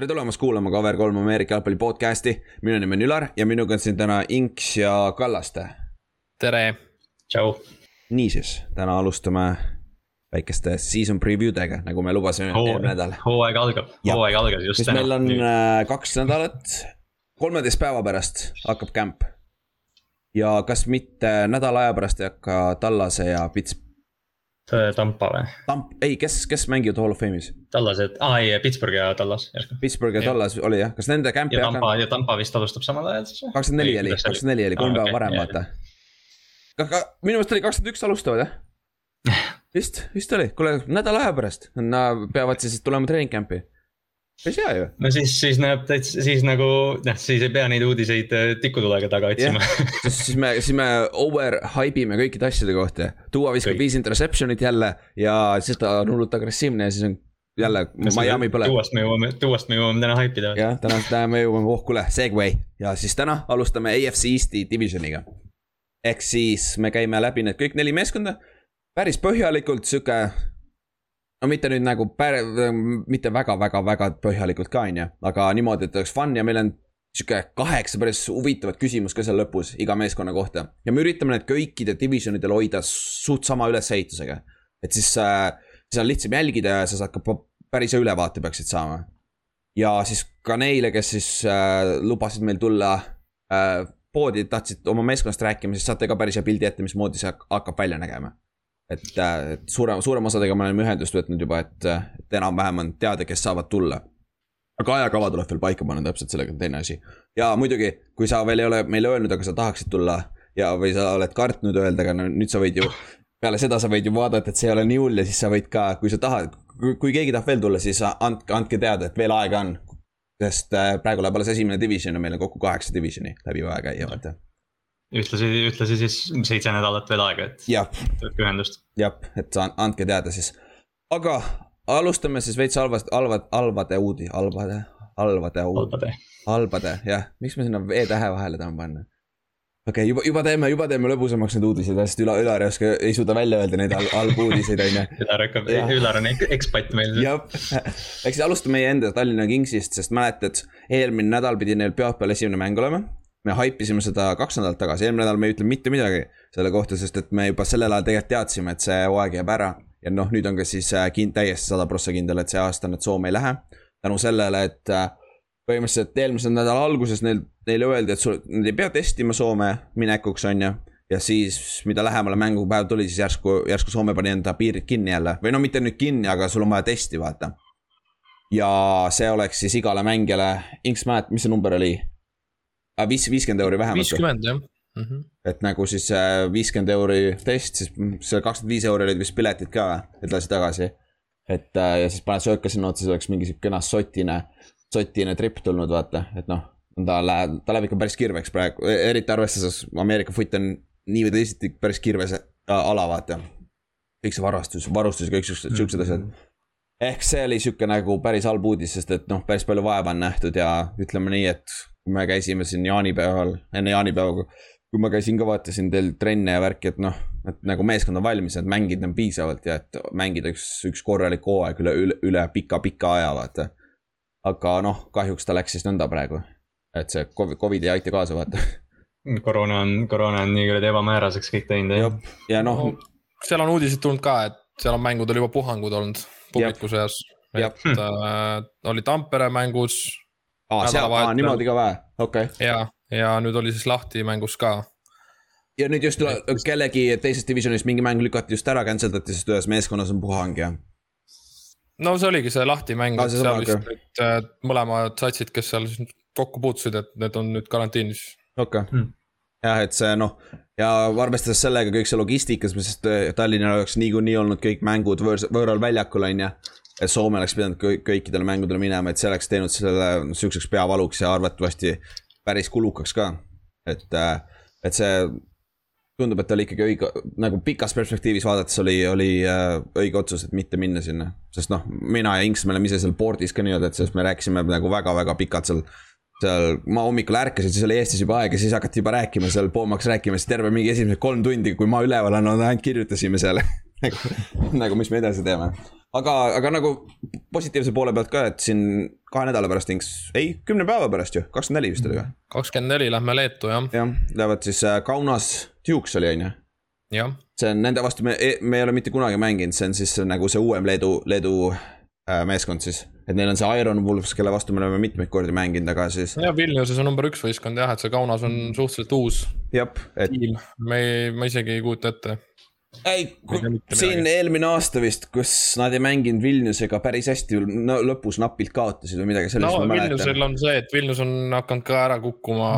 tere tulemast kuulama Cover3 Ameerika jalgpalli podcast'i, minu nimi on Ülar ja minuga on siin täna Inks ja Kallaste. tere. tšau. niisiis, täna alustame väikeste season preview dega, nagu me lubasime eelmine nädal. hooaeg algab, hooaeg algas just täna. meil on Nüüd. Äh, kaks nädalat, kolmeteist päeva pärast hakkab camp. ja kas mitte nädala aja pärast ei hakka Tallase ja Pits Tampa või? Tamp, ei, kes, kes mängivad Hall of Fame'is? Tallased, aa ei, Pittsburgh ja Tallas järsku. Pittsburgh ja, Tallas oli jah, kas nende camp ja Tampa hakanud... ja Tampa vist alustab samal ajal siis või? kakskümmend neli oli, kakskümmend neli oli, kolm päeva varem vaata. aga minu meelest oli kakskümmend üks alustavad jah? vist, vist oli, kuule nädala aja pärast, nad peavad siis tulema treening camp'i päris hea ju. no siis, siis näeb täitsa, siis nagu noh, siis ei pea neid uudiseid äh, tikutulega taga otsima yeah.. siis me, siis me over hype ime kõikide asjade kohta. Duo viskab viis interception'it jälle ja siis ta on hullult agressiivne ja siis on jälle Miami põleb. Duost me jõuame, Duost me jõuame täna hype ida. jah, täna, täna me jõuame, oh kuule, segway ja siis täna alustame AFC Eesti divisioniga. ehk siis me käime läbi need kõik neli meeskonda päris põhjalikult, sihuke no mitte nüüd nagu pär-, mitte väga-väga-väga põhjalikult ka, on ju, aga niimoodi, et oleks fun ja meil on sihuke kaheksa päris huvitavat küsimust ka seal lõpus iga meeskonna kohta. ja me üritame need kõikide divisionidel hoida suht sama ülesehitusega. et siis äh,, siis on lihtsam jälgida ja sa saad ka päris ülevaate peaksid saama. ja siis ka neile, kes siis äh, lubasid meil tulla äh, poodi, tahtsid oma meeskonnast rääkima, siis saate ka päris hea pildi ette, mismoodi see hakkab välja nägema et, äh, et suurema, suurema osadega me oleme ühendust võtnud juba, et, et enam-vähem on teada, kes saavad tulla. aga ajakava tuleb veel paika panna täpselt, sellega on teine asi. ja muidugi, kui sa veel ei ole meile öelnud, aga sa tahaksid tulla ja, või sa oled kartnud öelda, aga no nüüd sa võid ju. peale seda sa võid ju vaadata, et see ei ole nii hull ja siis sa võid ka, kui sa tahad, kui keegi tahab veel tulla, siis andke, andke teada, et veel aega on. sest äh, praegu läheb alles esimene division ja meil on kokku kaheksa divisioni läbi vaja käia, vaata ühtlasi, ühtlasi siis seitse nädalat veel aega, et võtke ühendust. jah, et andke teada siis, aga alustame siis veits halvast, halvad, halvade uudi, halvade, halvade uudi. halbade, jah, miks ma sinna E-tähe vahele tahan panna? okei okay,, juba, juba teeme, juba teeme lõbusamaks need uudised, sest Ülar, Ülar ei oska, ei suuda välja öelda neid halbu uudiseid, on ju. Ülar hakkab, Ülar on ekspat meil. jah, eks alustame meie enda Tallinna Kingsist, sest mäletad, eelmine nädal pidi neil pühapäeval esimene mäng olema me haipisime seda kaks nädalat tagasi, eelmine nädal me ei ütle mitte midagi selle kohta, sest et me juba sellel ajal tegelikult teadsime, et see hooaeg jääb ära. ja noh, nüüd on ka siis äh, kind-, täiesti sada prossa kindel, et see aasta nad Soome ei lähe. tänu sellele, et äh, põhimõtteliselt eelmise nädala alguses neil, neile öeldi, et sul, nad ei pea testima Soome minekuks, on ju. ja siis, mida lähemale mängupäev tuli, siis järsku, järsku Soome pani enda piirid kinni jälle või no mitte nüüd kinni, aga sul on vaja testi, vaata. ja see oleks siis igale mängijale, Inks mäletad, mis see number oli? Viis, viiskümmend euri vähemalt. viiskümmend jah mm. -hmm. et nagu siis äh, viiskümmend euri test, siis see kakskümmend viis euri olid vist piletid ka edasi-tagasi. et äh, ja siis paned sööka sinna otsa, siis oleks mingi sihuke kena sotine, sotine trip tulnud, vaata, et noh. ta läheb, ta läheb ikka päris kirveks praegu, e-, eriti arvestades Ameerika foot on nii või teisiti päris kirves äh, ala, vaata. kõik see varastus, varustus ja kõik siuksed, siuksed asjad mm. -hmm ehk see oli sihuke nagu päris halb uudis, sest et noh, päris palju vaeva on nähtud ja ütleme nii, et me käisime siin jaanipäeval, enne jaanipäeva, kui ma käisin ka vaatasin teil trenne ja värki, et noh, et nagu meeskond on valmis, et mängida on piisavalt ja et mängida üks, üks korralik hooaeg üle, üle, üle pika-pika aja, vaata. aga noh, kahjuks ta läks siis nõnda praegu, et see Covid, Covid ei aita kaasa, vaata. koroona on, koroona on nii kuradi ebamääraseks kõik teinud, jah. ja noh no,. seal on uudised tulnud ka, et seal on mängudel juba puhangud olnud publiku seas. et äh, oli Tampere mängus aa, seal, aa niimoodi ka või, okei okay.. ja, ja nüüd oli siis lahti mängus ka. ja nüüd just et... kellegi teisest divisionist mingi mäng lükati just ära, cancel dati, sest ühes meeskonnas on puhang ja. no see oligi see lahti mäng, et seal vist nüüd äh, mõlemad satsid, kes seal kokku puutusid, et need on nüüd karantiinis. okei okay. hmm jah, et see noh, ja arvestades sellega kõik see logistikas, sest äh, Tallinnal oleks niikuinii olnud kõik mängud võõr, võõral väljakul, on ju et Soome oleks pidanud kõik, kõikidele mängudele minema, et see oleks teinud selle sihukeseks peavaluks ja arvatavasti päris kulukaks ka. et, äh, et see tundub, et oli ikkagi õige, nagu pikas perspektiivis vaadates oli, oli äh, õige otsus, et mitte minna sinna. sest noh, mina ja Inks, me oleme ise seal board'is ka nii-öelda, et sellest me rääkisime nagu väga-väga pikalt seal seal, ma hommikul ärkasin, siis oli Eestis juba aeg ja siis hakati juba rääkima seal, Poom hakkas rääkima, siis terve mingi esimesed kolm tundi, kui ma üleval olen, ainult kirjutasime seal nagu, nagu mis me edasi teeme aga, aga nagu positiivse poole pealt ka, et siin kahe nädala pärast, ei, kümne päeva pärast ju, kakskümmend neli vist oli või? kakskümmend neli lähme Leetu jah. jah, lähevad siis äh, Kaunas, Dukes oli on ju? see on nende vastu, me, me ei ole mitte kunagi mänginud, see on siis nagu see uuem Leedu, Leedu äh, meeskond siis et neil on see Iron Wolves, kelle vastu me oleme mitmeid kordi mänginud, aga siis. jah, Vilniuses on number üks võistkond jah, et see Kaunas on suhteliselt uus. tiim, me ei, ma isegi ei kujuta ette. Ei, siin eelmine aasta vist, kus nad ei mänginud Vilniusega päris hästi, no lõpus napilt kaotasid või midagi sellist. no Vilniusel on see, et Vilnius on hakanud ka ära kukkuma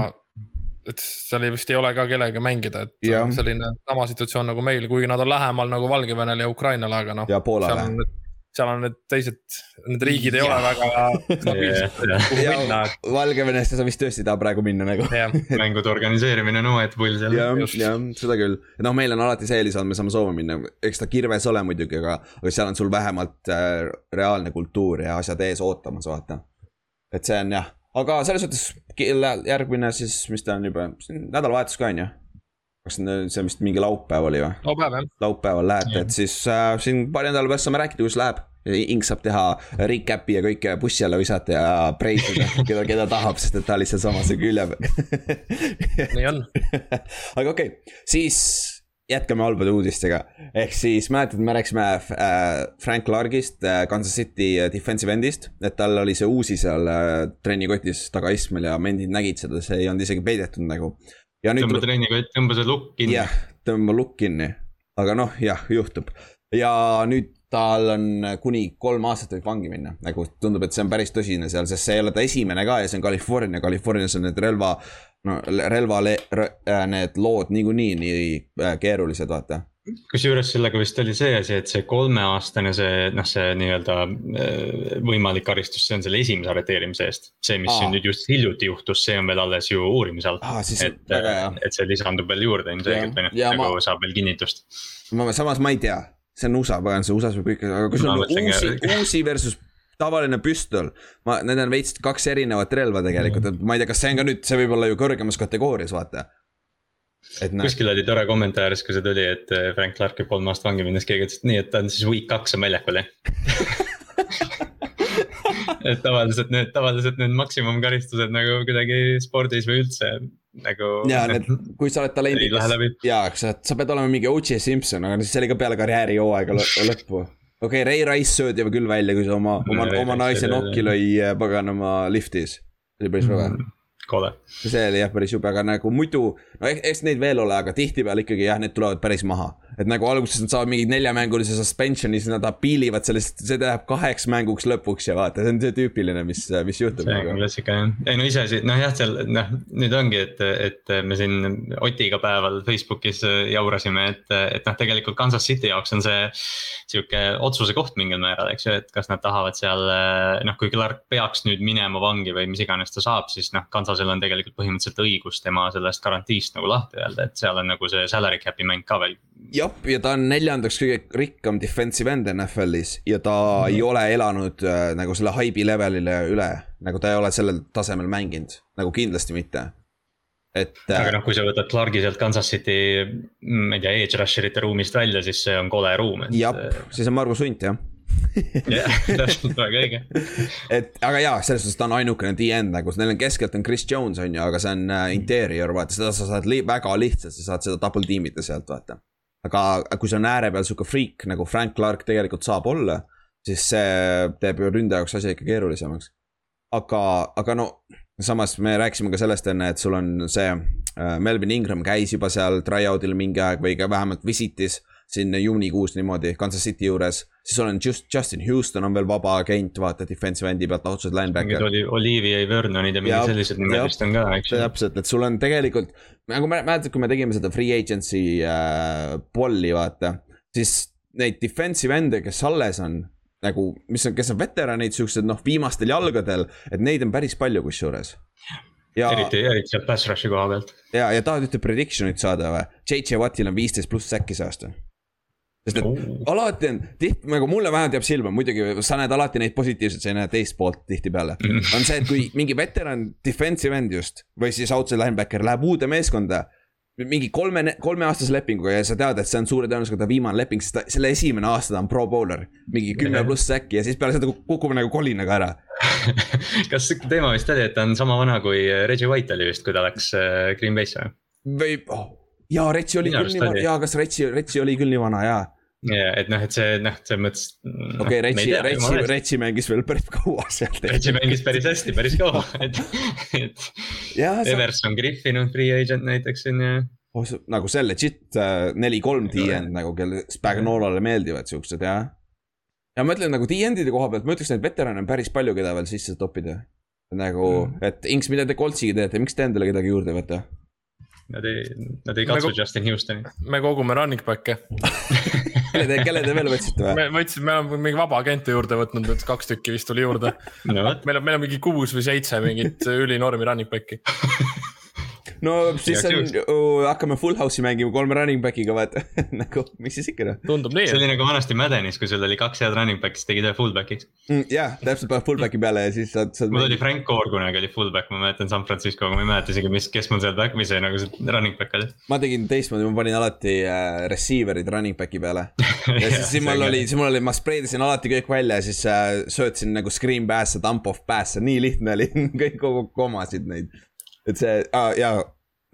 et seal vist ei ole ka kellega mängida, et ja. selline sama situatsioon nagu meil, kuigi nad on lähemal nagu Valgevenele ja Ukrainale, aga noh. ja Poolale seal on need teised, need riigid ei ja. ole väga stabiilsed, kuhu minna. Valgevenesse sa vist tõesti ei taha praegu minna nagu mängude organiseerimine on omaette pull seal. jah, jah, seda küll. noh, meil on alati see eelis olnud, me saame Soome minna, eks ta kirves ole muidugi, aga, aga seal on sul vähemalt äh, reaalne kultuur ja asjad ees ootamas, vaata. et see on jah, aga selles suhtes järgmine siis, mis ta on juba, nädalavahetus ka on ju kas see vist mingi laupäev oli või? laupäev jah. laupäeval lähete, et siis äh, siin paari nädala pärast saame rääkida, kuidas läheb. Ink saab teha recap'i ja kõike bussi alla visata ja preisida keda, keda tahab, sest et ta oli sealsamas külje peal nii on. aga okei okay., siis jätkame halbade uudistega. ehk siis mäletad, me rääkisime äh, Frank Clarkist äh,, Kansas City äh, defensive end'ist, et tal oli see uusi seal äh, trennikotis tagaistmel ja mendid nägid seda, see ei olnud isegi peidetud nagu tõmba treenikott, tõmba see lukk kinni. jah, tõmba lukk kinni, aga noh, jah, juhtub. Ja nüüd tal on kuni kolm aastat võib vangi minna, nagu tundub, et see on päris tõsine seal, sest see ei ole ta esimene ka ja see on California, Californias on need relva, no relva, äh, need lood niikuinii nii äh, keerulised, vaata kusjuures sellega vist oli see asi, et see kolmeaastane, see noh, see nii-öelda äh, võimalik karistus, see on selle esimese arreteerimise eest. see, mis Aa. nüüd just hiljuti juhtus, see on veel alles ju uurimise all. et, et see lisandub veel juurde ilmselgelt või noh, nagu ma... saab veel kinnitust. ma, samas ma ei tea, see on USA, pagan, see USA-s võib kõik, aga kui sul on uusi, uusi versus tavaline püstol. ma, need on veits kaks erinevat relva tegelikult, et ma ei tea, kas see on ka nüüd, see võib olla ju kõrgemas kategoorias, vaata kuskil oli tore kommentaar, kui see tuli, et äh, Frank Clark võib kolm aastat vangi minna, siis keegi ütles, et nii, et ta on siis week kaks on väljakul jah et tavaliselt need, tavaliselt need maksimumkaristused nagu kuidagi spordis või üldse nagu. ja need, kui sa oled talendikas ja, sa, sa pead olema mingi O.J. Simpson, aga siis see oli ka peale karjäärihooaega lõppu. okei okay,, Ray Rice söödi juba küll välja, kui sa oma, oma, oma naise nokki lõi äh, paganama liftis. see oli päris rõve mm -hmm kole. see oli jah päris jube, aga nagu muidu, no eks neid veel ole, aga tihtipeale ikkagi jah, need tulevad päris maha et nagu alguses nad saavad mingi neljamängulise suspension'i, siis nad apiilivad sellest, see läheb kaheks mänguks lõpuks ja vaata, see on see tüüpiline, mis, mis juhtub. see on nagu. klassika jah, ei no iseasi, noh jah, seal noh, nüüd ongi, et, et me siin Otiga päeval Facebookis jaurasime, et, et noh, tegelikult Kansas City jaoks on see. Sihuke otsuse koht mingil määral, eks ju, et kas nad tahavad seal noh, kui Clark peaks nüüd minema vangi või mis iganes ta saab, siis noh, Kansasel on tegelikult põhimõtteliselt õigus tema sellest garantiist nagu lahti öelda, et seal on nagu see salary cap'i mäng ka veel jah, ja ta on neljandaks kõige rikkam defensive end NFL-is ja ta mm. ei ole elanud äh, nagu selle haibi levelile üle. nagu ta ei ole sellel tasemel mänginud, nagu kindlasti mitte. et. Äh, aga noh, kui sa võtad Clark'i sealt Kansas City, mm, ma ei tea, edge rusher ite ruumist välja, siis see on kole ruum et.... jah, siis on Margus Hunt jah jah, täpselt, väga õige. et aga jaa, selles suhtes ta on ainukene D-end nagu, neil on keskelt on Chris Jones on ju, aga see on uh, interior, vaata seda sa saad li väga lihtsalt, sa saad seda double team ida sealt, vaata aga kui see on ääre peal sihuke friik nagu Frank Clark tegelikult saab olla, siis see teeb ju ründe jaoks asja ikka keerulisemaks. aga, aga no samas me rääkisime ka sellest enne, et sul on see äh, Melvin Ingram käis juba seal tryout'il mingi aeg või ka vähemalt visitis siin juunikuus niimoodi Kansas City juures. Siis olen just Justin Houston on veel vaba agent, vaata defensive end'i pealt otseselt linebacker. oli Olivia Vernonid ja mingid sellised nimed vist on ka, eks ju. täpselt, et sul on tegelikult, nagu mäletad, kui me tegime seda free agency äh, polli, vaata. siis neid defensive end'e, kes alles on, nagu, mis on, kes on veteranid, siuksed noh, viimastel jalgadel, et neid on päris palju kusjuures ja. eriti, eriti sealt pass rush'i koha pealt. ja, ja tahad ühte prediction'it saada või? JJ Wattil on viisteist pluss säkki see aasta sest et oh. alati on, tihti nagu mulle vähemalt jääb silma, muidugi sa näed alati neid positiivseid, sa ei näe teist poolt tihtipeale mm.. on see, et kui mingi veteran defensive end just või siis outside linebacker läheb uude meeskonda. mingi kolme, kolmeaastase lepinguga ja sa tead, et see on suure tõenäosusega ta viimane leping, sest ta, selle esimene aasta ta on pro bowler. mingi kümme pluss säkki ja siis peale seda kukub nagu kolinaga ära kas teema vist oli, et ta on sama vana kui Reggie White oli vist, kui ta läks äh, Green Bay'sse või? või oh,, jaa, Retsi oli Minu küll nii vana, jaa, kas Retsi, Retsi oli küll nii vana, jaa ja, et noh, et see noh, selles mõttes. okei okay,, Retsi, Retsi, Retsi mängis veel päris kaua seal. Retsi mängis päris hästi, päris kaua, et, et. Everson Griffin on free agent näiteks on ju oh,. nagu see legit äh, neli-kolm D-end nagu, kelle Spagnolole meeldivad siuksed jah. ja ma ütlen nagu D-end'ide koha pealt, ma ütleks, neid veterane on päris palju, keda veel sisse toppida. nagu mm., et Inks, mida te Coltsiga teete, miks te endale kedagi juurde ei võta? Nad ei, nad ei katsu Justin Houstoni. me kogume running back'e kelle te, kelle te veel võtsite või? me võtsime, me oleme mingi vaba agente juurde võtnud, et kaks tükki vist tuli juurde no.. meil on, meil on mingi kuus või seitse mingit ülinormi running back'i no siis on hakkame full house'i mängima kolme running back'iga vaata nagu, miks siis ikka noh. tundub nii. see oli nagu vanasti Maddenis, kui sul oli kaks head running back'i, siis tegid ühe fullback'iks mm,. jah, täpselt paned fullback'i peale ja siis saad, saad. mul oli Frank Gore kunagi oli fullback, ma mäletan San Francisco, aga ma ei mäleta isegi, mis, kes mul seal back või see nagu see running back oli. ma tegin teistmoodi, ma panin alati äh, receiver'id running back'i peale. ja siis, siis mul oli, siis mul oli, ma spreidisin alati kõik välja ja siis äh, söötsin nagu screen pass'e, dump off pass'e, nii lihtne oli kõik kogu komasid neid. Et see ah,, jaa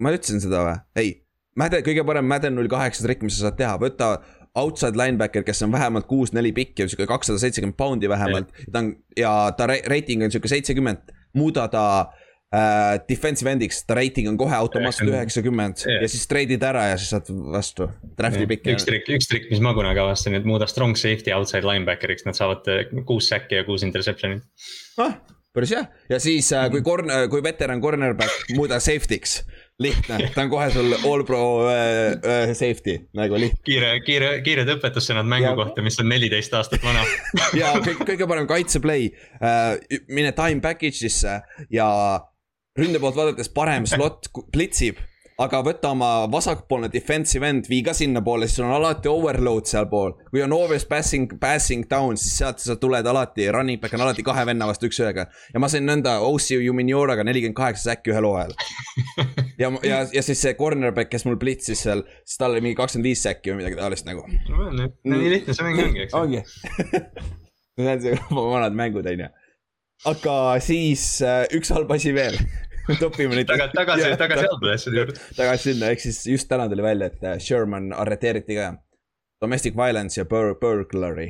ma ütlesin seda või? ei, Madden, kõige parem Madden null kaheksa trikk, mis sa saad teha, võta outside linebacker, kes on vähemalt kuus-neli pikk ja sihuke kakssada seitsekümmend poundi vähemalt. ta on ja ta reiting on sihuke seitsekümmend, muuda ta äh, defensive end'iks, ta reiting on kohe automaatselt üheksakümmend yeah. ja siis treidid ära ja siis saad vastu. Draft'i yeah. pikk. üks trikk, üks trikk, mis ma kunagi avastasin, et muuda strong safety outside linebacker'iks, nad saavad äh, kuus säkki ja kuus interception'it ah, päris hea ja siis äh, kui corner, kui veteran cornerback, muuda safety'ks lihtne, ta on kohe sul all pro äh, äh, safety nagu lihtne. kiire, kiire, kiired õpetussõnad mängu ja. kohta, mis on neliteist aastat vana. Ja kõik, kõige parem kaitseplay. Äh,, mine time package'isse ja ründe poolt vaadates parem slot blitsib aga võta oma vasakpoolne defensive end, vii ka sinnapoole, siis sul on alati overload sealpool. kui on always passing, passing down, siis sealt sa tuled alati, running back on alati kahe venna vastu üks-ühega. ja ma sain nõnda OC Juminioraga nelikümmend kaheksa säkki ühel hooajal. ja, ja, ja siis see cornerback, kes mul blitsis seal, siis tal oli mingi kakskümmend viis säkki või midagi taolist nagu. nii lihtne see mäng ongi, eks. ongi Need on vanad mängud, on ju. aga siis äh, üks halb asi veel topime neid. tagasi, tagasi, tagasi halbade asjade juurde. tagasi sinna, ehk siis just täna tuli välja, et äh, Sherman arreteeriti ka. Domestic violence ja bur burglary.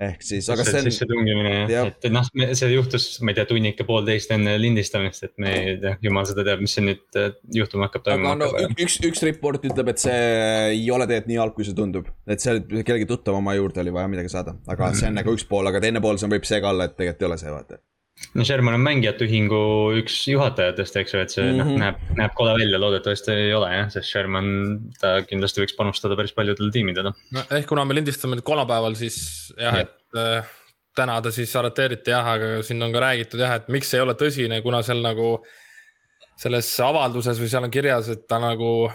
ehk siis, aga see on. sissetungimine jah, et noh, see juhtus, ma ei tea, tunnik ja poolteist enne lindistamist, et me ei tea, jumal seda teab, mis siin nüüd äh, juhtuma hakkab toimuma. No, üks, üks report ütleb, et see ei ole tegelikult nii halb, kui see tundub. et seal kellegi tuttav oma juurde oli vaja midagi saada, aga see on nagu üks pool, aga teine pool, see võib see ka olla, et tegelikult ei ole see, vaata no Sherman on mängijate ühingu üks juhatajatest, eks ju, et see mm -hmm. noh, näeb, näeb kole välja, loodetavasti ei ole jah, sest Sherman, ta kindlasti võiks panustada päris paljudele tiimidele. no ehk kuna me lindistame nüüd kolmapäeval, siis jah ja., et äh, täna ta siis arreteeriti jah, aga siin on ka räägitud jah, et miks see ei ole tõsine, kuna seal nagu. selles avalduses või seal on kirjas, et ta nagu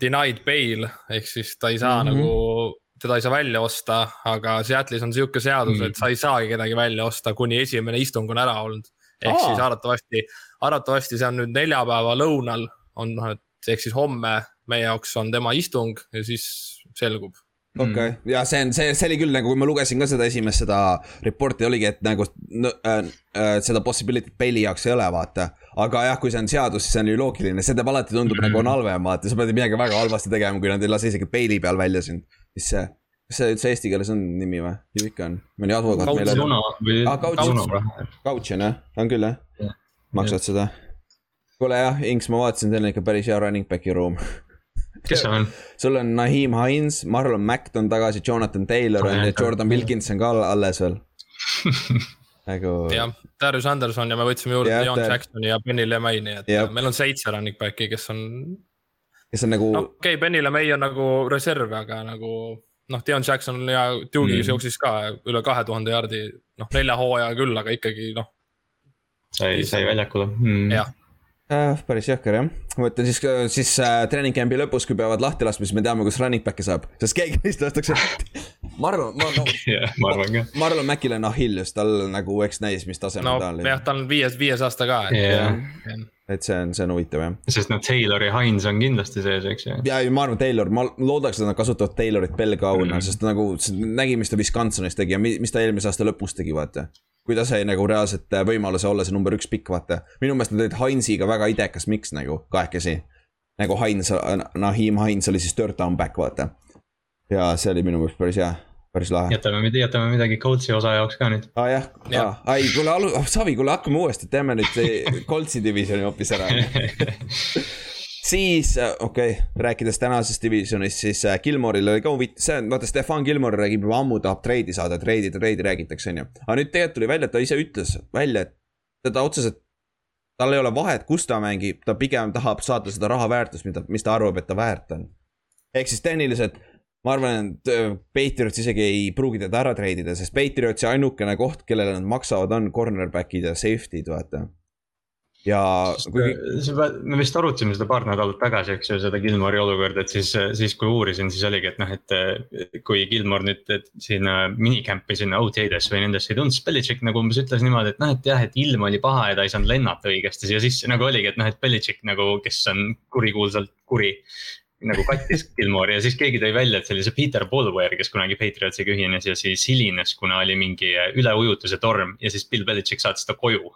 denied bail ehk siis ta ei saa mm -hmm. nagu teda ei saa välja osta, aga Seattle'is on sihuke seadus mm., et sa ei saagi kedagi välja osta, kuni esimene istung on ära olnud. ehk Aa. siis arvatavasti, arvatavasti see on nüüd neljapäeva lõunal on noh, et ehk siis homme meie jaoks on tema istung ja siis selgub okei okay. mm., ja see on, see, see oli küll nagu, kui ma lugesin ka seda esimest seda report'i oligi, et nagu äh, äh, seda possibility't Bailey jaoks ei ole, vaata. aga jah, kui see on seadus, siis see on ju loogiline, see teeb alati tundub mm -hmm. nagu on halvem, vaata, sa pead midagi väga halvasti tegema, kui nad ei lase isegi Bailey peal välja sind mis see, kas see üldse eesti keeles on nimi või? ju ikka on, mõni advokaat meile. aa, Couch, Couch on jah, on küll jah ja. maksad seda. kuule jah, Inks, ma vaatasin, teil on ikka päris hea running back'i ruum kes seal on? sul on Naheem Hines, Marlon Mack on tagasi, Jonathan Taylor on ja Jordan Wilkinson ka alles veel nagu. jah, Darius Anderson ja me võtsime juurde Dion Jacksoni ja Benny LeMayni, et ja. meil on seitse running back'i, kes on kes on nagu no,. okei okay,, Benny LeMay on nagu reserv, aga nagu noh, Dion Jackson ja Duke'is mm. jooksis ka üle kahe tuhande jaardi, noh nelja hooaja küll, aga ikkagi noh. sai, sai väljakule mm.. jah äh,. päris jõhker jah, ma mõtlen siis, siis äh, treening camp'i lõpus, kui peavad lahti laskma, siis me teame, kus running back'i saab, sest keegi neist lastakse Marlon, ma no, yeah, ma arvan ka. Marlon Mäkile on ahillus, tal nagu eks näis, mis tasemel no, ta on. jah, tal on viies, viies aasta ka, et yeah.. Et see on, see on huvitav jah. sest noh, Taylor ja Hines on kindlasti sees, eks ju. ja ma arvan, Taylor, ma loodaks, et nad kasutavad Taylorit pelgauna mm, -hmm. sest nagu nägi, mis ta Wisconsinis tegi ja mis ta eelmise aasta lõpus tegi, vaata. kui ta sai nagu reaalselt võimaluse olla see number üks pikk, vaata. minu meelest nad olid Hinesiga väga idekas miks nagu kahekesi. nagu Hines, Nahim Hines oli siis third down back, vaata. ja see oli minu meelest päris hea päris lahe. jätame, jätame midagi Coltsi osa jaoks ka nüüd. aa ah, jah ja. ah,, ai kuule alu-, oh, Savi, kuule hakkame uuesti, teeme nüüd Coltsi divisioni hoopis ära siis äh, okei okay,, rääkides tänasest divisionist, siis äh, Gilmore'il oli ka huvitav, see on, vaata Stefan Gilmore räägib juba ammu, tahab treidi saada, treidi, treidi räägitakse, on ju. aga nüüd tegelikult tuli välja, et ta ise ütles välja, et teda otseselt, tal ei ole vahet, kus ta mängib, ta pigem tahab saada seda raha väärtust, mida, mis ta arvab, et ta väärt on. ehk siis tehniliselt ma arvan, et äh, Patriots isegi ei pruugi teda ära treidida, sest Patriotsi ainukene koht, kellele nad maksavad, on cornerback'id ja safety'd, vaata. ja. Kuigi... me vist arutasime seda paar nädalat tagasi, eks ju, seda Gilmori olukorda, et siis, siis kui uurisin, siis oligi, et noh, et kui Gilmor nüüd sinna minicamp'i sinna OTA-des või nendesse ei tulnud, siis Belichik nagu umbes ütles niimoodi, et noh, et jah, et ilm oli paha ja ta ei saanud lennata õigesti siia sisse, nagu oligi, et noh, et Belichik nagu, kes on kurikuulsalt kuri nagu kattis Gilmore ja siis keegi tõi välja, et see oli see Peter Bolware, kes kunagi Patriotsiga ühines ja siis hilines, kuna oli mingi üleujutuse torm ja siis Bill Belichik saatis ta koju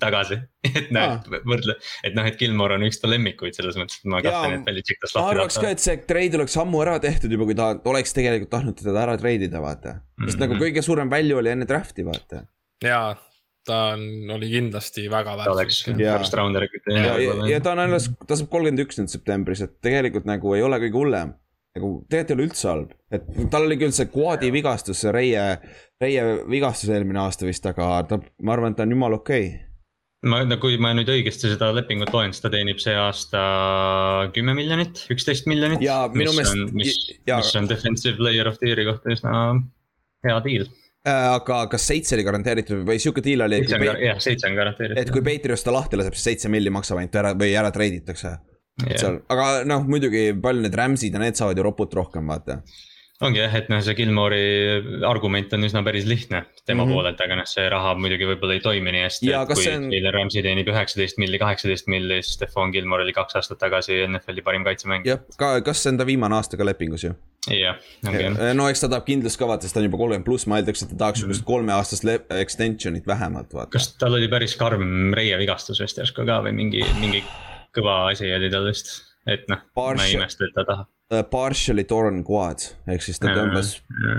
tagasi, et noh, et võrdle, et noh, et Gilmore on üks ta lemmikuid selles mõttes, et ma kahtlen, et Belichik tas lahti. ma arvaks ka, et see trade oleks ammu ära tehtud juba, kui ta oleks tegelikult tahtnud teda ära trade ida, vaata. sest mm -hmm. nagu kõige suurem value oli enne draft'i, vaata. jaa, ta on, oli kindlasti väga väärtuslik. ta oleks first rounder. ja, ja, ja, ja ta on alles, ta saab kolmkümmend üks nüüd septembris, et tegelikult nagu ei ole kõige hullem. nagu tegelikult ei ole üldse halb, et tal oli küll see quad'i vigastus, see reie, reie vigastus eelmine aasta vist, aga ta, ma arvan, et ta on jumala okei okay ma, no kui ma nüüd õigesti seda lepingut loen, siis ta teenib see aasta kümme miljonit, üksteist miljonit. ja minu meelest. mis, mis on defensive player of the year'i kohta üsna hea deal aga kas seitse oli garanteeritud või sihuke deal oli? jah, seitse on garanteeritud. et kui Patriots ta lahti laseb, siis seitse milli maksab ainult ära või ära treiditakse yeah.. seal, aga noh, muidugi palju need Rams'id ja need saavad ju ropult rohkem, vaata ongi jah, et noh, see Gilmore'i argument on üsna päris lihtne tema mm -hmm. poolelt, aga noh, see raha muidugi võib-olla ei toimi nii hästi. kui on... Taylor Ramsey teenib üheksateist milli, kaheksateist milli, siis Stefan Gilmore oli kaks aastat tagasi NFL-i parim kaitsemängija. jah, ka, kas see on ta viimane aasta ka lepingus ju? jah, ongi jah. no eks ta tahab kindlust ka vaata, sest ta on juba kolmkümmend pluss, ma eeldaks, et ta tahaks sihukest mm -hmm. kolmeaastast extension'it vähemalt vaata. kas tal oli päris karm reievigastus vist järsku ka või mingi, mingi kõva asi oli tal vist, et noh, ma ei imesta, et ta tahab partially torn quad ehk siis ta tõmbas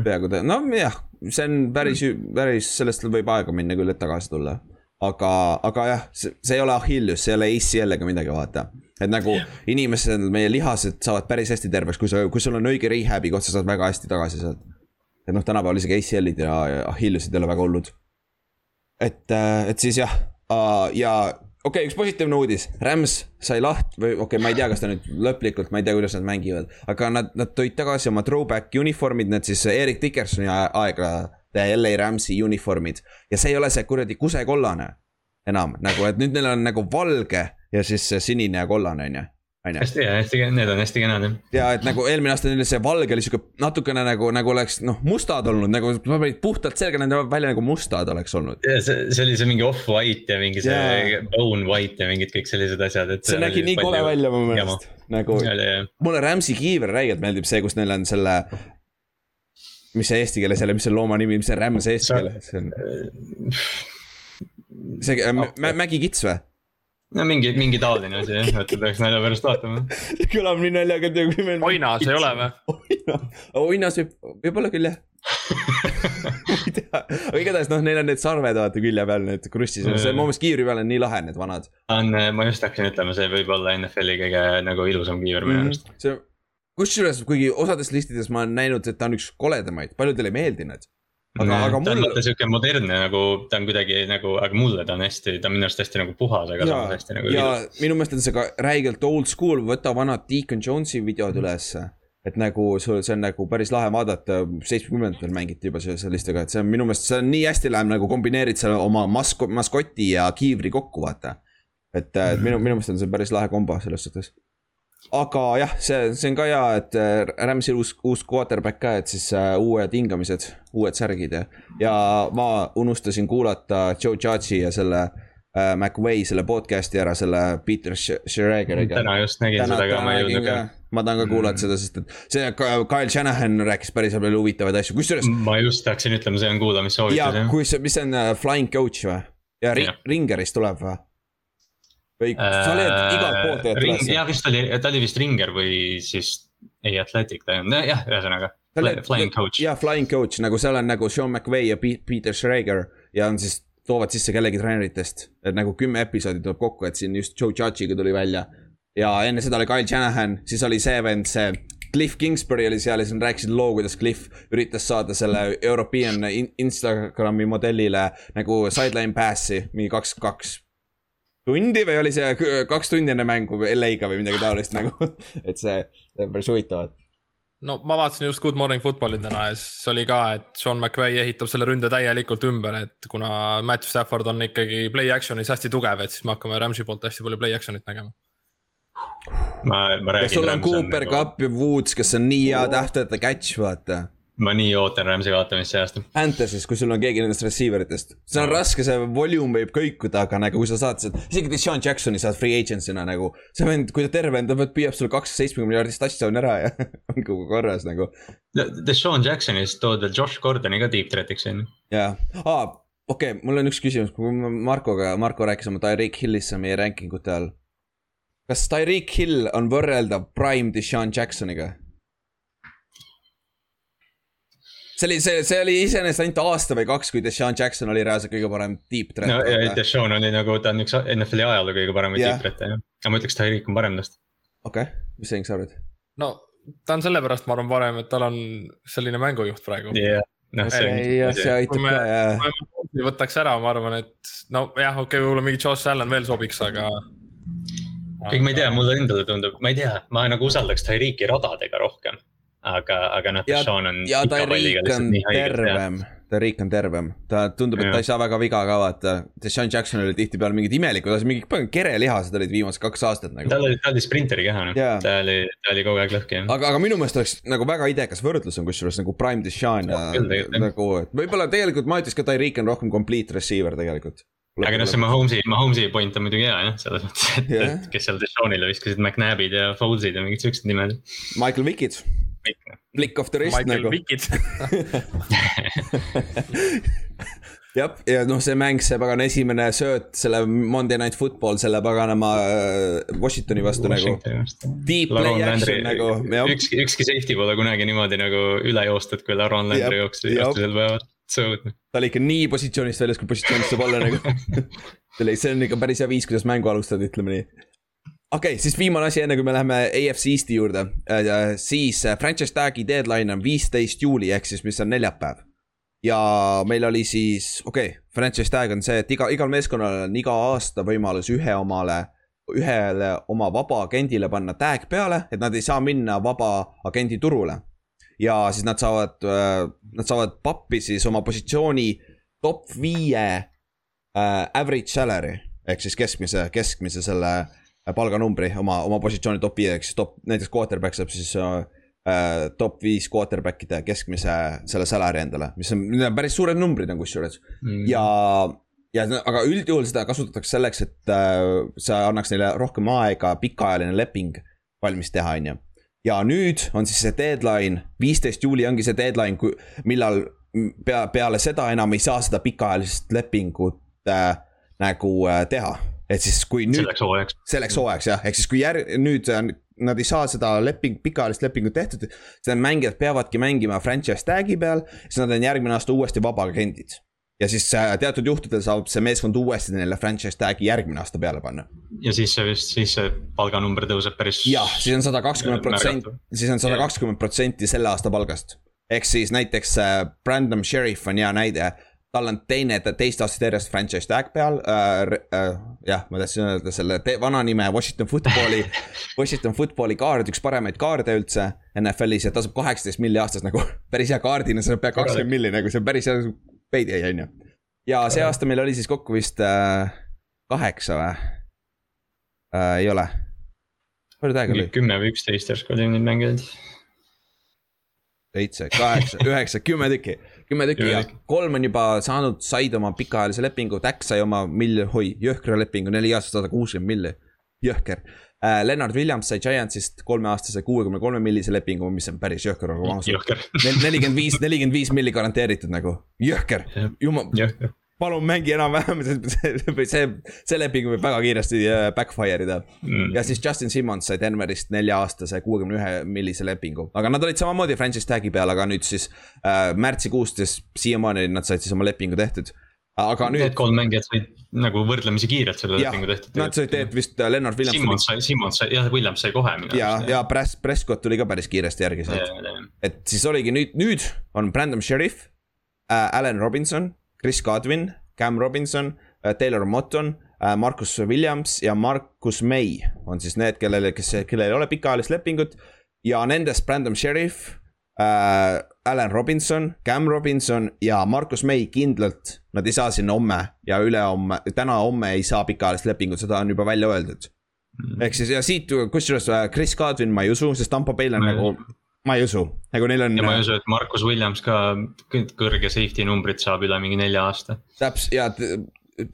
peaaegu, nojah, see on päris, päris, sellest võib aega minna küll, et tagasi tulla. aga, aga jah, see, ei ole Achilles, see ei ole ACL ega midagi, vaata. et nagu inimesed, meie lihased saavad päris hästi terveks, kui sa, kui sul on õige rehab'i koht, sa saad väga hästi tagasi sealt. et noh, tänapäeval isegi ACL-id ja Achilles'id ei ole väga hullud. et, äh, et siis jah, ja okei okay,, üks positiivne uudis, Rams sai lahti või okei okay,, ma ei tea, kas ta nüüd lõplikult, ma ei tea, kuidas nad mängivad. aga nad, nad tõid tagasi oma throwback uniformid, need siis Erik Dickersoni aegade LA Ramsi uniformid. ja see ei ole see kuradi kusekollane enam nagu, et nüüd neil on nagu valge ja siis sinine ja kollane, on ju. Hästi hea, hästi, need on hästi kenad jah. ja et nagu eelmine aasta neil see valge oli sihuke natukene nagu, nagu oleks noh, mustad olnud nagu, puhtalt selga näinud välja nagu mustad oleks olnud. ja see, see oli see mingi off-white ja mingi see yeah. bone white ja mingid kõik sellised asjad, et. see nägi nii kole välja mu meelest, nagu. mulle Rams'i kiiver räigelt meeldib see, kus neil on selle mis see eesti keeles jälle, mis see looma nimi, mis see rämms eesti keeles on? see äh, mägikits või? No mingi, mingi taoline asi jah, et peaks nalja pärast vaatama. kõlab nii naljaga, et kui meil. oinas ei ole või? oinas võib, võib-olla küll jah ma ei tea, aga igatahes noh, neil on need sarved vaata külje peal, need krustis, see mu meelest kiivri peal on nii lahe, need vanad. on, ma just hakkasin ütlema, see võib olla NFL-i kõige nagu ilusam kiiver minu arust mm -hmm.. see, kusjuures, kuigi osades listides ma olen näinud, et ta on üks koledamaid, paljudele ei meeldi need aga, aga mulle. ta on vaata sihuke modernne nagu, ta on kuidagi nagu, aga mulle ta on hästi, ta on minu arust hästi nagu puhas, aga samas hästi nagu. ja ilus. minu meelest on see ka räigelt old school, võta vanad Deacon Jones'i videod mm. ülesse. et nagu sul, see on nagu päris lahe vaadata, seitsmekümnendatel mängiti juba sellistega, et see on minu meelest, see on nii hästi läheb nagu kombineerid selle oma masko-, maskoti ja kiivri kokku, vaata. et, et minu, minu meelest on see päris lahe kombo selles suhtes aga jah, see, see on ka hea, et äh, Rams'il uus, uus quarterback ka, et siis uh, uued hingamised, uued särgid ja. ja ma unustasin kuulata Joe Judge'i ja selle äh, McVay selle podcast'i ära selle Peter Schregeriga. täna just nägin täna, seda ka, ma ei jõudnud ka. ma tahan ka kuulata mm. seda, sest et see Kyle Shanahan rääkis päris palju huvitavaid asju, kusjuures. ma just hakkasin ütlema, see on kuulamissoovitus. ja kus, mis see on uh, Flying Coach või? ja ri, Ringerist tuleb või? Või sa oled äh, igalt poolt üles? jah, vist oli, ta oli vist Ringer või siis, ei Athletic ta olnud, jah, ühesõnaga. Flying coach. jah, flying coach nagu seal on nagu Sean McVay ja Peter Schrager ja on siis toovad sisse kellegi treeneritest. et nagu kümme episoodi tuleb kokku, et siin just Joe Judge'iga tuli välja. ja enne seda oli Kyle Shanahan, siis oli see vend, see Cliff Kingsbury oli seal ja siis nad rääkisid loo, kuidas Cliff üritas saada selle European Instagrami modellile nagu sideline pass'i, mingi kaks, kaks tundi või oli see kaks tundi enne mängu LA-ga või midagi taolist nagu, et see, see on päris huvitav, et no ma vaatasin just Good Morning Footballi täna ja siis oli ka, et Sean McVay ehitab selle ründe täielikult ümber, et kuna Matthew Stafford on ikkagi play action'is hästi tugev, et siis me hakkame Rams'i poolt hästi palju play action'it nägema. ma, ma räägin. sul on Cooper nagu... Cup ja Woods, kes on nii hea tähtede catch, vaata ma nii ootan Rams'i vaatamist see aasta. Panthers'is, kui sul on keegi nendest receiver itest, see on no. raske, see volume võib kõikuda, aga nagu kui sa saad sealt, isegi Deshaun Jacksoni saad free agency'na nagu. see vend, kui ta terve on, ta püüab sulle kaks seitsmekümne miljardist touchdown'i ära ja on kogu korras nagu. Deshaun Jacksonist tood veel Josh Gordoni ka deep threat'iks on ju. jaa, aa, okei okay,, mul on üks küsimus, kui Markoga, Marko rääkis oma Tyreek Hillisse meie ranking ute all. kas Tyreek Hill on võrreldav prime Deshaun Jacksoniga? See oli, see, see oli iseenesest ainult aasta või kaks, kui Deshaun Jackson oli reaalselt kõige parem deep threat. no ja Deshaun oli nagu, ta on üks NFL-i ajaloo kõige paremaid yeah. deep threat'e jah, aga ma ütleks, Tyreek on parem tast. okei okay., mis sa Ing sa arvad? no ta on sellepärast, ma arvan, parem, et tal on selline mängujuht praegu. jah, noh see on. jah, see aitab ka jah. võtaks ära, ma arvan, et no jah, okei okay,, võib-olla mingi Josh Allan veel sobiks, aga. kõik ma ei tea, mulle endale tundub, ma ei tea, ma nagu usaldaks Tyreeki radadega rohkem aga, aga noh, Sean on. ja Tyreek on tervem, Tyreek on tervem, ta tundub, et ja. ta ei saa väga viga ka vaata. Sean Jackson oli tihtipeale mingid imelikud mingid kerelihased olid viimased kaks aastat nagu. tal oli, ta oli sprinteri keha noh, ta oli, ta oli kogu aeg lõhki jah. aga, aga minu meelest oleks nagu väga idekas võrdlus on kusjuures nagu Prime Deshaun ja, ja nagu, et võib-olla tegelikult ma ütleks ka Tyreek on rohkem complete receiver tegelikult aga noh, see Mahomes'i, Mahomes'i point on muidugi hea jah, selles mõttes, et yeah., et kes seal Deshaunile viskasid McNabid ja Foles'id ja mingid siuksed nimed. Michael Vickid Flick of the wrist Michael nagu. jah, ja noh, see mäng, see pagana esimene sööt, selle Monday Night Football, selle paganama äh, Washingtoni vastu nagu. Deep play action nagu. ükski, ükski safety pole kunagi niimoodi nagu üle joostud, kui Laron Landry jooksis, jooksis seal päeval. ta oli ikka nii positsioonist väljas, kui positsioonist saab olla nagu see oli, see on ikka päris hea viis, kuidas mängu alustada, ütleme nii okei okay,, siis viimane asi, enne kui me läheme AFC Eesti juurde äh,, siis äh, franchise tag'i deadline on viisteist juuli, ehk siis, mis on neljapäev. ja meil oli siis, okei okay,, franchise tag on see, et iga, igal meeskonnal on iga aasta võimalus ühe omale, ühele oma vaba agendile panna tag peale, et nad ei saa minna vaba agendi turule. ja siis nad saavad äh,, nad saavad pappi siis oma positsiooni top viie äh, average salary ehk siis keskmise, keskmise selle palganumbri oma, oma positsiooni top viieks, top, näiteks quarterback saab siis äh, top viis quarterback'ide keskmise selle salary endale, mis on, need on päris suured numbrid on kusjuures mm. ja ja aga üldjuhul seda kasutatakse selleks, et äh, see annaks neile rohkem aega pikaajaline leping valmis teha, on ju. ja nüüd on siis see deadline, viisteist juuli ongi see deadline, kui, millal pea, peale seda enam ei saa seda pikaajalist lepingut äh, nagu äh, teha et siis, kui nüüd. selleks hooajaks. selleks hooajaks jah, ehk siis kui järg-, nüüd nad ei saa seda leping, pikaajalist lepingut tehtud, siis need mängijad peavadki mängima franchise tag'i peal, siis nad on järgmine aasta uuesti vabaagendid. ja siis äh, teatud juhtudel saab see meeskond uuesti neile franchise tag'i järgmine aasta peale panna. ja siis see vist, siis see palganumber tõuseb päris. jah, siis on sada kakskümmend protsenti, siis on sada kakskümmend protsenti selle aasta palgast. ehk siis näiteks äh, Brandon Sheriff on hea näide tal on teine, teist aastat järjest franchise tag peal äh,. Äh, jah, ma tahtsin öelda selle vana nime Washington Footballi Washington Footballi kaard, üks paremaid kaarde üldse NFL-is ja tasub kaheksateist milli aastas nagu päris hea kaardina, see on pea kakskümmend milli nagu, see on päris hea payday on ju. ja see aasta meil oli siis kokku vist äh, kaheksa või äh,? ei ole. palju tähega oli? kümme või üksteist järsku oli neid mängijaid. seitse, kaheksa, üheksa, kümme tükki kümme tükki ja kolm on juba saanud, said oma pikaajalise lepingu, Dak sai oma miljon, oi, jõhkra lepingu, neli aastat, sada kuuskümmend milli, jõhker. Äh,. Lennart Williams sai Giantsist kolmeaastase kuuekümne kolme millise lepingu, mis on päris jõhker, aga ma usun, nelikümmend viis, nelikümmend viis milli garanteeritud nagu, jõhker, jumal. Palun mängi enam-vähem, see, see, see leping võib väga kiiresti äh, backfire ida. Mm. ja siis Justin Simmons sai Denverist nelja-aastase kuuekümne ühe millise lepingu, aga nad olid samamoodi franchise tag'i peal, aga nüüd siis äh, märtsikuust siis siiamaani nad said siis oma lepingu tehtud. aga Need nüüd, kolm mängijat said nagu võrdlemisi kiirelt selle lepingu, tehtud. nad said tegelikult vist äh, Lennart Williams Simmons sai, Simmons sai, jah, Williams sai kohe minu ja, ja Press, Prescott tuli ka päris kiiresti järgi sealt. et siis oligi nüüd, nüüd on Brandon Sheriff äh,, Allan Robinson, Chris Godwin, Cam Robinson äh,, Taylor Motton äh,, Marcus Williams ja Marcus May on siis need, kellele, kes, kellel ei ole pikaajalist lepingut. ja nendest Brandon Sheriff äh,, Allan Robinson, Cam Robinson ja Marcus May kindlalt, nad ei saa sinna homme ja ülehomme, täna-homme ei saa pikaajalist lepingut, seda on juba välja öeldud. ehk siis ja siit, kusjuures äh, Chris Godwin ma ei usu, sest Tampo Bay on nagu, ma ei usu, nagu neil on ja ma ei usu, et Marcus Williams ka kõ- kõrge safety numbrit saab üle mingi nelja aasta. täpselt ja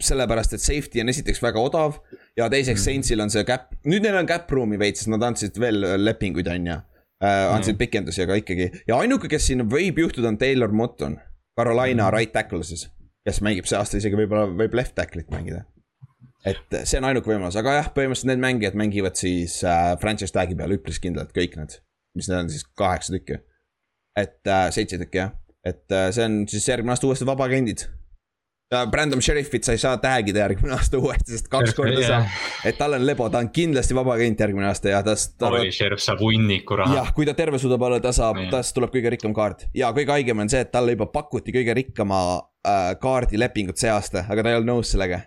sellepärast, et safety on esiteks väga odav ja teiseks Saintsil on see cap, nüüd neil on cap room'i veits, sest nad andsid veel lepinguid, on ju. andsid pikendusi, aga ikkagi ja ainuke, kes siin võib juhtuda, on Taylor Motton, Carolina mm. right tackle siis, kes mängib see aasta isegi võib-olla võib left tackle'it mängida. et see on ainuke võimalus, aga jah, põhimõtteliselt need mängijad mängivad siis äh, franchise tag'i peal üpris kindlalt kõik need, mis need on siis kaheksa tükki. et äh, seitse tükki jah, et äh, see on siis järgmine aasta uuesti vabaagendid ja Brandon Sheriffit sa ei saa tag ida järgmine aasta uuesti, sest kaks korda saab. et tal on lebo, ta on kindlasti vaba agent järgmine aasta ja tast, ta oi, Sheriff saab hunniku raha. jah, kui ta terve suudab olla, ta saab Jah., tast tuleb kõige rikkam kaart ja kõige haigem on see, et talle juba pakuti kõige rikkama äh, kaardilepingut see aasta, aga ta ei olnud nõus sellega.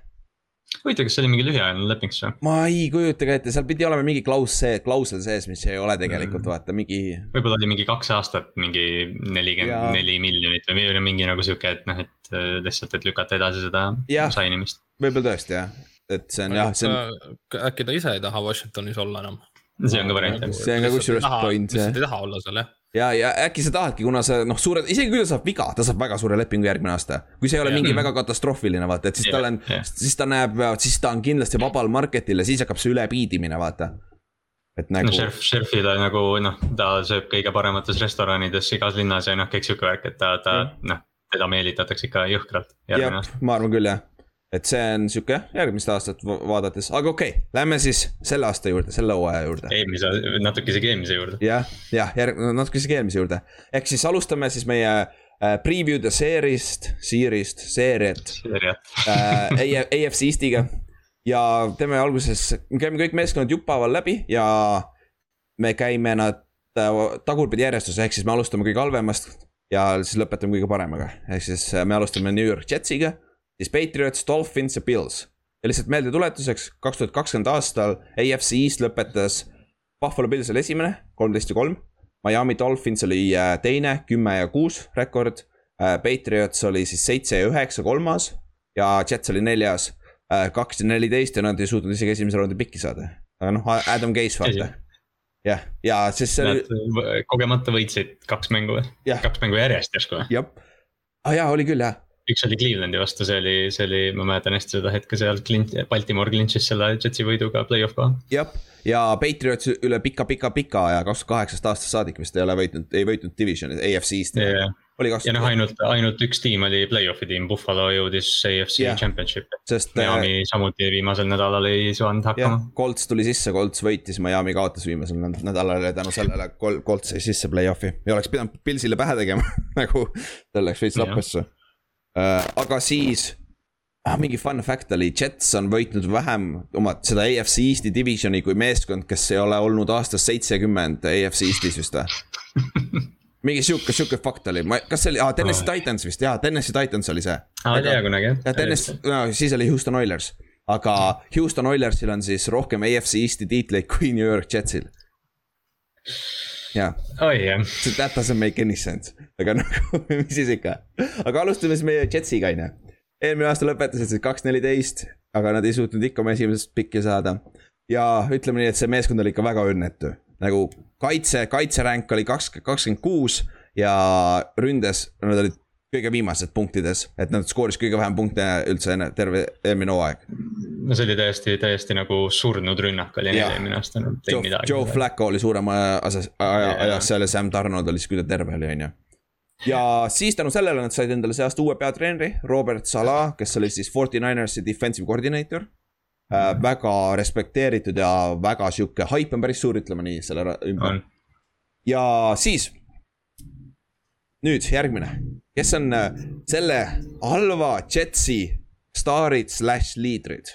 huvitav, kas see oli mingi lühiajaline leping siis või? ma ei kujuta ka ette, seal pidi olema mingi klaus see, klausel sees, mis ei ole tegelikult vaata mingi. võib-olla oli mingi kaks aastat mingi nelikümmend neli miljonit või mingi- mingi nagu sihuke, et noh, et äh, lihtsalt, et lükata edasi seda sign imist. võib-olla tõesti jah, et see on jah, see on, äkki ta ise ei taha Washingtonis olla enam. see on ka variant jah. See on ka kusjuures point, jah. lihtsalt ei taha olla seal jah. ja, ja äkki sa tahadki, kuna sa noh, suure, isegi kui ta saab viga, ta saab väga suure lepingu järgmine aasta. kui see ei ole Jah. mingi väga katastroofiline, vaata, et siis Jah, tal on siis ta näeb, siis ta on kindlasti vabal market'il ja siis hakkab see üle piidimine, vaata. et no nagu, Sheriff, Sheriffile nagu noh, ta sööb kõige paremates restoranides igas linnas ja noh, kõik sihuke värk, et ta, ta noh, teda meelitatakse ikka jõhkralt jah ma arvan küll jah. Et see on sihuke järgmist aastat va- vaadates, aga okei okay,, lähme siis selle aasta juurde, selle hooaja juurde. eelmise, natuke isegi eelmise juurde. jah, jah, järg-, natuke isegi eelmise juurde. ehk siis alustame siis meie äh, preview'de seerist, seerist, seeriat äh, AFC Eestiga. ja teeme alguses, me käime kõik meeskonnad jupphaaval läbi ja me käime nad äh, tagurpidi järjestuses, ehk siis me alustame kõige halvemast ja siis lõpetame kõige paremaga. ehk siis äh, me alustame New York Jetsiga, siis Patriots, Dolphins ja Bills. ja lihtsalt meeldetuletuseks, kaks tuhat kakskümmend aastal AFC East lõpetas Buffalo Bills oli esimene, kolmteist ja kolm. Miami Dolphins oli äh, teine, kümme ja kuus rekord. Patriots oli siis seitse ja üheksa, kolmas ja Jets oli neljas, kaks ja neliteist ja nad ei suutnud isegi esimese raundi pikki saada. aga noh, Adam Case vaata. jah, ja siis see oli, kogemata võitsid kaks mängu kaks mängu järjest järsku või? jah, ah jaa, oli küll jah, üks oli Clevelandi vastu, see oli, see oli, ma mäletan hästi seda hetke seal Clint, Baltimore clinch'is selle Jetsi võiduga play-off koha. jah. ja Patriots üle pika-pika-pika aja, kaks tuhat kaheksast aastast saadik vist ei ole võitnud, ei võitnud divisioni AFC-st. ja oli kaks noh, ainult, ainult üks tiim oli play-off'i tiim, Buffalo jõudis AFC yeah. championship'i. sest äh, Miami samuti viimasel nädalal ei saanud hakkama., Colts tuli sisse, Colts võitis, Miami kaotas viimasel näd- nädalal ja tänu sellele Col- Colts sai sisse play-off'i ja oleks pidanud Pilsile pähe tegema nagu tal läks veits lappesse uh,. Aga siis ah, mingi fun fact oli, Jets on võitnud vähem oma seda AFC Eesti divisioni kui meeskond, kes ei ole olnud aastast seitsekümmend AFC Eestis vist või? mingi sihuke, sihuke fakt oli, ma, kas see oli ah,, Tennessee Titans vist, jaa, Tennessee Titans oli see aa, oli hea kunagi jah. jah, Tennessee, no siis oli Houston Oilers, aga Houston Oilersil on siis rohkem AFC Eesti tiitleid kui New York Jetsil. jah, oi jah, that doesn't make any sense, aga nagu, mis siis ikka. aga alustame siis meie Jetsiga on ju. eelmine aasta lõpetasid siis kaks neliteist, aga nad ei suutnud ikka oma esimesest pikki saada. ja ütleme nii, et see meeskond oli ikka väga õnnetu, nagu kaitse, kaitseränk oli kaks, kakskümmend kuus ja ründes nad olid kõige viimased punktides, et nad skooris kõige vähem punkte üldse enne terve eelmine hooaeg. no see oli täiesti, täiesti nagu surnud rünnak oli neil eelmine aasta, nad ei teinud midagi. Joe Flacco oli suurem ajas, ajas seal ja Sam Donald oli siis, kui ta terve oli, on ju ja siis tänu sellele nad said endale see aasta uue peatreeneri, Robert Salah, kes oli siis Forty Ninersi defensive coordinator äh,. väga respekteeritud ja väga sihuke haip on päris suur, ütleme nii, selle ümber. ja siis nüüd järgmine, kes on äh, selle halva Jetsi staarid slaš liidrid?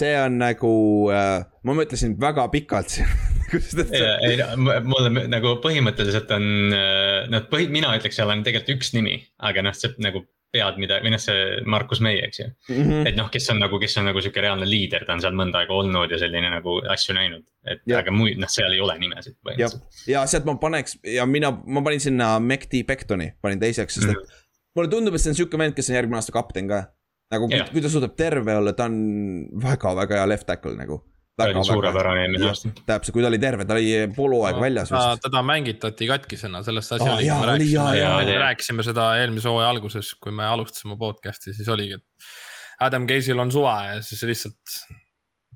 see on nagu äh,, ma mõtlesin väga pikalt siin ei, mulle nagu põhimõtteliselt on, äh, noh, põhi, mina ütleks, seal on tegelikult üks nimi, aga noh, see nagu pead, mida, või noh, see Markus May, eks ju mm. -hmm. et noh, kes on nagu, kes on nagu sihuke reaalne liider, ta on seal mõnda aega olnud ja selline nagu asju näinud. et ja. aga muid, noh, seal ei ole nimesid põhimõtteliselt. ja sealt ma paneks ja mina, ma panin sinna Mekti Bektoni, panin teiseks, sest et mm -hmm. mulle tundub, et see on sihuke vend, kes on järgmine aasta kapten ka. nagu kui, kui ta suudab terve olla, ta on väga-väga hea left tackle nagu ta oli suurepärane eelmine aasta. täpselt, kui ta oli terve, ta oli pool hooaega väljas vist. teda mängitati katkisena, sellest asi oligi, me rääkisime, rääkisime seda eelmise hooaja alguses, kui me alustasime podcast'i, siis oligi, et. Adam Case'il on suva ja siis lihtsalt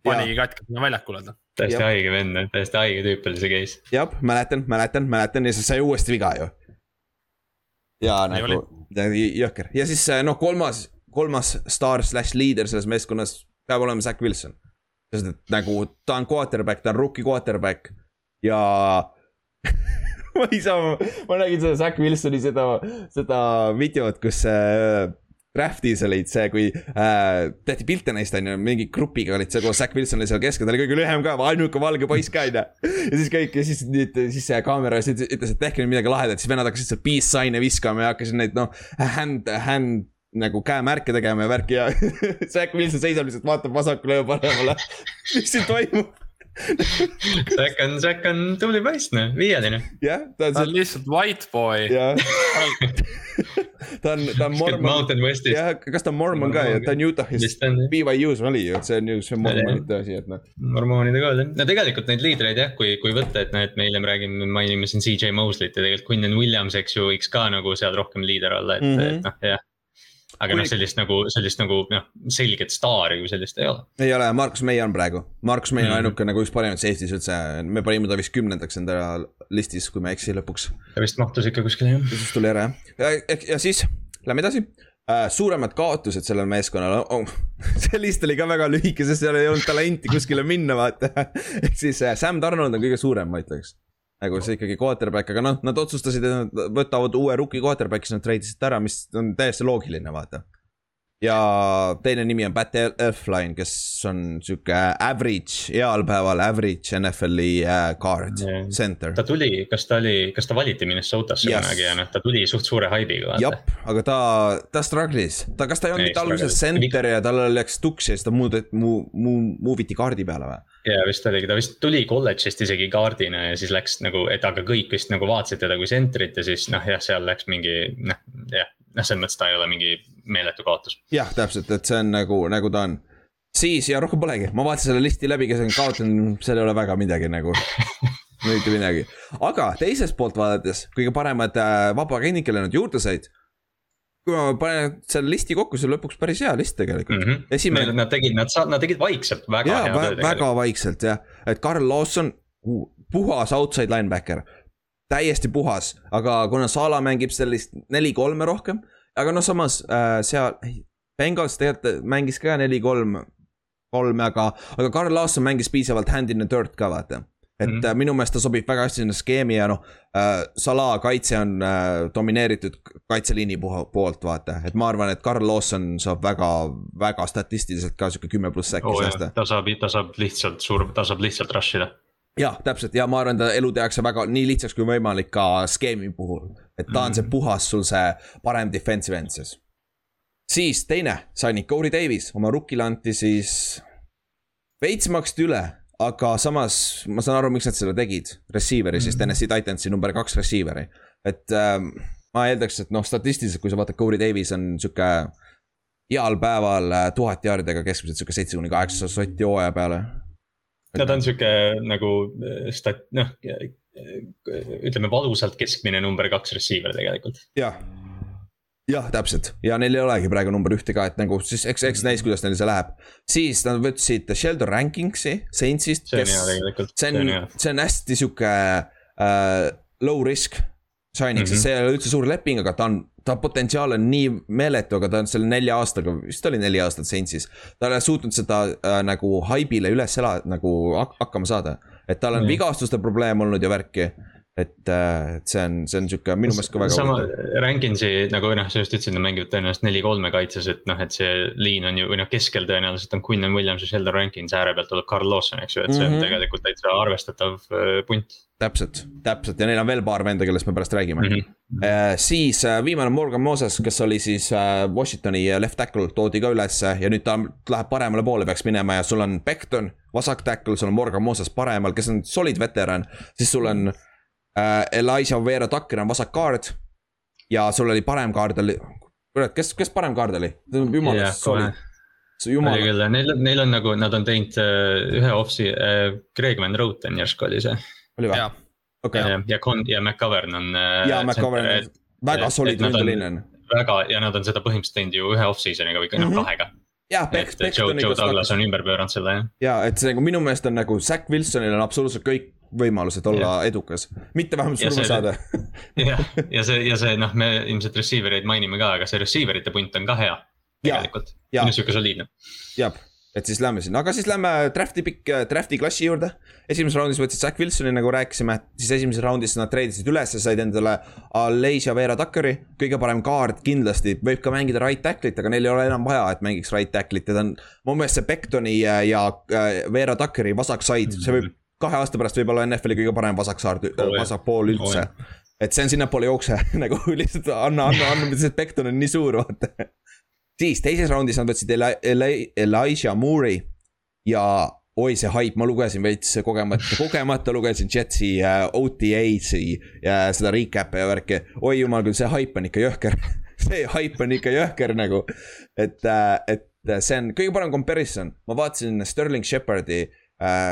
panigi katkisena väljakule ta. täiesti haige vend, täiesti haige tüüp oli see case. jah, mäletan, mäletan, mäletan ja siis sai uuesti viga ju. ja Nii nagu jõhker ja siis noh, kolmas, kolmas staar slaš liider selles meeskonnas peab olema Zack Wilson sest et nagu ta on quarterback, ta on rookie quarterback ja ma ei saa, ma nägin seda Zack Wilsoni seda, seda videot, kus äh, Draftis olid see, kui äh, tehti pilte neist, on ju, mingi grupiga olid seal koos, Zack Wilson oli seal keskel, ta oli kõige lühem ka, ainuke valge poiss ka, on ju. ja siis kõik ja siis siis see kaamera ütles, et tehke nüüd midagi lahedat, siis vennad hakkasid seal peace sign'e viskama ja hakkasid neid noh, hand, hand nagu käemärke tegema ja värki ja Zack Wilson seisab lihtsalt, vaatab vasakule ja paremale mis siin toimub Zack on, Zack on tubli poiss, noh, viieline. jah, ta on. ta on lihtsalt white boy. jah ta on, ta on mormon. jah, kas ta on mormon ka ja ta on Utah'is, BYU-s oli ju, et see on ju see mormonite asi, et noh. mormoonide ka, no tegelikult neid liidreid jah, kui, kui võtta, et noh, et me hiljem räägime, mainime siin CJ Mosley't ja tegelikult Quinton Williams, eks ju, võiks ka nagu seal rohkem liider olla, et mm, -hmm. et noh, jah aga noh, sellist nagu, sellist nagu noh, selget staari kui sellist ei ole. ei ole, Markus May on praegu, Markus May on mm -hmm. ainuke nagu üks parimaid safety's üldse, me panime ta vist kümnendaks enda listis, kui ma ei eksi lõpuks. ta vist mahtus ikka kuskile jah. siis tuli ära jah, ja, ja siis lähme edasi äh,. suuremad kaotused sellel meeskonnal oh,, see list oli ka väga lühike, sest seal ei olnud talenti kuskile minna, vaata ehk siis äh, Sam Donald on kõige suurem, ma ütleks nagu see ikkagi quarterback, aga noh, nad otsustasid, et nad võtavad uue rookie quarterback'i, siis nad treidisid ära, mis on täiesti loogiline, vaata. Ja teine nimi on Pat Elfline, kes on sihuke average, heal päeval average NFL-i uh, guard yeah., center. ta tuli, kas ta oli, kas ta valiti Minnesotasse yes. kunagi ja noh, ta tuli suht suure haibiga. jah, aga ta, ta struggle'is, ta, kas ta ei olnud mitte alguses center ja tal läks tuks ja siis ta muudeti, muu-, muu-, move iti kaardi peale või? ja vist oligi, ta vist tuli kolledžist isegi kaardina ja siis läks nagu, et aga kõik vist nagu vaatasid teda kui sentrit ja siis noh, jah, seal läks mingi noh, jah, noh, selles mõttes ta ei ole mingi meeletu kaotus. jah, täpselt, et see on nagu, nagu ta on. siis ja rohkem polegi, ma vaatasin selle listi läbi, kes on kaotanud, seal ei ole väga midagi nagu mitte midagi, aga teisest poolt vaadates kõige paremad äh, vabaagendid, kelle nad juurde said kui ma panen selle listi kokku, see on lõpuks päris hea list tegelikult mm. -hmm. esimene. Nad tegid, nad, nad tegid vaikselt väga ja, hea töö. väga vaikselt jah, et Carl Lawson, puhas outside linebacker. Täiesti puhas, aga kuna Sala mängib sellist neli-kolme rohkem, aga noh, samas äh, seal, Bengals tegelikult mängis ka neli-kolm, kolme, aga, aga Carl Lawson mängis piisavalt hand in the dirt ka vaata et mm -hmm. minu meelest ta sobib väga hästi sinna skeemi ja noh äh,, Salah kaitse on äh, domineeritud kaitseliini poolt, vaata, et ma arvan, et Carl Lawson saab väga, väga statistiliselt ka sihuke kümme pluss äkki oh, säästa. ta saab, ta saab lihtsalt suur, ta saab lihtsalt rush ida jah, täpselt ja ma arvan, ta elu tehakse väga nii lihtsaks kui võimalik ka skeemi puhul. et ta on mm. see mhm. puhas sul see parem defensive end siis. siis teine, sai Corey Davis, oma rookile anti siis veits maksti üle aga samas ma saan aru, miks nad seda tegid, receiver'i siis mhm. Tennessee Titansi number kaks receiver'i. et ähm, ma eeldaks, et noh, statistiliselt, kui sa vaatad, Corey Davis on sihuke heal päeval äh, tuhat jaardidega keskmiselt sihuke seitse kuni kaheksasada sotti hooaja peale. No ta on sihuke nagu äh, stat-, noh, ütleme valusalt keskmine number kaks receiver tegelikult. jah, jah, täpselt ja neil ei olegi praegu number ühte ka, et nagu siis eks, eks näis, kuidas neil see läheb. siis nad võtsid Sheldon Rankingsi Saintsist. see on hea tegelikult. see on, see on hästi sihuke äh, low risk signing mm, -hmm. sest see ei ole üldse suur leping, aga ta on, ta potentsiaal on nii meeletu, aga ta on selle nelja aastaga, vist oli neli aastat Saintsis. ta ei ole suutnud seda äh, nagu haibile üles elada, nagu hakkama saada. et tal on mm vigastuste probleem olnud ja värki et, äh, et see on, see on sihuke minu meelest ka väga. sama Rankinsi nagu noh, sa just ütlesid, nad mängivad tõenäoliselt neli-kolme kaitses, et noh, et see liin on ju või noh, keskel tõenäoliselt on Quinnan Williams ja Sheldon Rankins, ääre pealt tuleb Carl Lawson, eks ju, et see on mm -hmm. tegelikult täitsa arvestatav äh, punt. täpselt, täpselt ja neil on veel paar venda, kellest me pärast räägime mm. -hmm. Uh, siis uh, viimane Morgan Moses, kes oli siis uh, Washingtoni left tackle, toodi ka ülesse ja nüüd ta läheb paremale poole, peaks minema ja sul on Beckton, vasak tackle, sul on Morgan Moses paremal, kes on solid veteran, siis sul on mm. -hmm äh,. Elijah Vera Tucker on vasak kaard. ja sul oli parem kaard oli, kurat, kes, kes parem kaard oli? jumala yeah,, sorry. Jumal. oli küll, neil, neil on nagu, nad on teinud uh, ühe offsi uh,, Greg Van Roten järsku oli see. oli või? Okay. ja, ja Con- ja McCovern on uh,. ja McCovern on väga solid ründeline. väga ja nad on seda põhimõtteliselt teinud ju ühe off-season'iga või noh mm -hmm. kahega jah, Beck, Beck. Joe, Joe Douglas on ümber pööranud selle jah. ja et see nagu minu meelest on nagu Zack Wilsonil on absoluutselt kõik võimalused olla ja. edukas, mitte vähemalt surma saada jah, ja see, ja see noh, me ilmselt receiver eid mainime ka, aga see receiver ite punt on ka hea. tegelikult, sihuke soliidne. jah, et siis lähme sinna, aga siis lähme draft'i pikk, draft'i klassi juurde. esimeses raundis võtsid Zack Wilsoni, nagu rääkisime, siis esimeses raundis nad treidisid üles ja said endale Alesia Vera Tuckeri. kõige parem kaart kindlasti, võib ka mängida right tackle'it, aga neil ei ole enam vaja, et mängiks right tackle'it ja ta on. mu meelest see Bektoni ja, ja Vera Tuckeri vasak side, see võib kahe aasta pärast võib-olla NFL-i kõige parem vasaksaar oh,, vasakpool üldse oh,. et see on sinnapoole jookse nagu lihtsalt anna, anna, anna, see Becton on nii suur, vaata. siis teises raundis nad võtsid Eli, Eli, Elijah Moore'i ja oi, see haip, ma lugesin veits kogemata, kogemata lugesin Jetsi uh, OTA-si ja seda recap'i ja värki. oi jumal küll, see haip on ikka jõhker see haip on ikka jõhker nagu, et, äh, et see on kõige parem comparison, ma vaatasin Sterling Shepardi äh,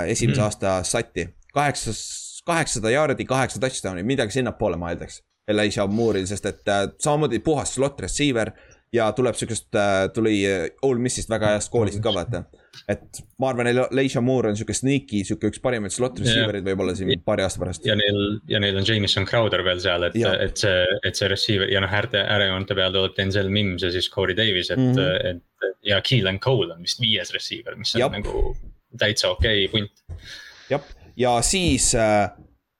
esimese mm. aasta sati. kaheksas, kaheksasada jaardi, kaheksa touchdown'i, midagi sinnapoole ma eeldaks. Elijah Moore'il, sest et äh, samamoodi puhas slot receiver ja tuleb sihukest äh,, tuli äh, Ole Missist väga heast koolist ka vaata. et ma arvan, Elijah Moore on sihuke sneaky, sihuke üks parimaid slot receiver'id võib-olla siin paari aasta pärast. ja neil, ja neil on Jameson Crowder veel seal, et, et see, et see receiver ja noh, äärde, äärejoonte peal tuleb Denzel Mims ja siis Corey Davis, et mm, -hmm. et. ja Keelan Cole on vist viies receiver, mis on Jab. nagu täitsa okei okay, punt. jah, ja siis äh,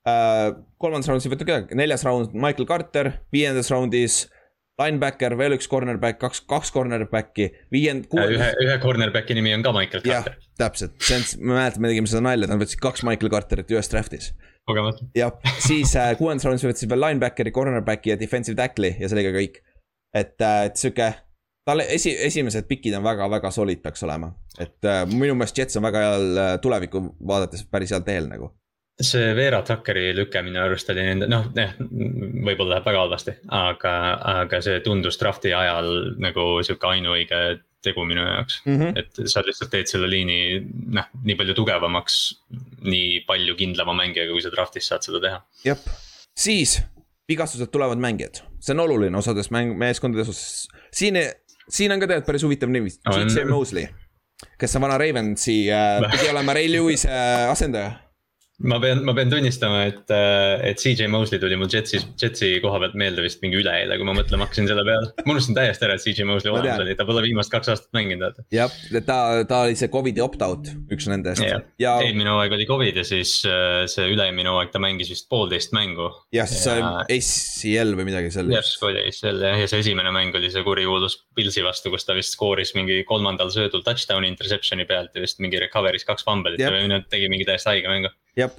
äh, kolmandas raundis ei võta kedagi, neljas raund Michael Carter, viiendas raundis linebacker, veel üks cornerback, kaks, kaks cornerback'i, viiend-. ühe, ühe cornerback'i nimi on ka Michael Carter. täpselt, see on, ma mäletan, me tegime seda nalja, nad võtsid kaks Michael Carterit ühes draft'is. kogemata. jah, siis äh, kuuendas raundis võtsid veel linebackeri, cornerback'i ja defensive tackle'i ja see oli ka kõik. et, äh, et sihuke tal esi, esimesed pikid on väga-väga solid peaks olema, et äh, minu meelest Jets on väga heal äh, tulevikku vaadates päris heal teel nagu. see Vera Tuckeri lüke minu arust oli nende, noh, jah, võib-olla läheb väga halvasti, aga, aga see tundus draft'i ajal nagu sihuke ainuõige tegu minu jaoks mm. -hmm. et sa lihtsalt teed selle liini, noh, nii palju tugevamaks, nii palju kindlama mängijaga, kui sa draft'is saad seda teha. jah, siis vigastused tulevad mängijad, see on oluline osades mäng, meeskondades siin siin on ka tegelikult päris huvitav nimi, J.J. Mosley, kes on vana Ravensi äh,, pidi olema Ray Lewis'e äh, asendaja ma pean, ma pean tunnistama, et, äh, et CJ Mosley tuli mul Jetsi, Jetsi koha pealt meelde vist mingi üleeile, kui ma mõtlema hakkasin selle peale. ma unustasin täiesti ära, et CJ Mosley olemas oli, ta pole viimased kaks aastat mänginud, vaata. jah, ta, ta oli see Covidi opt-out, üks nendest. Ja... eelmine hooaeg oli Covid ja siis äh, see üle-eelmine hooaeg ta mängis vist poolteist mängu. jah, siis see ja... oli ACL või midagi sellist. järsku oli ACL jah, ja see esimene mäng oli see kurikuulus Pilsi vastu, kus ta vist skooris mingi kolmandal söödul touchdown'i interception'i pealt ja vist mingi recovery's kaks fumble'it või tegi mingi täiesti haige mängu jah,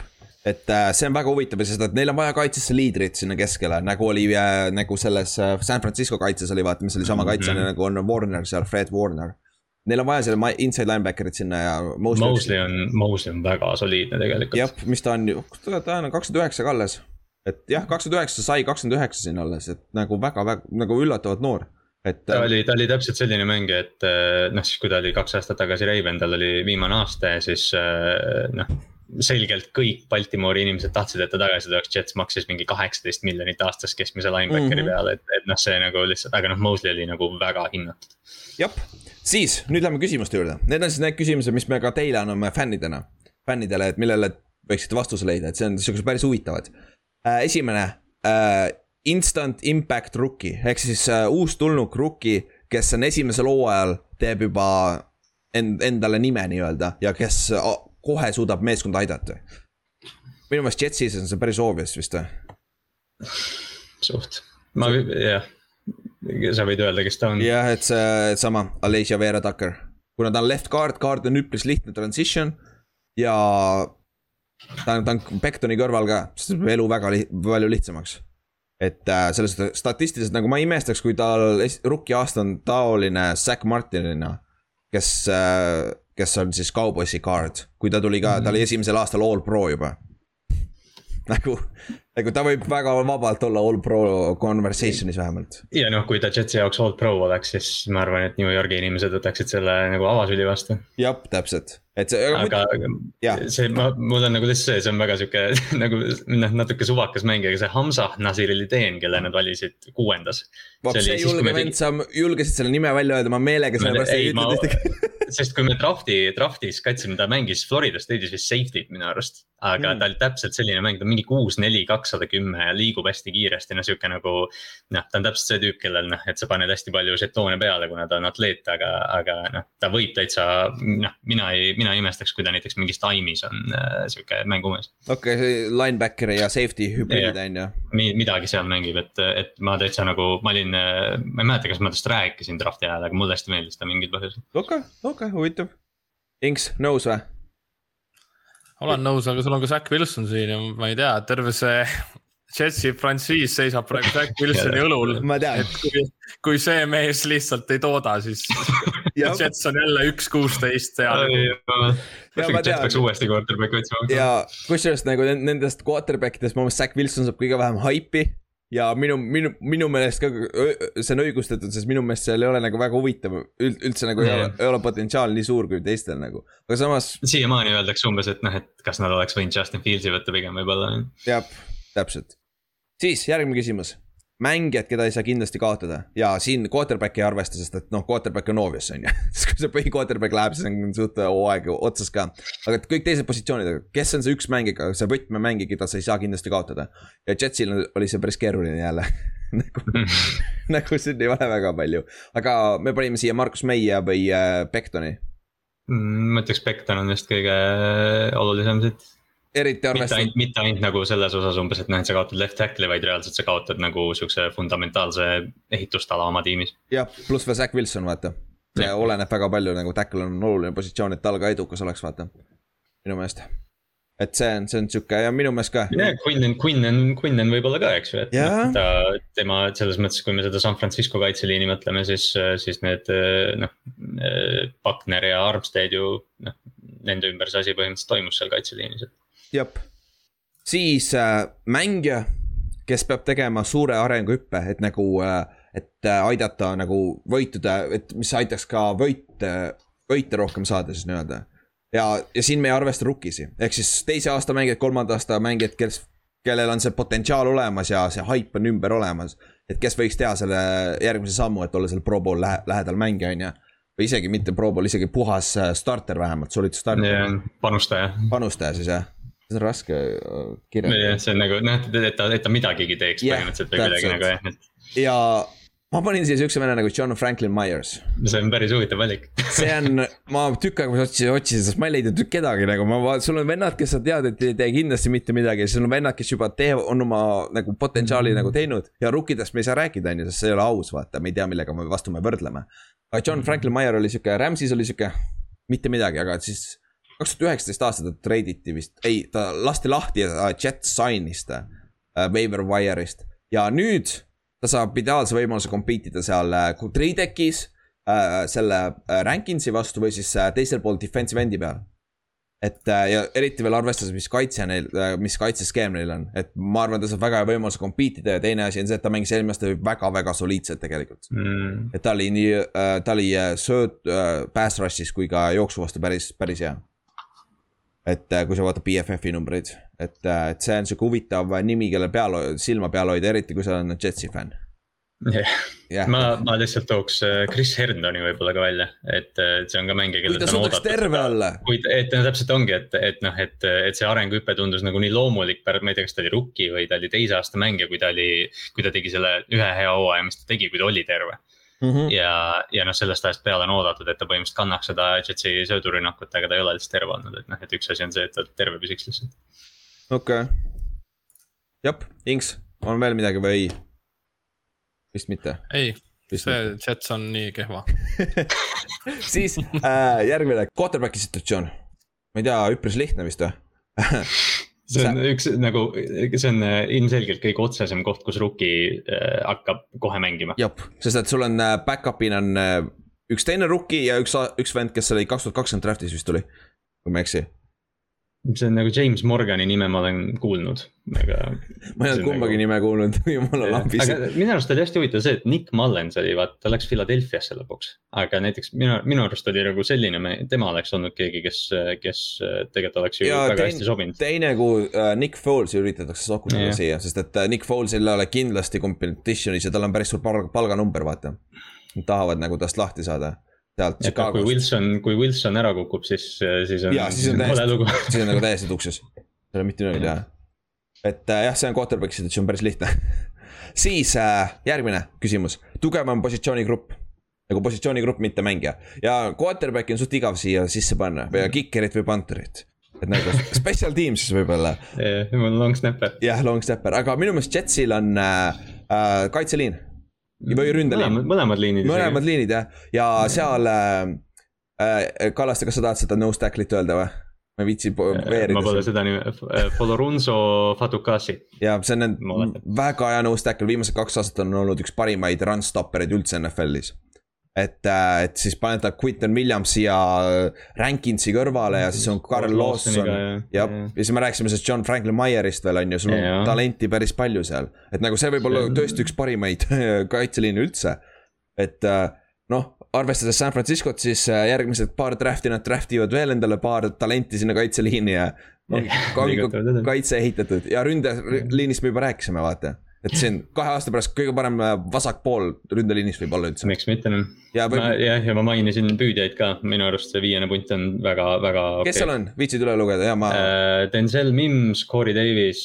et äh, see on väga huvitav, sest et neil on vaja kaitsesse liidrit sinna keskele, nagu oli äh, nagu selles äh, San Francisco kaitses oli, vaata, mis oli sama kaitseline mm -hmm. nagu on Warner seal, Fred Warner. Neil on vaja selle inside linebacker'it sinna ja. Mosley on, Mosley on väga soliidne tegelikult. jah, mis ta on ju, ta on kakskümmend üheksa ka alles. et jah, kakskümmend üheksa sai kakskümmend üheksa sinna alles, et nagu väga-väga nagu üllatavalt noor et. ta oli, ta oli täpselt selline mängija, et noh, siis kui ta oli kaks aastat tagasi Raven, tal oli viimane aasta ja siis noh selgelt kõik Baltimoori inimesed tahtsid, et ta tagasi tuleks, Jets maksis mingi kaheksateist miljonit aastas keskmise linebackeri mm -hmm. peale, et, et noh, see nagu lihtsalt, aga noh, Mosley oli nagu väga hinnatud. jah, siis nüüd lähme küsimuste juurde, need on siis need küsimused, mis me ka teile anname fännidena, fännidele, et millele võiksite vastuse leida, et see on siuksed päris huvitavad äh,. esimene äh,, instant impact rookie ehk siis äh, uus tulnuk rookie, kes on esimesel hooajal, teeb juba end, endale nime nii-öelda ja kes kohe suudab meeskonda aidata. minu meelest Jetsis on see päris obvious vist või? suht, ma jah, sa võid öelda, kes ta on. jah, et see sama, Alessia Vera Tucker, kuna ta on left guard, guard on üpris lihtne transition ja ta on, ta on Bektoni kõrval ka, see teeb elu väga li palju lihtsamaks. et äh, selles suhtes statistiliselt nagu ma ei imestaks, kui tal rookie aasta on taoline Zack Martinina, kes äh, kes on siis Cowboysi guard, kui ta tuli ka mm, -hmm. ta oli esimesel aastal all pro juba. nagu, nagu ta võib väga vabalt olla all pro conversation'is vähemalt. ja noh, kui ta Jetsi jaoks all pro oleks, siis ma arvan, et New Yorgi inimesed võtaksid selle nagu avasüli vastu. jah, täpselt, et see. aga, aga see, ma, mul on nagu lihtsalt see, see on väga sihuke nagu noh, natuke suvakas mäng, aga see Hamza Nasiriliteen, kelle nad valisid kuuendas. vot see julge vend, sa julgesid selle nime välja öelda, ma meelega sellepärast ei ütelnud ühtegi sest kui me draft'i, draft'is katsime, ta mängis Florida State'is vist safety't minu arust. aga mm. ta oli täpselt selline mäng, ta on mingi kuus, neli, kakssada kümme ja liigub hästi kiiresti, no sihuke nagu. noh, ta on täpselt see tüüp, kellel noh, et sa paned hästi palju žetoone peale, kuna ta on atleet, aga, aga noh, ta võib täitsa. noh, mina ei, mina ei imestaks, kui ta näiteks mingis time'is on äh, sihuke mängumees. okei okay,, linebacker ja safety hübriid on ju. Midagi seal mängib, et, et ma täitsa nagu, ma olin, ma ei mäleta, kas ma tast rääkisin draft'i ajal, aga mulle hästi meeldis ta mingil põhjusel. okei okay,, okei okay,, huvitav. Inks, nõus või? olen nõus, aga sul on ka Zack Wilson siin ja ma ei tea, terve see Jetsi frantsiis seisab praegu Zack Wilsoni õlul. ma tean. Kui, kui see mees lihtsalt ei tooda, siis Jets on jälle üks kuusteist seal. Jets peaks uuesti quarterback'i otsima. ja kusjuures nagu nendest quarterback idest, ma arvan, Zack Wilson saab kõige vähem haipi ja minu, minu, minu meelest ka see on õigustatud, sest minu meelest seal ei ole nagu väga huvitav üldse nagu mm. ei ole, ei ole potentsiaal nii suur kui teistel nagu, aga samas. siiamaani öeldakse umbes, et noh, et kas nad oleks võinud Justin Fieldsi võtta pigem võib-olla. jah, täpselt. Siis järgmine küsimus mängijad, keda ei saa kindlasti kaotada ja siin quarterback'i ei arvesta, sest et noh, quarterback on obvious on ju siis kui see põhi quarterback läheb, siis on suht hooaeg otsas ka. aga kõik teised positsioonid, kes on see üks mängija, see võtmemängija, keda sa ei saa kindlasti kaotada. ja Jetsil oli see päris keeruline jälle nagu nagu siin ei ole väga palju, aga me panime siia Markus Meie või äh, Bektoni mm,. ma ütleks, Bekton on vist kõige olulisem siit eriti arvestades. mitte ainult nagu selles osas umbes, et noh, et sa kaotad left tackle'i, vaid reaalselt sa kaotad nagu siukse fundamentaalse ehitustala oma tiimis. jah, pluss veel Zack Wilson, vaata. see ja. oleneb väga palju nagu tackle on oluline positsioon, et tal ka edukas oleks, vaata. minu meelest. et see on, see on sihuke ja minu meelest ka. ja Quinnen, Quinnen, Quinnen võib-olla ka, eks ju, et noh, ta, tema selles mõttes, kui me seda San Francisco kaitseliini mõtleme, siis, siis need noh. Buckner ja Armstead ju noh, nende ümber see asi põhimõtteliselt toimus seal kaitseliinis, et jep, siis äh, mängija, kes peab tegema suure arenguhüppe, et nagu äh,, et äh, aidata nagu võituda, et mis aitaks ka võite, võite rohkem saada siis nii-öelda. ja, ja siin me ei arvesta rukkisi, ehk siis teise aasta mängijad, kolmanda aasta mängijad, kes, kellel on see potentsiaal olemas ja see haip on ümber olemas. et kes võiks teha selle järgmise sammu, et olla seal pro pool lähe, lähedal mängija, on ju või isegi mitte pro pool, isegi puhas äh, starter vähemalt, solid starter panustaja. panustaja siis jah see on raske äh, kirjeldada. see on nagu noh, et ta, et ta midagigi teeks yeah, põhimõtteliselt või midagi nagu jah, et. ja ma panin siia siukse venna nagu John Franklin Myers. see on päris huvitav valik see on, ma tükk aega otsisin, otsisin, sest ma ei leidnud kedagi nagu ma, sul on vennad, kes sa tead, et ei tee kindlasti mitte midagi, sul on vennad, kes juba teevad, on oma nagu potentsiaali mm. nagu teinud. ja rukkidest me ei saa rääkida, on ju, sest see ei ole aus, vaata, me ei tea, millega me vastu me võrdleme. aga John Franklin Meyer oli sihuke, Rams'is oli sihuke mitte midagi, aga siis kaks tuhat üheksateist aastal ta treiditi vist, ei, ta lasti lahti ja Jet sign'is ta äh, waiver wire'ist. Ja nüüd ta saab ideaalse võimaluse compete ida seal äh, Tradekis äh, selle äh, Rankinsi vastu või siis äh, teisel pool defensive end'i peal. et äh, ja eriti veel arvestades, mis kaitse neil äh,, mis kaitseskeem neil on, et ma arvan, ta saab väga hea võimaluse compete ida ja teine asi on see, et ta mängis eelmine aasta väga-väga soliidselt tegelikult. Mm.. et ta oli nii äh,, ta oli äh, sööt äh, pass rush'is kui ka jooksu vastu päris, päris hea et äh, kui sa vaatad BFF-i numbreid, et, äh, et see on sihuke huvitav nimi, kelle peal, silma peal hoida, eriti kui sa oled Jetsi fänn. jah yeah. ma, ma lihtsalt tooks äh, Chris Herndoni võib-olla ka välja, et see on ka mängija, kelle ta suudaks terve olla. kuid, et no täpselt ongi, et, et noh, et, et see arenguhüpe tundus nagu nii loomulik, ma ei tea, kas ta oli rookie või ta oli teise aasta mängija, kui ta oli, kui ta tegi selle ühe hea hooaja, mis ta tegi, kui ta oli terve Mm -hmm. ja, ja noh, sellest ajast peale on oodatud, et ta põhimõtteliselt kannaks seda Jetsi söödurünnakut, aga ta ei ole lihtsalt terve olnud, et noh, et üks asi on see, et ta terve püsiks lihtsalt. okei okay., jep, Inks, on veel midagi või ei? vist mitte. ei, see Jets on nii kehva siis äh, järgmine, quarterback'i situatsioon. ma ei tea, üpris lihtne vist või see on üks nagu, see on äh, ilmselgelt kõige otsesem koht, kus rookie äh, hakkab kohe mängima. jep, sest et sul on äh, back-up'ina on üks teine rookie ja üks, üks vend, kes oli kaks tuhat kakskümmend draft'is vist tuli, kui ma ei eksi see on nagu James Morgani nime ma olen kuulnud, aga. ma ei ole kumbagi nagu... nime kuulnud, jumala lambis. aga minu arust oli hästi huvitav see, et Nick Mullens oli vaata, ta läks Philadelphia'sse lõpuks. aga näiteks minu, minu arust oli nagu selline, tema oleks olnud keegi, kes, kes tegelikult oleks ju ja väga tein, hästi sobinud. teine, kui uh, Nick Foles'i üritatakse sokutada siia, sest et uh, Nick Foles'il ei ole kindlasti competition'is ja tal on päris suur palga, palganumber, vaata. Nad tahavad nagu tast lahti saada sealt Chicagost. kui Wilson, kui Wilson ära kukub, siis, siis on. ja siis on täiesti, siis on nagu täiesti tuksis, ei ole mitte midagi teha. et äh, jah, see on quarterback'i situatsioon päris lihtne siis äh, järgmine küsimus, tugevam positsioonigrupp nagu positsioonigrupp, mitte mängija ja quarterback'i on suht igav siia sisse panna või kicker'it või punter'it et nagu special team siis võib-olla. jah, long snapper. jah, long snapper, aga minu meelest Jetsil on äh, äh, kaitseliin või ründeliin. mõlemad liinid. mõlemad liinid jah, ja seal äh, äh,, Kallaste, kas sa tahad seda no stack'lit öelda või? ma ei viitsi veerida. ma pole seda nime, Folorunso Fatukasi. ja see on väga hea no stack'l, viimased kaks aastat on olnud üks parimaid run stoppereid üldse NFL-is et, äh, et siis paned ta Quinton Williamsi ja Rankinsi kõrvale ja siis on Carl Lawson. jah, ja siis me rääkisime sellest John Franklin Myerist veel on ju, sul on ja. talenti päris palju seal. et nagu see võib olla tõesti üks parimaid kaitseliine üldse. et äh, noh, arvestades San Franciscot, siis äh, järgmised paar draft'i nad draft ivad veel endale paar talenti sinna kaitseliini ja. noh, kaitse ehitatud ja ründeliinist me juba rääkisime, vaata et see on kahe aasta pärast kõige parem äh, vasakpool ründeliinis võib olla üldse. miks mitte noh. Jah, ja ma mainisin püüdjaid ka, minu arust see viiene punt on väga, väga. kes okay. seal on, viitsid üle lugeda ja ma uh,. Denzel Mims, Corey Davis,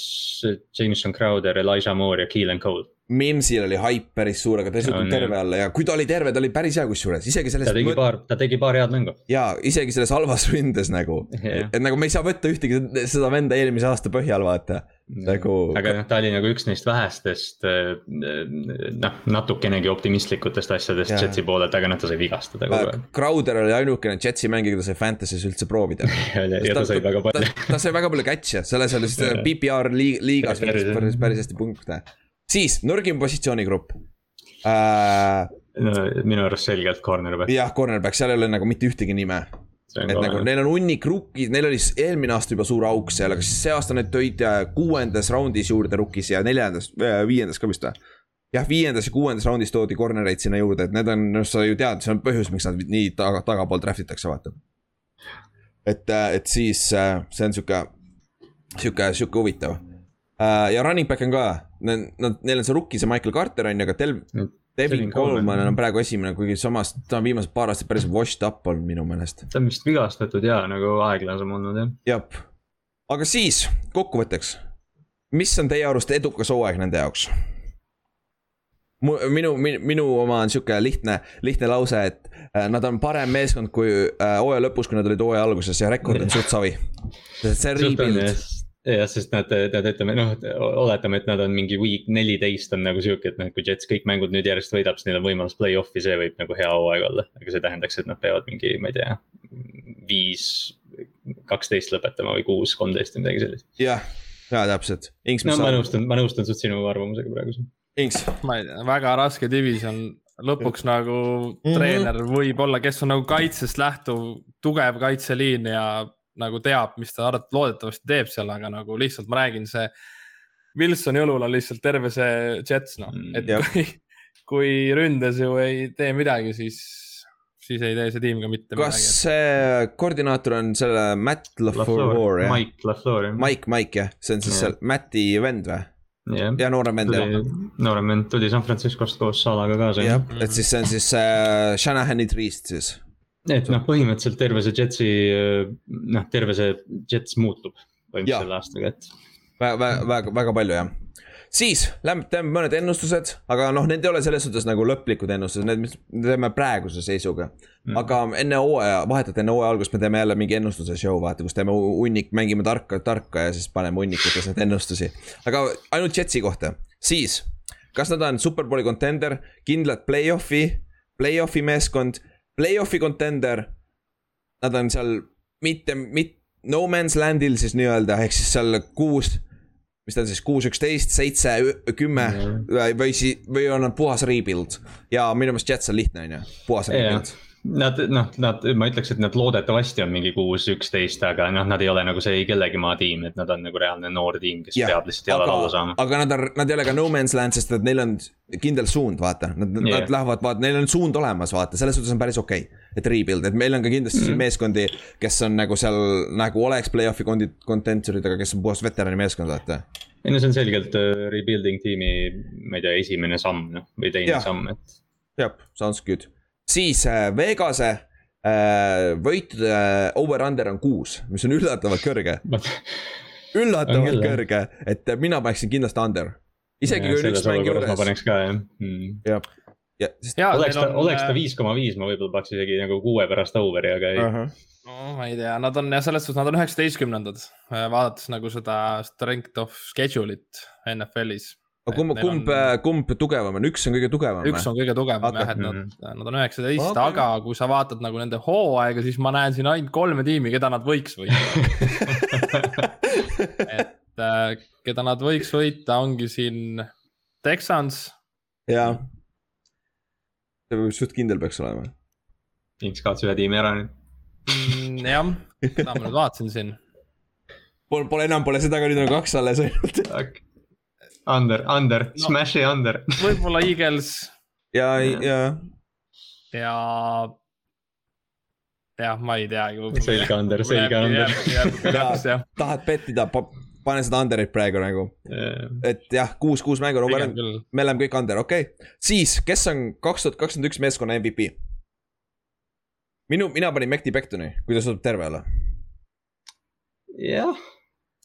Jameson Crowder, Elijah Moore ja Keelan Cole Mimsil oli haip päris suur, aga ta ei suutnud terve olla ja kui ta oli terve, ta oli päris hea kusjuures, isegi selles. ta tegi paar, ta tegi paar head mängu. ja isegi selles halvas ründes nagu yeah., et nagu me ei saa võtta ühtegi seda venda eelmise aasta põhjal, vaata nagu. aga noh, ta oli nagu üks neist vähestest äh, noh, natukenegi optimistlikutest asjadest yeah. Jetsi poolelt, aga noh, ta sai vigastada kogu aeg. Crowder oli ainukene Jetsi mängija, keda sai Fantasy's üldse proovida ja, ja, ja ta, ta sai väga palju. ta sai väga palju catch'e, selles oli siis PPR liigas päris, päris hästi punkte siis nõrgim positsioonigrupp äh,. no minu arust selgelt cornerback. jah, cornerback, seal ei ole nagu mitte ühtegi nime. Et nagu neil on hunnik rukkid, neil oli eelmine aasta juba suur auk seal, aga siis see aasta need tõid äh, kuuendas raundis juurde rukkis ja neljandas, äh, viiendas ka vist või? jah, viiendas ja kuuendas raundis toodi corner'eid sinna juurde, et need on, noh, sa ju tead, see on põhjus, miks nad nii taga, tagapool draft itakse, vaata. et, äh, et siis see on sihuke, sihuke, sihuke huvitav ja running back on ka, nad, nad, neil on see rookie, see Michael Carter on ju, aga Del-, Devin Coleman on praegu esimene, kuigi samas ta on viimased paar aastat päris washed up olnud minu meelest. ta on vist vigastatud ja nagu aeglasem olnud jah. jah, aga siis kokkuvõtteks, mis on teie arust edukas hooaeg nende jaoks? minu, minu, minu oma on sihuke lihtne, lihtne lause, et äh, nad on parem meeskond kui äh, hooaja lõpus, kui nad olid hooaja alguses ja rekord on suht savi. see rebuild jah, sest nad, nad ütleme noh, oletame, et nad on mingi week neliteist on nagu sihuke, et noh, kui Jets kõik mängud nüüd järjest võidab, siis neil on võimalus play-off'i, see võib nagu hea hooaeg olla. aga see tähendaks, et nad peavad mingi, ma ei tea, viis, kaksteist lõpetama või kuus, kolmteist või midagi sellist. jah, ja täpselt. no ma nõustun, ma nõustun suht sinu arvamusega praegu. Inks. ma ei tea, väga raske division lõpuks nagu mm -hmm. treener võib-olla, kes on nagu kaitsest lähtuv, tugev kaitseliin ja nagu teab, mis ta loodetavasti teeb seal, aga nagu lihtsalt ma räägin, see Wilsoni õlul on lihtsalt terve see Jets noh, mm, et ja. kui, kui ründes ju ei tee midagi, siis, siis ei tee see tiim ka mitte kas midagi. see koordinaator on selle Matt LaFleur jah? Mike LaFleur. Mike, Mike jah, see on siis Jah. seal Mati vend või? jah, ja noorem vend jah? noorem vend tuli San Franciscost koos Salaga kaasa. jah, et siis see on siis äh, Shanahani triist siis. Et noh, põhimõtteliselt terve see Jetsi, noh, terve see Jets muutub põhimõtteliselt selle aastaga, et väga, väga, väga palju jah. siis lähme teeme mõned ennustused, aga noh, need ei ole selles suhtes nagu lõplikud ennustused, need, mis me teeme praeguse seisuga mm.. aga enne hooaja, vahetult enne hooaja algust me teeme jälle mingi ennustuse show, vaata, kus teeme hu- hunnik, mängime tarka, tarka ja siis paneme hunnikutes neid ennustusi. aga ainult Jetsi kohta, siis kas nad on superbowli contender, kindlalt play-off'i, play-off'i meeskond, play-off'i contender. Nad on seal mitte, mitte no man's land'il siis nii-öelda, ehk siis seal kuus, mis ta on siis kuus, üksteist, seitse, kümme või, või siis, või on nad puhas rebuild. ja minu meelest Jets on lihtne, on ju, puhas jah rebuild. Nad noh, nad, ma ütleks, et nad loodetavasti on mingi kuus, üksteist, aga noh, nad ei ole nagu see ei kellegi maa tiim, et nad on nagu reaalne noor tiim, kes Jah, peab lihtsalt jalad alla aga saama,. aga nad on, nad ei ole ka no man's land, sest et neil on kindel suund, vaata, nad yeah., nad lähevad, vaata, neil on suund olemas, vaata, selles suhtes on päris okei okay,. et rebuild, et meil on ka kindlasti mm -hmm. meeskondi, kes on nagu seal nagu oleks play-off'i kondi-, contentor'id, aga kes on puhas veterani meeskond, vaata. ei no see on selgelt uh, rebuilding tiimi, ma ei tea, esimene samm noh, või teine Jah. samm, et. jah, sounds good. Siis äh, Vegase äh, võitude äh, over-under on kuus, mis on üllatavalt kõrge, üllatavalt jah. kõrge, et mina paneksin kindlasti under. isegi kui on üks mäng olukorras ma juures. paneks ka jah mm.. ja, sest oleks ta, oleks ta. viis koma viis, ma võib-olla paneks isegi nagu kuue pärast over'i, aga ei uh. -huh. no ma ei tea, nad on jah, selles suhtes nad on üheksateistkümnendad, vaadates nagu seda strength of schedule'it NFL-is. Aga kumb, kumb, kumb tugevam on, üks on kõige tugevam üks on kõige tugevam jah, et nad, nad on üheksateist okay., aga kui sa vaatad nagu nende hooaega, siis ma näen siin ainult kolme tiimi, keda nad võiks võita. et äh, keda nad võiks võita, ongi siin Texans, jaa. see võib suht kindel peaks olema. Inks kaotas ühe tiimi ära nüüd. Mm, jah, seda ma nüüd vaatasin siin. Pole, pole enam, pole seda ka, nüüd on kaks alles ainult. Under, under No. smash'i under. võib-olla Eagles ja, ja ja. jah, ma ei teagi. Selge under, selge under. tahad pettida, pane seda under'it praegu nagu, et jah, kuus, kuus mängu, no me oleme, me oleme kõik under, okei okay.. siis, kes on kaks tuhat kakskümmend üks meeskonna MVP? minu, mina panin Mekti Bektoni, kui ta suudab terve olla. jah,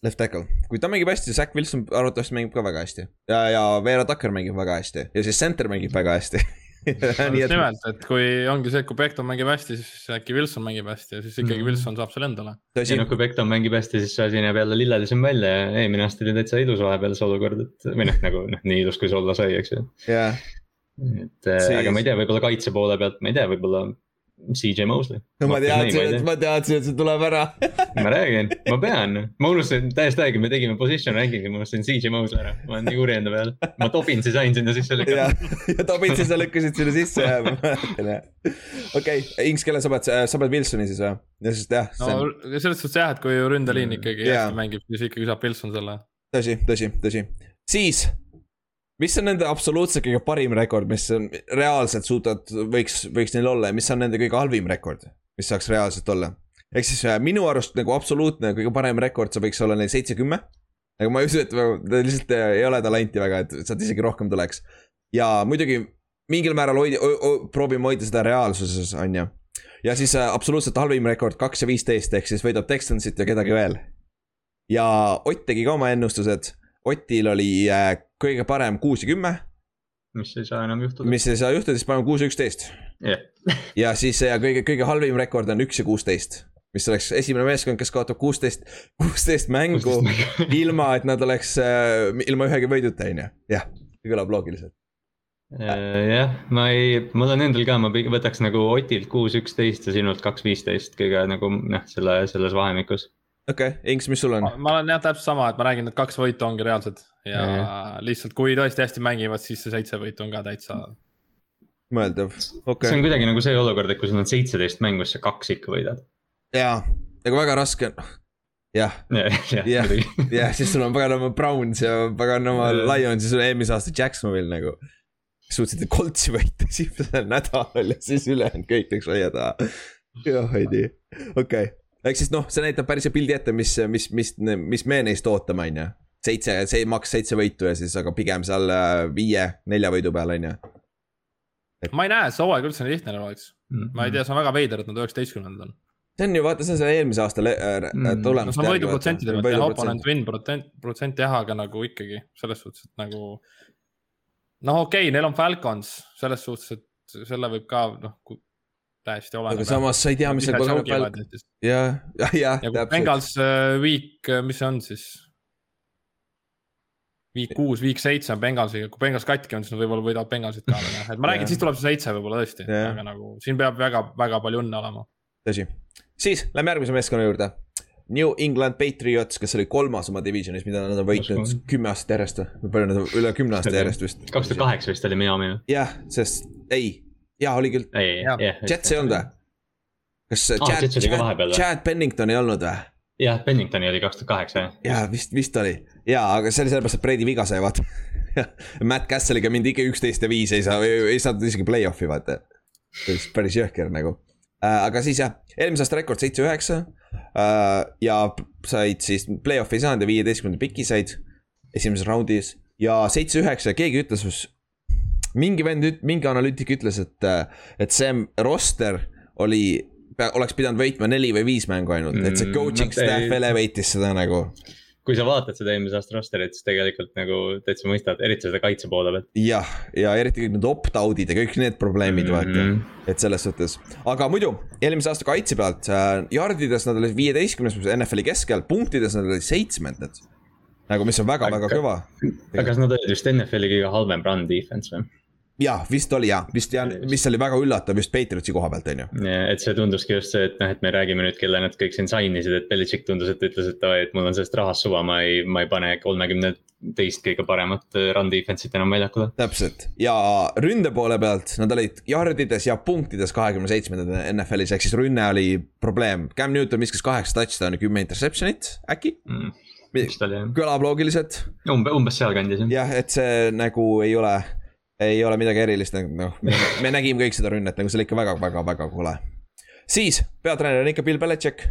Left tackle, kui ta mängib hästi, Zack Wilson arvatavasti mängib ka väga hästi ja, ja Veera Tucker mängib väga hästi ja siis center mängib väga hästi. nii just et, nimelt, et kui ongi see, et kui Beckham mängib hästi, siis äkki Wilson mängib hästi ja siis ikkagi Mhm. Wilson saab selle endale. ja noh, kui Beckham mängib hästi, siis see asi näeb jälle lillelisem välja ja eelmine aasta oli täitsa ilus vahepeal see olukord, et või noh, nagu noh, nii ilus, kui see olla sai, eks ju. jah, et äh, Siis- aga ma ei tea, võib-olla kaitse poole pealt, ma ei tea, võib-olla CJ Mosley. no ma teadsin, et ma teadsin, et see tuleb ära. ma räägin, ma pean, ma unustasin täiesti õige, me tegime position ranking'i, ma unustasin CJ Mosley ära, ma olen nii kuri enda peal. ma Dobbinsi sain sinna sisse ja lükata., ja Tobitsi sa lükkasid sinna sisse ja ma mäletan jah. okei, Inks, kelle sa pead, sa pead Wilsoni siis või? ja siis jah, no on selles suhtes jah, et kui ründeliin ikkagi Jaa. hästi mängib, siis ikkagi saab Wilson selle. tõsi, tõsi, tõsi. siis, mis on nende absoluutselt kõige parim rekord, mis on reaalselt suudad, võiks, võiks neil olla ja mis on nende kõige halvim rekord, mis saaks reaalselt olla? ehk siis äh, minu arust nagu absoluutne kõige parem rekord, see võiks olla neil seitse-kümme. aga ma ei usu, et lihtsalt äh, ei ole talenti väga, et sealt isegi rohkem tuleks. ja muidugi mingil määral hoidi, proovime hoida seda reaalsuses, on ju. ja siis äh, absoluutselt halvim rekord kaks ja viisteist ehk siis võidab Texansit ja kedagi veel. ja Ott tegi ka oma ennustused. Otil oli kõige parem kuus ja kümme, mis ei saa enam juhtuda. mis ei saa juhtuda, siis paneme kuus ja üksteist. ja siis ja kõige, kõige halvim rekord on üks ja kuusteist, mis oleks esimene meeskond, kes kaotab kuusteist, kuusteist mängu ilma, et nad oleks äh, ilma ühegi võiduta, on ju. jah, kõlab loogiliselt. jah, ma ei, mul on endal ka, ma võtaks nagu Otilt kuus, üksteist ja sinult kaks, viisteist kõige nagu noh, selle, selles vahemikus. Okei okay,, Inks, mis sul on? ma olen jah täpselt sama, et ma räägin, et kaks võitu ongi reaalsed ja Jah. lihtsalt, kui tõesti hästi mängivad, siis see seitse võitu on ka täitsa. mõeldav, see okei on. kuidagi nagu see olukord, et kui sul on seitseteist mängu, siis sa kaks ikka võidad. jaa, aga väga raske on. jah, jah, Jah. siis sul on paganama Browns ja paganama. Lions ja sul eelmise aasta Jacksonville nagu. suutsid Coltsi võita esimesel nädalal ja siis ülejäänud kõik läks aia taha. jah, ei tea, okei okay. Ehk siis noh, see näitab päris hea pildi ette, mis, mis, mis, mis me neist ootame, on ju. seitse, see maks seitse võitu ja siis, aga pigem seal äh, viie, nelja võidu peal, on ju. ma ei näe, et see hooaeg üldse nii lihtne oleks mm. -hmm. ma ei tea, see on väga veider, et nad üheksateistkümnendad on see on ju vaata, see on see eelmise aasta mm. tulemus. no võiduprotsentide pealt jah, oponent win protsent, protsent jah, aga nagu ikkagi selles suhtes, et nagu. noh, okei okay,, neil on Falcons selles suhtes, et selle võib ka noh täiesti oleneb. aga samas sa ei tea, mis seal aeg. jah, jah, jah. ja kui Bengals uh, week, äh, mis see on siis? Week kuus, week seitse on Bengalsiga, kui Bengals katki on, siis nad võib-olla võidavad Bengalsit ka veel jah, et ma räägin, siis tuleb see seitse võib-olla tõesti, aga nagu siin peab väga, väga palju õnne olema. tõsi siis lähme järgmise meeskonna juurde. New England Patriots, kes oli kolmas oma divisionis, mida nad on võitnud kümme aastat järjest või palju nad on, üle kümne aasta järjest vist. kaks tuhat kaheksa vist oli Miami ju. jah, sest ei, jaa oli küll. Jets ei olnud või? kas ah, Chad, Chad, Chad Pennington ei olnud või? jah, Penningtoni oli kaks tuhat kaheksa jah. jaa, vist, vist oli jaa, aga see oli sellepärast, et Brady viga sai, vaata Matt Castle'iga mindi ikka üksteist ja viis ei saa, ei saanud isegi play-off'i vaata. päris jõhker nagu Äh, aga siis jah, eelmise aasta rekord seitse-üheksa. Äh, ja said siis play-off'i ei saanud ja viieteistkümnenda piki said esimeses raundis ja seitse-üheksa ja keegi ütles, mingi vend, mingi analüütik ütles, et, et see roster oli, oleks pidanud võitma neli või viis mängu ainult, et see mm, coaching mm, staff elevate'is seda nagu kui sa vaatad seda eelmise aasta rosterit, siis tegelikult nagu täitsa mõistad, eriti seda kaitse poole pealt. jah, ja eriti kõik need opt-out'id ja kõik need probleemid mm, -hmm. vaata, et selles suhtes. aga muidu, eelmise aasta kaitse pealt äh,, jardides nad olid viieteistkümnes NFL-i keskel, punktides nad olid seitsmendad. nagu, mis on väga-väga kõva. aga kas nad olid just NFL-i kõige halvem run defense või? Jah, vist oli jah, vist ja mis oli väga üllatav just Patriotsi koha pealt, on ju. et see tunduski just see, et noh, et me räägime nüüd, kelle nad kõik siin sign isid, et Belichik tundus, et ütles, et oi, et mul on sellest rahast suva, ma ei, ma ei pane kolmekümne teist kõige paremat äh, run defense'it enam väljakule. täpselt ja ründe poole pealt nad olid yardides ja punktides kahekümne seitsmendad NFL-is, ehk siis rünne oli probleem. Cam Newton viskas kaheksa touchdown'i, kümme interception'it äkki mm,. kõlab loogiliselt. umbe, umbes sealkandis jah. jah, et see nagu ei ole ei ole midagi erilist, nagu, noh, me nägime kõik seda rünnet, nagu see oli ikka väga-väga-väga kole. siis peatreener on ikka Bill Belichik,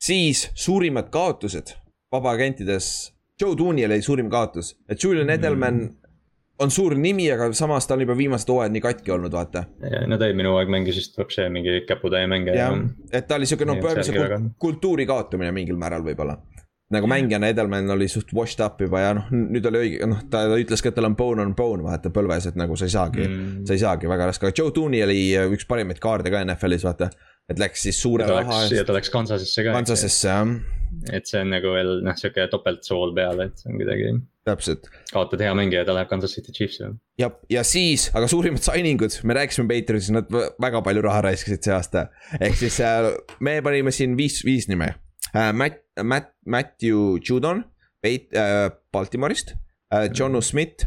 siis suurimad kaotused vabaagentides. Joe Tooni oli suurim kaotus, et Julian mm. Edelman mm. on suur nimi, aga samas ta on juba viimased hooajad nii katki olnud, vaata. no ta eelmine hooaeg mängis vist vapsi mingi käputäie mänge. jah, et ta oli siuke noh, pöördise kultuuri kaotamine mingil määral võib-olla nagu mängijana Edelman oli suht washed up juba ja noh, nüüd oli õige, noh, ta ütles ka, et tal on bone on bone vaata põlves, et nagu sa ei saagi mm., sa ei saagi väga raske, aga Joe Tooney oli üks parimaid kaarde ka NFL-is vaata. et läks siis suure raha eest. ja ta läks Kansasesse ka. Kansasesse jah. et see on nagu veel noh, sihuke topeltsool peal, et see on kuidagi. täpselt. kaotad hea mängija, ta läheb Kansas City Chiefsi. jah, ja siis, aga suurimad signing ud, me rääkisime Patriotis, nad väga palju raha raiskasid see aasta. ehk siis äh, me panime siin viis, viis nime uh,. Matt, Matt, Matthew Judon Peit- uh,, Baltimore'ist uh,. Johnu Smith,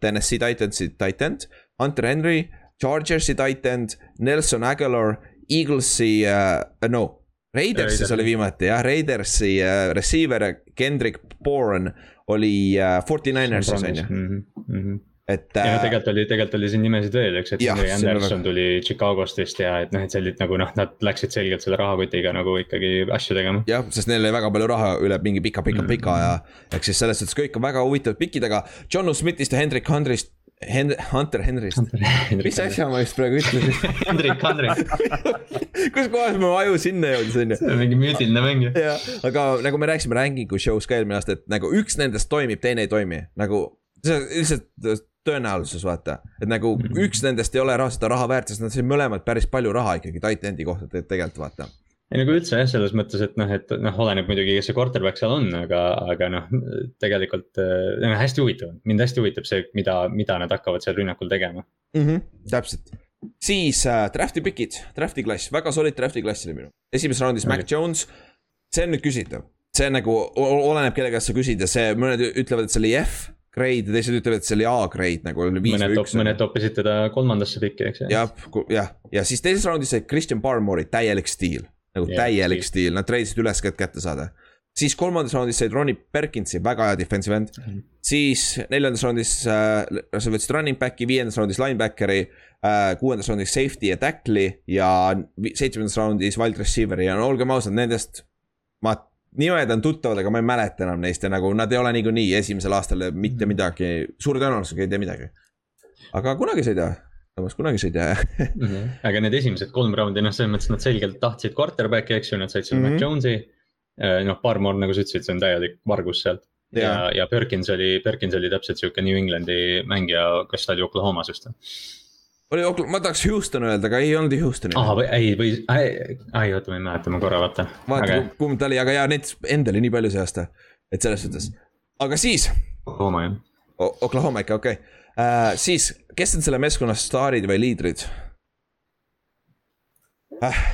Tennessee Titansi titan, Hunter Henry, Chargersi titan, Nelson Aguilar, Eaglesi uh,, no. Raidersis oli viimati jah, Raidersi uh, receiver Kendrick Bourne oli Forty Ninersis on ju mhm, mhm et. ja äh, tegelikult oli, tegelikult oli siin nimesid veel, eks, et Henry Anderson tuli Chicagost vist ja et noh, et see oli nagu noh, nad läksid selgelt selle rahakotiga nagu ikkagi asju tegema. jah, sest neil oli väga palju raha üle mingi pika-pika-pika mm. ja ehk siis selles suhtes kõik on väga huvitavad pikid, aga John Smithist ja Hendrik Handrist Hen-, Hunter Henryst. mis asja ma just praegu ütlesin Hendrik Henrik kus kohas mu aju sinna jõudis, on ju. see on mingi müütiline mäng ju. jah, aga nagu me rääkisime ranking'u show's ka eelmine aasta, et nagu üks nendest toimib, teine ei toimi, nagu see lihtsalt tõenäosus, vaata. et nagu -hmm. üks nendest ei ole raha, seda raha väärt, sest nad said mõlemad päris palju raha ikkagi tight-end'i kohta tegelikult, vaata ei nagu üldse jah, selles mõttes, et noh, et noh, oleneb muidugi, kes see quarterback seal on, aga, aga noh, tegelikult noh, hästi huvitav, mind hästi huvitab see, mida, mida nad hakkavad seal rünnakul tegema mm. -hmm, täpselt, siis äh, draft'i pikid, draft'i klass, väga solid draft'i klass oli minu, esimeses raundis Mac Jones. see on nüüd küsitav, see nagu oleneb, kelle käest sa küsid ja see, mõned ütlevad, et see oli F grade ja teised ütlevad, et see oli A-grade nagu oli viis mõned või üks. mõned toppisid teda kolmandasse pikki, eks ju. jah, jah, ja siis teises raundis sai Christian Barmore'i täielik stiil, nagu yeah, täielik stiil, nad treidisid üles, et kätte saada. siis kolmandas raundis said Ronnie Perkinsi, väga hea defensive end mm. -hmm. siis neljandas raundis äh, sa võtsid running back'i, viiendas raundis linebackeri äh,. kuuendas raundis safety ja tackle'i ja seitsmendas raundis wide receiver'i ja no olgem ausad, nendest. ma, nimed on tuttavad, aga ma ei mäleta enam neist ja nagu nad ei ole niikuinii esimesel aastal mitte mhm. midagi, suure tõenäosusega ei tee midagi. aga kunagi sa ei tea samas kunagi sa ei tea mm. -hmm. aga need esimesed kolm raundi, noh, selles mõttes nad selgelt tahtsid quarterback'i, eks ju, nad said selle mm -hmm. Mac Jones'i Äh, noh, Barmore, nagu sa ütlesid, see on täielik vargus sealt. ja, ja, ja Perkins oli, Perkins oli täpselt sihuke New Englandi mängija, kes ta oli Oklahomas just oli Oklahoma, ma tahaks Houston öelda, aga ei olnud Houstoni. aa, või ei, või, ei oota, ma ei mäleta, ma korra vaatan. vaata aga... kumb ta oli, aga jaa, neid enda oli nii palju see aasta. et selles suhtes, aga siis. Oklahoma jah. Oklahoma ikka, okei okay. uh,, siis, kes on selle meeskonna staarid või liidrid uh,?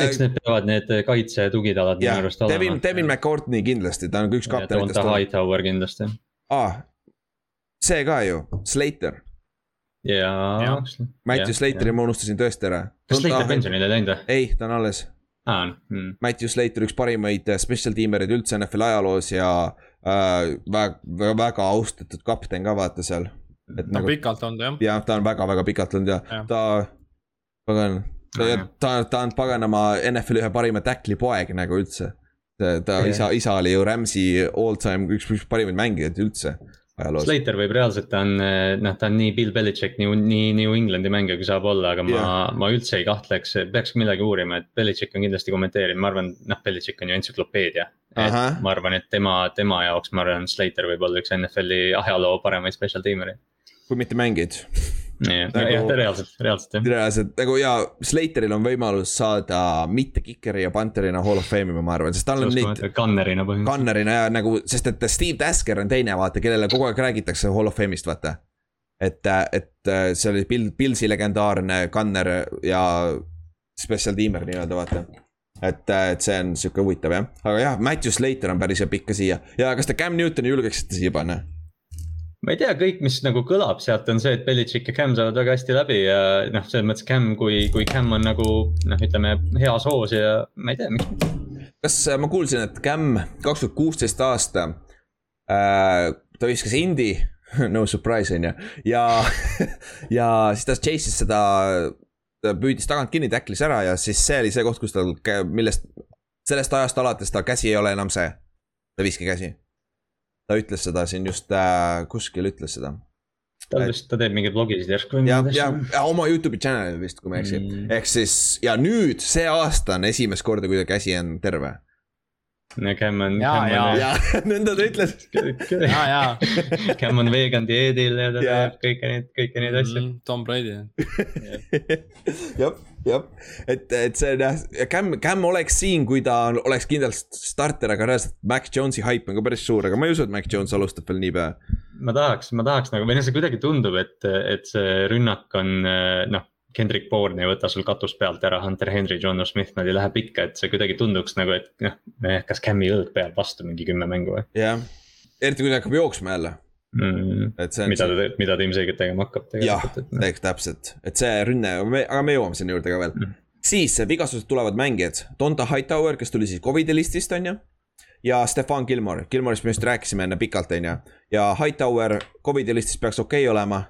eks need peavad need kaitse tugitalad minu arust olema. Devin, Devin McCourtney kindlasti, ta on üks kaptenitest. Hightower kindlasti. aa, see ka ju, Slater. Jaa. Matthew Slateri ma unustasin tõesti ära. kas Slater pensionile läinud või? ei, ta on alles ah,. Mm. Matthew Slater, üks parimaid äh, special tiimereid üldse NFL ajaloos ja äh, väga, väga austatud kapten ka vaata seal. ta on nagu, pikalt olnud jah. jah, ta on väga-väga pikalt olnud ja, ja. ta, pagan ta, ta, ta on paganama NFL-i ühe parima tackli poeg nagu üldse. ta yeah. isa, isa oli ju Rams'i all time üks, üks parimaid mängijaid üldse ajaloos. Slater võib reaalselt, ta on, noh, ta on nii Bill Belichik, nii, nii New Englandi mängija kui saab olla, aga ma yeah., ma üldse ei kahtleks, peaks midagi uurima, et Belichik on kindlasti kommenteerinud, ma arvan, noh, Belichik on ju entsüklopeedia. et ma arvan, et tema, tema jaoks, ma arvan, Slater võib olla üks NFL-i ajaloo paremaid special tiimereid. kui mitte mängijaid jah nagu,, reaalselt, reaalselt jah. reaalselt nagu ja Slateril on võimalus saada mitte Kikeri ja Panterina Hall of Fame'i, ma arvan, sest tal on nüüd. Gunnerina põhimõtteliselt. Gunnerina ja nagu, sest et Steve Tasker on teine, vaata, kellele kogu aeg räägitakse Hall of Fame'ist, vaata. et, et see oli Bill, Pillsi legendaarne Gunner ja special teamer nii-öelda, vaata et, et see on sihuke huvitav jah, aga jah, Matthew Slater on päris hea pikk ka siia ja kas te Cam Newtoni julgeksite siia panna? Ma ei tea, kõik, mis nagu kõlab sealt on see, et Belichik ja Cam saavad väga hästi läbi ja noh, selles mõttes Cam, kui, kui Cam on nagu noh, ütleme heas hoos ja ma ei tea, miks mitte. kas äh, ma kuulsin, et Cam kaks tuhat kuusteist aasta äh,, ta viskas Indi no surprise on ju, ja ja siis ta chase'is seda, ta püüdis tagant kinni, tacklis ära ja siis see oli see koht, kus tal, millest, sellest ajast alates tal käsi ei ole enam see, ta viskekäsi ta ütles seda siin just äh,, kuskil ütles seda. ta vist, ta teeb mingeid vlogisid järsku. ja, ja, ja oma Youtube'i channel'il vist, kui ma ei eksi mm., ehk siis ja nüüd see aasta on esimest korda, kui ta käsi on terve no Cam on. ja, ja, ja nõnda ta ütles. ja, ja. Cam on vegan dieedil ja ta teeb kõiki neid, kõiki neid asju mm,. Tom Brady jah, jah, et, et see on jah, Cam, Cam oleks siin, kui ta oleks kindlalt starter, aga reaalselt Mac Jones'i haip on ka päris suur, aga ma ei usu, et Mac Jones alustab veel niipea. ma tahaks, ma tahaks nagu, või noh, see kuidagi tundub, et, et see rünnak on noh Kendrick Bourne ei võta sul katust pealt ära, Hunter Henry, John Smith, nad ei lähe pikka, et see kuidagi tunduks nagu, et noh, kas Cam'i õlg peab vastu mingi kümme mängu või? jah, eriti kui ta hakkab jooksma jälle mm,. et see on. mida ta, mida ta ilmselgelt tegema hakkab. jah, no. täpselt, et see rünne, aga me jõuame sinna juurde ka veel mm.. siis vigastused tulevad mängijad, Donta Hightower, kes tuli siis Covidi listist, on ju ja Stefan Gilmore, Gilmore'ist me just rääkisime enne pikalt, on ju. ja Hightower Covidi listis peaks okei okay olema.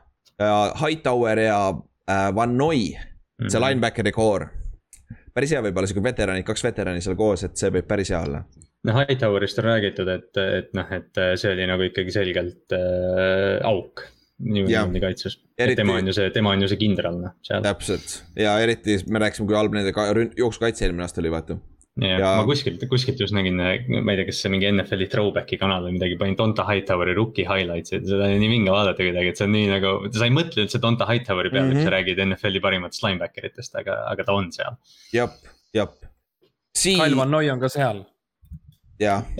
Hightower ja äh, Van Noi, see mm -hmm. linebackeri core. päris hea võib-olla sihuke veteranid, kaks veterani seal koos, et see võib päris hea olla. noh, Hightowerist on räägitud, et, et noh, et see oli nagu ikkagi selgelt äh, auk. niimoodi kaitses eriti..., tema on ju see, tema on ju see kindral noh seal. täpselt ja eriti me rääkisime, kui halb nende jooksukaitse eelmine aasta oli, vaata ja, ja ma kuskilt, kuskilt just nägin, ma ei tea, kas see mingi NFL-i throwback'i kanal või midagi, panin Donta Hightoweri rookie highlights'i, et seda oli nii vinge vaadata kuidagi, et see on nii nagu, sa ei mõtle üldse Donta Hightoweri peale mm, -hmm. kui sa räägid NFL-i parimatest linebacker itest, aga, aga ta on seal. jep, jep. Sii... Kyle Van Noy on ka seal.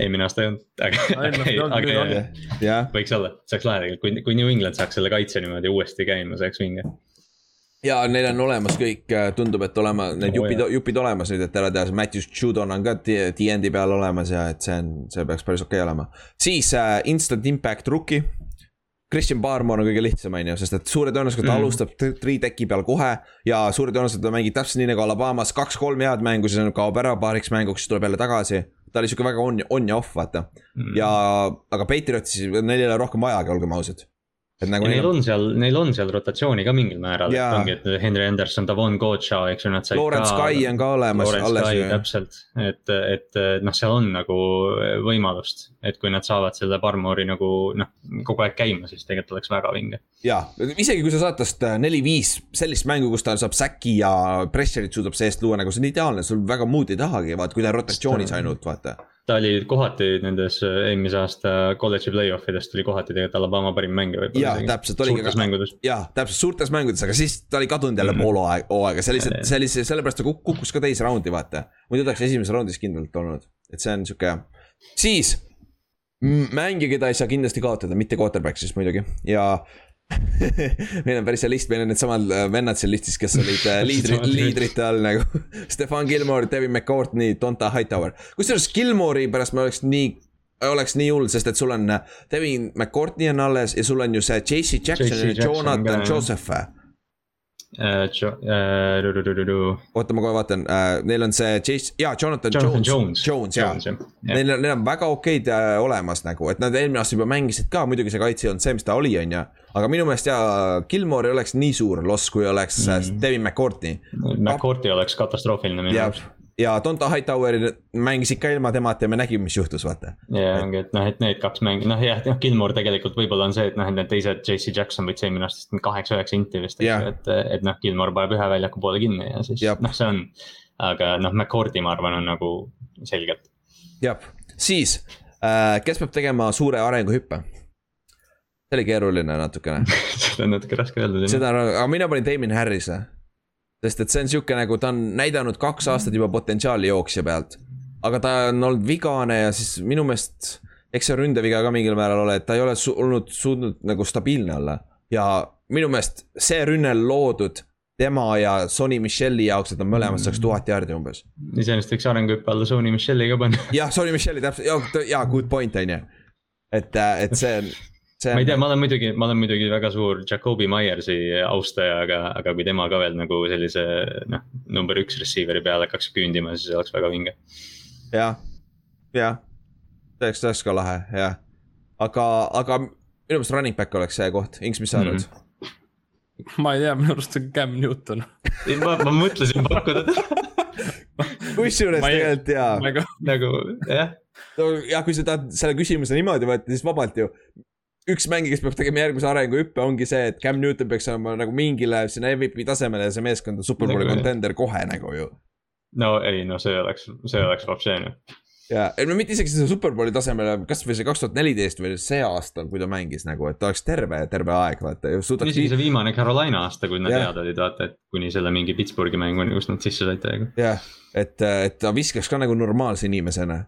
eelmine aasta ei olnud, aga, aga, aga võiks olla, see oleks lahe tegelikult, kui, kui New England saaks selle kaitse niimoodi uuesti käima, see oleks vinge ja neil on olemas kõik, äh, tundub, et olema need oh, jupid, jupid olemas nüüd, et ära teha, see Matthew Judon on ka DND peal olemas ja et see on, see peaks päris okei okay olema. siis uh, instant impact rookie. Christian Barmore on kõige lihtsam, on ju, sest et suure tõenäosusega ta mm. alustab three tech'i peal kohe. ja suure tõenäosusega ta mängib täpselt nii nagu Alabamas, kaks-kolm head mängu, siis kaob ära paariks mänguks, siis tuleb jälle tagasi. ta oli sihuke väga on, on ja off, vaata Mm. ja, aga Patriotsis neil ei ole rohkem vajagi, olgem ausad. Nagu ja neil on seal, neil on seal rotatsiooni ka mingil määral, et ongi, et Henry Anderson, Davon Gocha, eks ju, nad said Lawrence ka. Sky on ka olemas Lawrence ju. täpselt, et, et noh, seal on nagu võimalust, et kui nad saavad selle Barmori nagu noh, kogu aeg käima, siis tegelikult oleks väga vinge. ja isegi kui sa saad tast äh, neli-viis sellist mängu, kus ta saab säki ja pressure'it suudab seest luua, nagu see on ideaalne, sul väga muud ei tahagi, vaata, kui ta on rotatsioonis ainult, vaata. Ta oli kohati nendes äh, eelmise aasta kolledži play-off ides tuli kohati tegelikult Alabama parim mängija võib-olla. Jaa, täpselt, oligi suurtes ka- mängudes. jah, täpselt suurtes mängudes, aga siis ta oli kadunud jälle Mhm. pool hooaega, hooaega, see lihtsalt, see oli see, sellepärast ta kuk- kukkus ka teise raundi, vaata. muidu ta oleks esimeses raundis kindlalt olnud, et see on sihuke, siis. mängija, keda ei saa kindlasti kaotada, mitte quarterback siis muidugi ja meil on päris hea list, meil on needsamad äh, vennad seal listis, kes olid äh, liidri, Samad liidrite all nagu Stefan Gilmore, Devin McCourtney, Donta Hightower. kusjuures Gilmore'i pärast ma oleks nii oleks nii hull, sest et sul on äh, Devin McCourtney on alles ja sul on ju see JC Jackson JC ja Jonathan. Joseph oota, ma kohe vaatan neil on see Chase, jaa, Jonathan, Jones, Jones. Jones, jaa. Neil on, neil on väga okeid olemas nagu, et nad eelmine aasta juba mängisid ka, muidugi see kaitse ei olnud see, mis ta oli, on ju. Aga minu meelest jaa, Gilmore ei oleks nii suur loss, kui oleks mm. Devin McCourtney. McCourty oleks katastroofiline minu ja jaoks., ja Donta Hightower'i mängisid ka ilma temata ja me nägime, mis juhtus, vaata. ja ongi, et noh, et need kaks mängi, noh jah, noh Gilmore tegelikult võib-olla on see, et noh, et need teised JC Jackson võttis eelmine aasta kaheksa-üheksa inti vist, eks ju, et, et noh, Gilmore paneb ühe väljaku poole kinni ja siis noh, see on. aga noh, McCourty ma arvan, on nagu selgelt. jah, siis äh,, kes peab tegema suure arenguhüppe? See oli keeruline natukene seda on natuke raske öelda. seda, aga mina panin Damien Harrise. sest et see on sihuke nagu ta on näidanud kaks aastat juba potentsiaali jooksja pealt. aga ta on olnud vigane ja siis minu meelest, eks see ründeviga ka mingil määral ole, et ta ei ole su olnud suutnud nagu stabiilne olla. ja minu meelest see rünne on loodud tema ja Sonny Michelli jaoks, et nad mõlemad saaks tuhat jaardi umbes. iseenesest võiks arenguhüppe alla Sony Michelli ka panna. jah, Sonny Michelli täpselt, jaa, good point on ju. et, et see on, see ma ei tea, on, ma olen muidugi, ma olen muidugi väga suur Jakobi Myersi austaja, aga, aga kui tema ka veel nagu sellise noh, number üks receiver'i peale hakkaks küündima, siis see oleks väga vinge. jah, jah. see oleks, see oleks ka lahe, jah. aga, aga minu meelest running back oleks see koht, Inks, mis sa arvad mm? -hmm. ma ei tea, minu arust on Cam Newton. ma, ma mõtlesin pakkuda kusjuures tegelikult jaa, nagu nagu jah, ja kui sa tahad selle küsimuse niimoodi võtta, siis vabalt ju. Üks mängija, kes peab tegema järgmise arenguhüppe, ongi see, et Cam Newton peaks olema nagu mingile sinna MVP tasemele ja see meeskond on superbowli Nagu- contender kohe nagu ju. no ei, no see oleks, see oleks vapšeene. ja, ei no mitte isegi selle superbowli tasemele, kasvõi see kaks tuhat neliteist või see aasta, kui ta mängis nagu, et ta oleks terve, terve aeg vaata isegi see viimane Carolina aasta, kui nad head olid, vaata, et kuni selle mingi Pittsburghi mänguni, kus nad sisse said täiega. jah, et, et ta viskaks ka nagu normaalse inimesena,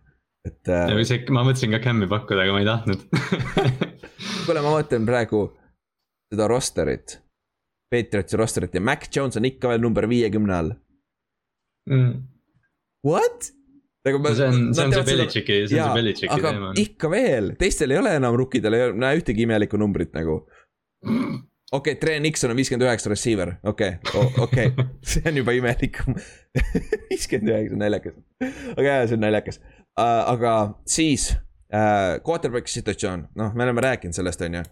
et. või see, ma mõtlesin ka Cam'i pakkuda, aga ma ei tahtnud. kuule, ma vaatan praegu seda rosterit, Patriotsi rosterit ja Mac Jones on ikka veel number viiekümne all. What? nagu No see on- see on see Belichicki- see on see Belichicki teema. ikka veel, teistel ei ole enam rukkidel ei näe ühtegi imelikku numbrit nagu. okei okay,, Trey Nixon on viiskümmend üheksa receiver, okei okay,, okei okay. see on juba imelikum. viiskümmend üheksa, naljakas, aga jaa, see on naljakas aga siis uh, quarterback'i situatsioon, noh, me oleme rääkinud sellest, on ju.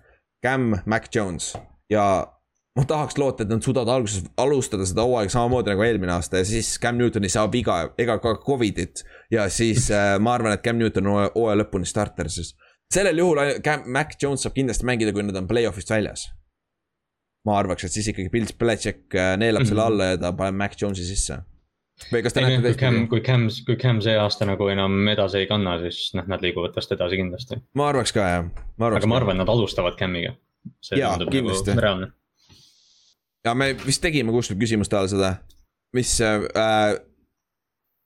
Cam, Mac Jones ja ma tahaks loota, et nad suudavad alguses alustada seda hooaega samamoodi nagu eelmine aasta ja siis Cam Newton ei saa viga ega ka Covidit. ja siis äh, ma arvan, et Cam Newton on hooaja- lõpuni starter, siis sellel juhul Cam, Mac Jones saab kindlasti mängida, kui nad on play-off'ist väljas. ma arvaks, et siis ikkagi Bill Belichik äh, neelab mm -hmm. selle Mhm. alla ja ta paneb Mac Jones'i sisse. Või kas te ei näete kui Cam, kui Cam, kui Cam see aasta nagu enam edasi ei kanna, siis noh, nad liiguvad tast edasi kindlasti. ma arvaks ka jah, ma arvaks aga ma ka. arvan, nad alustavad Camiga. see Jaa, tundub kindlasti. nagu ja me vist tegime kuskil küsimuste all seda, mis äh,.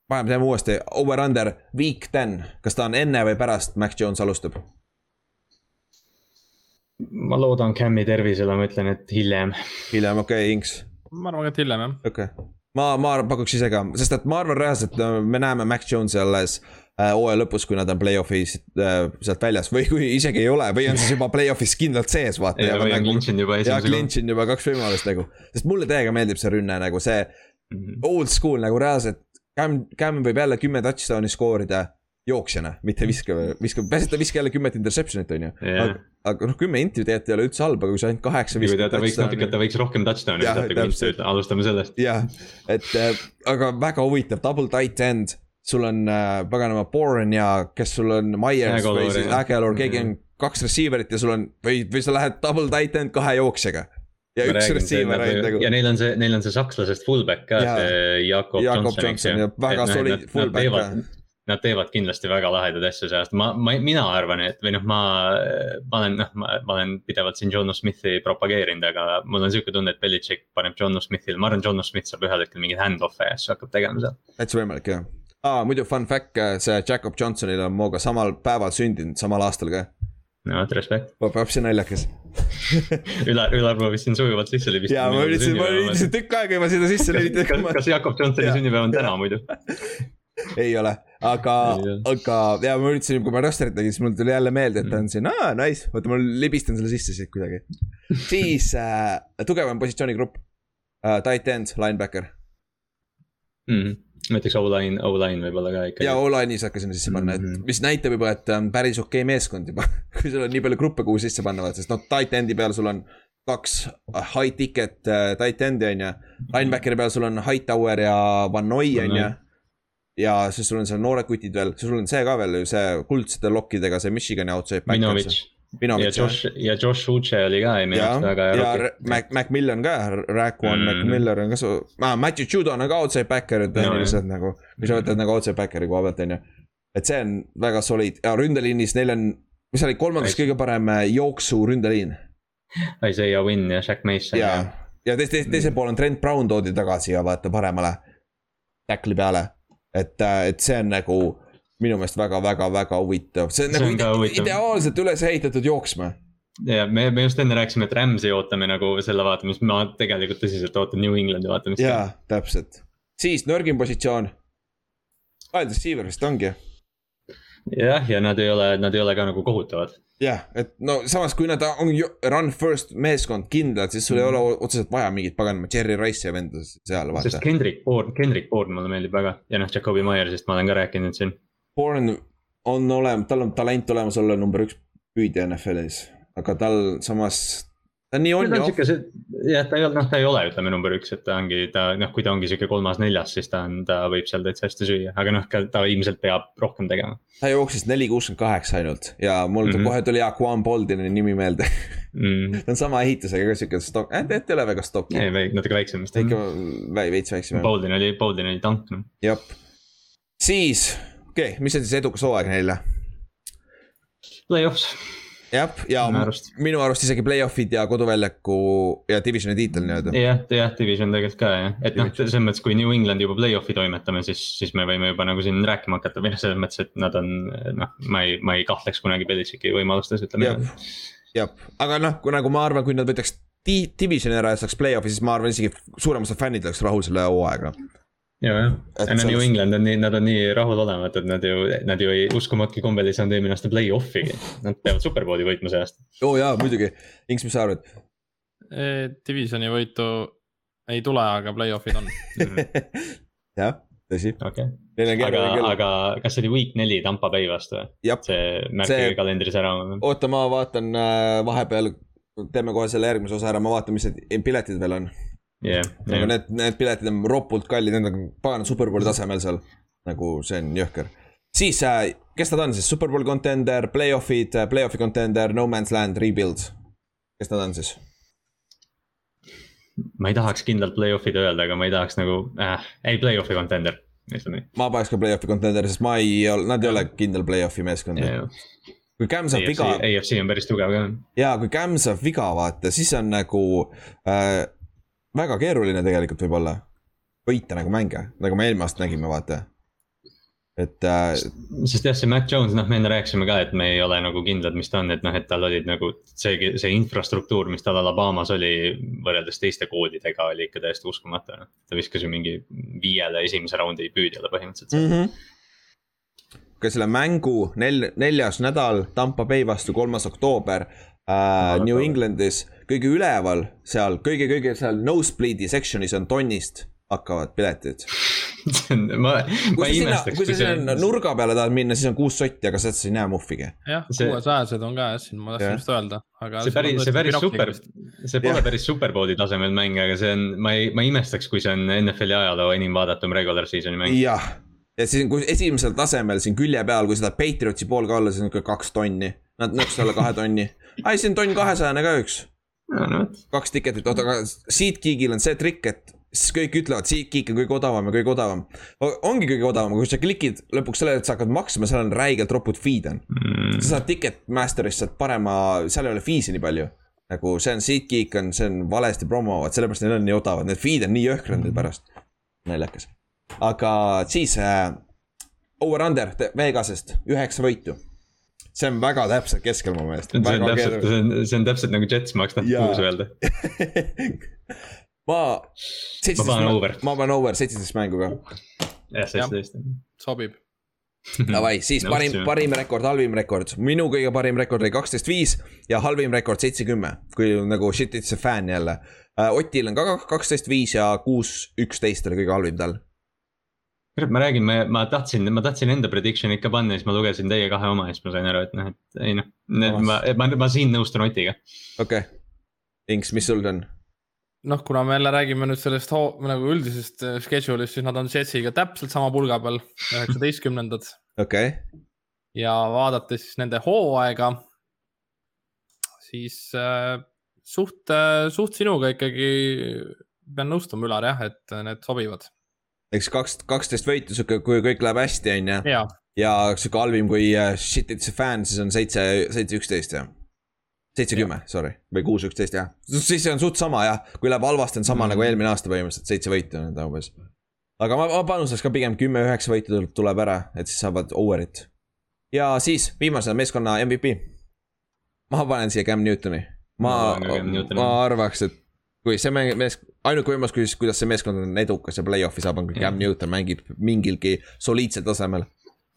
paneme, teeme uuesti, over-under week ten, kas ta on enne või pärast Mac Jones alustab? ma loodan Cami tervisele, ma ütlen, et hiljem. hiljem, okei okay,, Inks, ma arvan, et hiljem jah. okei okay.. ma, ma pakuks ise ka, sest et ma arvan reaalselt äh, me näeme Mac Jones'i alles äh, hooaja lõpus, kui nad on play-off'is äh, sealt väljas või kui isegi ei ole või on siis juba play-off'is kindlalt sees, vaata. on nagu, clinch inud juba ja esimese koha. clinch on juba kaks võimalust nagu, sest mulle täiega meeldib see rünne nagu see Mhm. old school nagu reaalselt. Cam, Cam võib jälle kümme touchdown'i skoorida jooksjana, mitte viska, viska, pääsed ta viska jälle kümmet interception'it on ju. Aga, aga noh, kümme inti tegelikult ei ole üldse halb, aga kui sa ainult kaheksa viskad ta võiks natuke, ta võiks rohkem touchdown'e visata alustame sellest. jah, et äh, aga väga huvitav, double tight end, sul on äh, paganama Boren ja kes sul on Myers või siis. Aguilar, keegi on kaks receiver'it ja sul on või, või sa lähed double tight end kahe jooksjaga. ja üks receiver ainult nagu ja. neil on see, neil on see sakslasest fullback ka, see Jakob Johnson, eks ju väga solid fullback ka. Nad teevad kindlasti väga lahedaid asju sellest, ma, ma, mina arvan, et või noh, ma, ma olen, noh, ma, olen pidevalt siin John Smithi propageerinud, aga mul on sihuke tunne, et Belichik paneb John Smithile, ma arvan, John Smith saab ühel hetkel mingeid hand-off'e ja siis hakkab tegema seal. täitsa võimalik jah ah,. muidu fun fact, see Jakob Johnsonil on minuga samal päeval sündinud, samal aastal ka. no vot, respekt. see naljakas. Ülar, Ülar proovis siin sujuvalt sisse libistada. ja ma üritasin, ma üritasin tükk aega juba seda sisse kas, lülitada. kas Jakob Johnsoni Jaa. sünnipäev on täna muidu? ei ole, aga aga ja ma üritasin, kui ma rosterit tegin, siis mul tuli jälle meelde, et ta on siin, aa nice, oota ma libistan selle sisse siit kuidagi. siis äh, tugevam positsioonigrupp äh,, tight end, linebacker mm.. näiteks O-line, O-line võib-olla ka ikkagi. ja O-line'i saad ka sinna sisse panna, et Mhm. mis näitab juba, et on päris okei okay meeskond juba. kui sul on nii palju gruppe, kuhu sisse panna, sest noh, tight end'i peal sul on kaks high ticket äh, tight end'i on ju. Linebackeri peal sul on Hightower ja Van Noy on ju. Ja siis sul on seal noored kutid veel, sul on see ka veel ju see kuldsete lokkidega see Michigani outside back. Minovitš ja. Josh, ja Josh Uche oli ka minu ja arust, väga ja hea Ra- Mac, Macmillan ka, Raquan Mm. Macmillan on ka su- ah,, Matthew Judon on ka outside backer, tehniliselt nagu, kui sa võtad nagu outside backeri koha pealt, on ju. et see on väga solid ja ründeliinis neil on, mis oli kolmandas kõige parem äh, jooksu ründeliin? Isaiah Wynn ja Shaq Mason ja, ja teise, teise, teisel pool on Trent Brown toodi tagasi ja vaata paremale tackli peale. et, et see on nagu minu meelest väga-väga-väga huvitav, see on See nagu on ideaalselt üles ehitatud jooksma ja me, me just enne rääkisime, et Rams'i ootame nagu selle vaatamist, ma tegelikult tõsiselt ootan New Englandi vaatamist. jaa, täpselt. siis nõrgim positsioon. Wide receiver vist ongi. jah, ja nad ei ole, nad ei ole ka nagu kohutavad. jah, et no samas, kui nad on run first meeskond kindlad, siis sul ei ole otseselt vaja mingit paganama Jerry Rice'i venda seal sest vaata. Kendrick Bourne, Kendrick Bourne mulle meeldib väga ja noh, Jakobi Myersist ma olen ka rääkinud siin. Bourne on olema, tal on talent olemas olla number üks püüdja NFL-is, aga tal samas, ta nii on ta ja off sihuke, jah, ta ei ole, noh, ta ei ole, ütleme number üks, et ta ongi, ta noh, kui ta ongi sihuke kolmas-neljas, siis ta on, ta võib seal täitsa hästi süüa, aga noh, ta ilmselt peab rohkem tegema ta jooksis neli kuuskümmend kaheksa ainult ja mul mm. -hmm. kohe tuli Aquan Boldini nimi meelde mm. ta on sama ehitusega ka siuke stok, äh tegelikult ei ole väga stokk, ei, natuke väiksem vist. ikka veits väiksem jah, Bolden oli, Bolden oli tank, noh. jah. siis, okei okay,, mis on siis edukas hooaeg neile? Play-offs, jah, ja Minu arust. minu arust isegi play-off'id ja koduväljaku ja divisioni tiitel nii-öelda. jah, jah, division tegelikult ka jah, et noh, selles mõttes, kui New England juba play-off'i toimetame, siis, siis me võime juba nagu siin rääkima hakata või noh, selles mõttes, et nad on noh, ma ei, ma ei kahtleks kunagi Belichicki võimalustes, ütleme jah, jah, aga noh, kui nagu ma arvan, kui nad võtaks di- divisioni ära ja saaks play-off'i, siis ma arvan isegi suurem osa fännid oleks rahul selle hooaega. ja, jah, ja no New England on nii, nad on nii rahulolematud, nad ju, nad ju ei uskumatki kombel ei saanud eelmine aasta play-off'igi. Nad peavad superbowli võitma see aasta. oo oh, jaa, muidugi, Inks, mis sa arvad? Divisioni võitu ei tule, aga play-off'id on. jah, tõsi. okei, on aga aga kas see oli week neli Tampa Bay vastu või? see märk See- kalendris ära. oota, ma vaatan äh, vahepeal, teeme kohe selle järgmise osa ära, ma vaatan, mis need piletid veel on. jah, aga need, need piletid on ropult kallid, need on pagana superbowli tasemel seal. nagu see on jõhker. siis äh,, kes nad on siis, superbowl contender, play-off'id, play-off'i contender, no man's land, rebuild. kes nad on siis? ma ei tahaks kindlalt play-off'ide öelda, aga ma ei tahaks nagu äh,, ei play-off'i contender, ütleme nii ma paneks ka play-off'i contender, sest ma ei ole, nad ei ole kindel play-off'i meeskond. yeah.. kui Cam saab AFC viga, AFC on päris tugev ka. ja kui Cam saab viga, vaata, siis on nagu äh, väga keeruline tegelikult võib-olla võita nagu mänge, nagu me eelmine aasta nägime, vaata. et äh, sest jah, see Mac Jones, noh, me enne rääkisime ka, et me ei ole nagu kindlad, mis ta on, et noh, et tal olid nagu see, see infrastruktuur, mis tal Alabamas oli võrreldes teiste koolidega oli ikka täiesti uskumatu, noh. ta viskas ju mingi viiele esimese raundi püüdjale põhimõtteliselt mm. mm. -hmm. ka selle mängu nel-, neljas nädal Tampa Bay vastu, kolmas oktoober äh, New Englandis, kõige üleval seal kõige-kõige seal nosebleed'i section'is on tonnist hakkavad piletid. ma, kui ma sa ei imestaks, kui sa sinna nurga peale tahad minna, siis on kuus sotti, aga sealt sa ei näe muhvigi. jah, kuuesajased on ka jah, siin ma tahtsin just öelda, aga. see päris, see päris super, see pole Jah. päris superbowli tasemel mäng, aga see on, ma ei, ma ei imestaks, kui see on NFL-i ajaloo enim vaadatum regular season'i mäng. jah, ja siis, kui esimesel tasemel siin külje peal, kui seda Patriotsi pool ka olla, siis on ikka kaks tonni. Nad nõks alla kahe tonni. ai, siin on tonn kahesajane ka üks, kaks tiketit, oota, aga SeatGeekil on see trikk, et siis kõik ütlevad, SeatGeek on kõige odavam ja kõige odavam. ongi kõige odavam, kui sa klikid lõpuks sellele, et sa hakkad maksma, seal on räigelt ropud fee'd on. Mm. sa saad Ticketmasterist saad parema, seal ei ole fee'si nii palju. nagu see on SeatGeek on, see on valesti promovad, sellepärast neil on nii odavad, need fee'd on nii jõhkrad neil pärast. naljakas. aga siis äh, over-under Vegasest üheksa võitu. See on väga täpselt keskel mu meelest. see on täpselt, see on, see on täpselt nagu Jets maks tahab Jaa. kuus öelda. ma. Ma panen over. ma panen over seitseteist mängu ka. jah, seitseteist. sobib. Davai, siis parim, Nõustusin. parim rekord, halvim rekord, minu kõige parim rekord oli kaksteist viis ja halvim rekord seitse kümme, kui nagu shit it's a fan jälle. Otil on ka kaksteist viis ja kuus üksteist oli kõige halvim tal. kurat, ma räägin, ma, ma tahtsin, ma tahtsin enda prediction'id ka panna, siis ma lugesin teie kahe oma ja siis ma sain aru, et noh, et ei noh, ma, ma, ma siin nõustun Otiga. okei okay.. Inks, mis sul on? noh, kuna me jälle räägime nüüd sellest hoo- nagu üldisest äh, schedule'ist, siis nad on Jetsiga täpselt sama pulga peal, üheksateistkümnendad okei okay., ja vaadates siis nende hooaega, siis äh, suht äh,, suht sinuga ikkagi pean nõustuma, Ülar jah, et need sobivad eks kaks, kaksteist võitu sihuke, kui kõik läheb hästi, on ju. ja sihuke halvim kui äh, shit it's a fan, siis on seitse, seitse üksteist jah. seitse kümme, sorry, või kuus üksteist jah, siis see on suht sama jah, kui läheb halvasti, on sama mm. nagu eelmine aasta põhimõtteliselt, seitse võitu on ta umbes. aga ma, ma panustaks ka pigem kümme, üheksa võitu tul- tuleb ära, et siis saavad over'it. ja siis viimase meeskonna MVP. ma panen siia Cam Newtoni. ma Ma ma arvaks, et kui see mees, ainuke võimalus, kuidas, kuidas see meeskond on edukas ja play-off'i saab, on kui Cam Newton mängib mingilgi soliidsel tasemel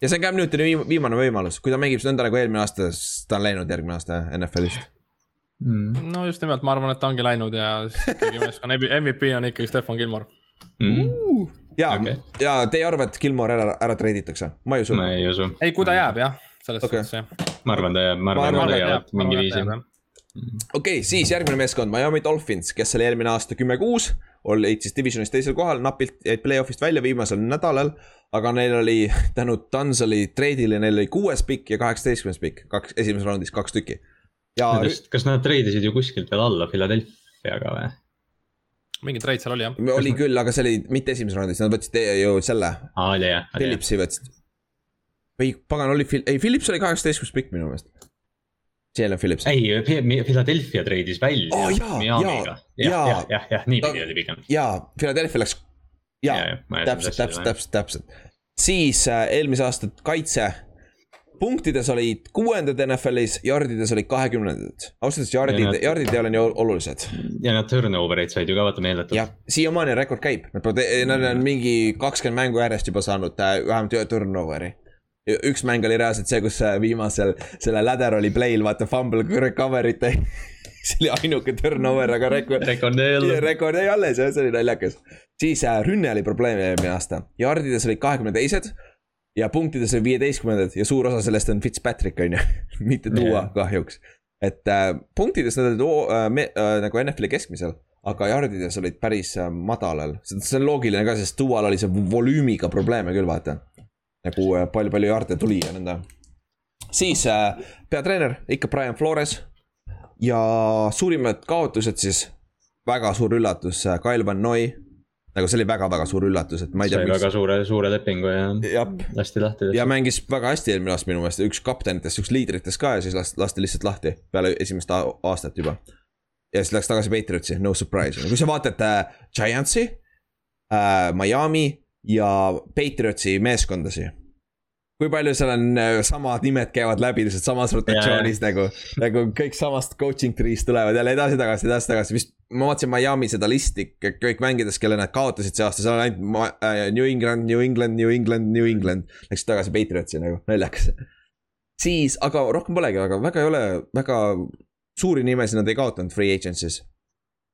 ja see on Cam Newtoni viim- viimane võimalus, kui ta mängib nõnda nagu eelmine aasta, siis ta on läinud järgmine aasta NFL-ist. Mm. no just nimelt, ma arvan, et ta ongi läinud ja ikkagi meeskonna MVP on ikkagi Stefan Gilmore. Mm. ja okay., ja te ei arva, et Gilmore ära, ära treiditakse? ma ei usu. ma ei usu, ei, kui ta jääb jah, selles okay. suhtes jah. ma arvan, ta jääb, ma arvan, et leiavad mingi viisi. Okei okay,, siis järgmine meeskond, Miami Dolphins, kes oli eelmine aasta kümme-kuus, olid siis divisionis teisel kohal, napilt jäid play-off'ist välja viimasel nädalal. aga neil oli tänu Dunsoli treidile, neil oli kuues pikk ja kaheksateistkümnes pikk, kaks, esimeses raundis kaks tükki. ja kas nad treidisid ju kuskilt veel alla Philadelphiaga või? mingi treid seal oli jah. oli küll, aga see oli mitte esimeses raundis, nad võtsid ju selle, aa, oli jah, oli jah. Phillipsi võtsid. või pagan oli ei Phillips oli kaheksateistkümnes pikk minu meelest. Jalen Phillips. ei, Philadelphia treidis välja Oo, jaa, Miamiga. jah, jah, jah, jah, niipidi oli pigem. jaa, Philadelphia läks. jaa täpselt, täpselt, täpselt, täpselt. siis äh, eelmise aasta kaitse. punktides olid kuuendad NFL-is, jardides olid kahekümnendad. ausalt öeldes Ja jardid jardid ei ole nii ol- olulised. ja nad turnover eid said ju ka vaata meeletult. jah, siiamaani rekord käib, nad on mingi kakskümmend mängu järjest juba saanud äh, vähemalt ühe turnoveri. Üks mäng oli reaalselt see, kus äh, viimasel selle lateral'i play'l vaata fumble recovery't ei, see oli ainuke turnover, aga rekord. Rekord jäi alles jah, see oli naljakas. siis äh, rünne oli probleem eelmine aasta, jardides olid kahekümne teised ja punktides olid viieteistkümnendad ja suur osa sellest on Fitzpatrick on ju, mitte Duo Jah. kahjuks. et äh, punktides nad olid oo- äh, me, äh, nagu NFL-i keskmisel, aga jardides olid päris äh, madalal, see on loogiline ka, sest Duo'l oli see volüümiga probleeme küll, vaata. Nagu äh, palju, palju jarde tuli ja nõnda. siis äh, peatreener ikka Brian Flores ja suurimad kaotused siis, väga suur üllatus, Kyle Van Noy. nagu see oli väga-väga suur üllatus, et ma ei tea, sai miks väga. suure, suure lepingu ja lasti lahti. ja mängis väga hästi eelmine aasta minu meelest, üks kaptenitest, üks liidritest ka ja siis lasti, lasti lihtsalt lahti peale esimest aastat juba. ja siis läks tagasi Patriotsi, no surprise, kui sa vaatad äh, Giantsi äh,, Miami ja Patriotsi meeskondasi. kui palju seal on äh, samad nimed käivad läbi lihtsalt samas rotatsioonis nagu, nagu kõik samast coaching tree'st tulevad jälle edasi-tagasi, edasi-tagasi, vist ma vaatasin Miami seda listi, kõik mängides, kelle nad kaotasid see aasta, seal on ainult äh, New England, New England, New England, New England. Läksid tagasi Patriotsi nagu, naljakas. siis, aga rohkem polegi, aga väga ei ole, väga suuri nimesid nad ei kaotanud free agency's.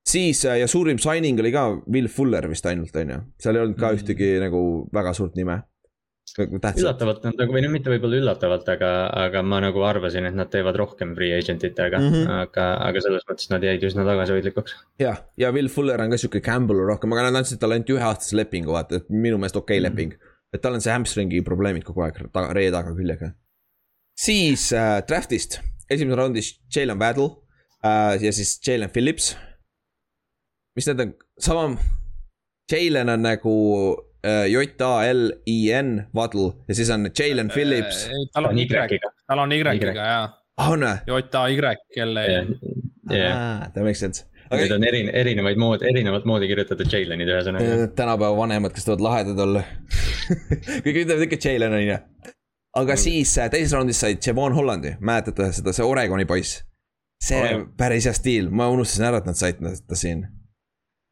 Siis äh, ja suurim signing oli ka Will Fuller vist ainult, on ju, seal ei olnud ka Mm. ühtegi nagu väga suurt nime. tähtsat, üllatavalt nad nagu või no mitte võib-olla üllatavalt, aga, aga ma nagu arvasin, et nad teevad rohkem free agent itega mm. -hmm. aga, aga selles mõttes nad jäid üsna tagasihoidlikuks. jah, ja Will Fuller on ka sihuke gamble rohkem, aga nad andsid talle ainult üheaastase lepingu, vaata, et minu meelest okei okay Mhm. leping. et tal on see hamstringi probleemid kogu aeg ta, ree taga küljega. siis äh, draft'ist, esimeses raundis Jalen Waddle äh, ja siis Jalen Phillips. Mis need on, sama, Jalen on nagu äh, J-A-L-I-N, Waddle ja siis on Jalen Phillips. tal on Y, Y-ga. tal on Y-ga Y. jaa. on või? J-A-Y, kelle jah, That makes sense. need on erine-, erinevaid moodi, erinevat moodi kirjutatud Jalenid ühesõnaga. Tänapäeva vanemad, kes tahavad lahedad olla kõik ütlevad ikka Jalen on ju. aga siis äh, teises raundis sai Javon Hollandi, mäletate seda, see Oregoni poiss. see Oh, päris hea stiil, ma unustasin ära, et nad said ta siin.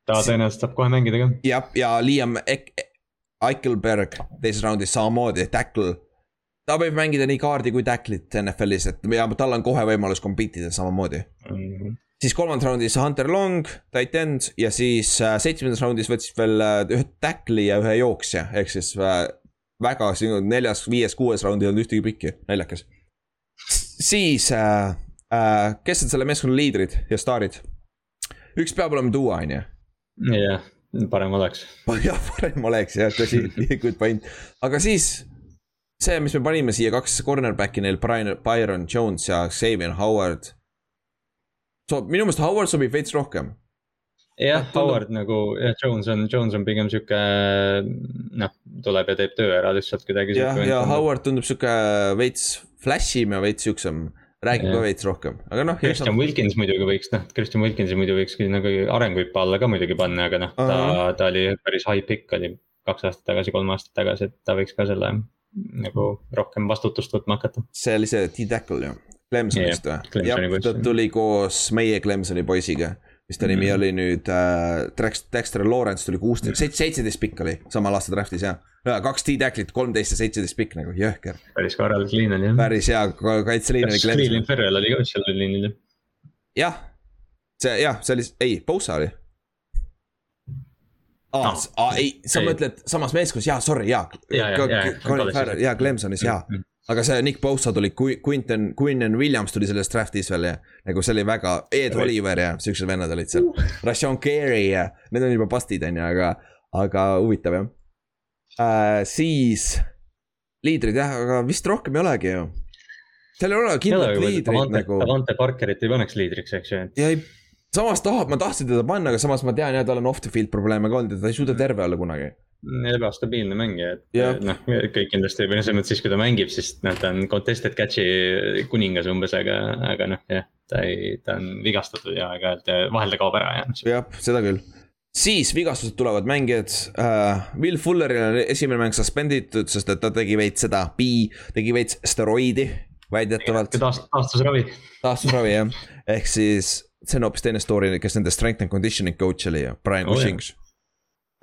Ta tõenäoliselt saab kohe mängida ka. jah, ja Liam Ek- Eichelberg teises raundis samamoodi, tackle. ta võib mängida nii kaardi kui tackle'it NFL-is, et ja tal on kohe võimalus compete ida samamoodi. siis kolmandas raundis Hunter Long, tight end ja siis äh, seitsmendas raundis võtsid veel äh, ühe tackle'i ja ühe jooksja, ehk siis äh, väga siin neljas, viies, kuues raund ei olnud ühtegi pikki, naljakas. siis äh,, äh, kes on selle meeskonna liidrid ja staarid? üks peab olema duo, on ju. jah, parem oleks. jah, parem oleks jah, tõsi, good point, aga siis see, mis me panime siia kaks cornerback'i neil, Brian, Byron Jones ja Xavier Howard. so minu meelest Howard sobib veits rohkem jah, Howard nagu, jah, Jones on, Jones on pigem sihuke noh, tuleb ja teeb töö ära lihtsalt kuidagi. jah, ja Howard tundub sihuke veits flash im ja veits siuksem, räägib ka veits rohkem, aga noh. Christian Wilkins muidugi võiks, noh, Christian Wilkinsi muidu võiks nagu arenguhüppe alla ka muidugi panna, aga noh, ta ta oli päris high pick oli kaks aastat tagasi, kolm aastat tagasi, et ta võiks ka selle nagu rohkem vastutust võtma hakata. see oli see T-Tackle ju, Clemsonist või? Jah, ta tuli koos meie Clemsoni poisiga, mis ta nimi Mhm. oli nüüd äh,, Dex- Dexter Lawrence tuli kuusteist, seitseteist pikk oli samal aastal draft'is jah. kaks T-Tackle'it, kolmteist ja seitseteist pikk nagu jõhker, päris korralik liin oli jah. päris hea ka- kaitseliin oli kas Cleveland, Ferrell oli ka seal liinil jah? jah, see jah, see oli, ei, Bosa oli. aa Ah,, ei, sa ei. mõtled samas meeskonnas, jaa, sorry, jaa. Jaa, Clemsonis jaa. Aga see Nick Bosa tuli, Quinton, Quinton Williams tuli selles draft'is veel ja nagu see oli väga, Ed. Oliver ja siuksed vennad olid seal. Rashawn Gary ja need on juba bust'id on ju, aga, aga huvitav jah äh,. siis liidrid jah, aga vist rohkem ei olegi ju. seal ei ole kindlat liidrit nagu. Davante Parkerit ei paneks liidriks, eks ju. ja ei, samas tahab, ma tahtsin teda panna, aga samas ma tean ja tal on off the field probleeme ka olnud ja ta ei suuda terve olla kunagi. Ebastabiilne mängija, et noh, kõik kindlasti või noh, selles mõttes siis, kui ta mängib, siis noh, ta on contested catch'i kuningas umbes, aga, aga noh, jah, ta ei, ta on vigastatud ja aeg-ajalt ja vahel ta kaob ära ja. jah, seda küll. siis vigastused tulevad mängijad uh,. Will Fulleril on esimene mäng suspenditud, sest et ta tegi veits seda, tegi veits steroidi väidetavalt. taast-, taastusravi. taastusravi jah, ehk siis see on hoopis teine story, kes nende strength and conditioning coach oli ju, Brian Oh, jah. Cushings.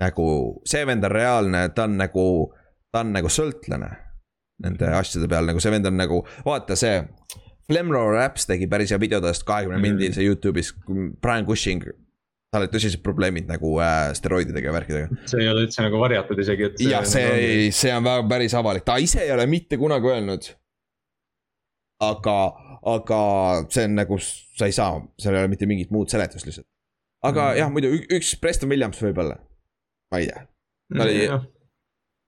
Nagu see vend on reaalne, ta on nagu, ta on nagu sõltlane nende asjade peal, nagu see vend on nagu, vaata see. Flemro Raps tegi päris hea video tast kahekümne Mhm. mindilise Youtube'is, Brian Cushing. tal olid tõsised probleemid nagu äh, steroididega ja värkidega. see ei ole üldse nagu varjatud isegi, et. jah, see, see on väga päris avalik, ta ise ei ole mitte kunagi öelnud. aga, aga see on nagu, sa ei saa, seal ei ole mitte mingit muud seletust lihtsalt. aga Mhm. jah, muidu üks Preston Williams võib-olla, ma ei tea, ta oli-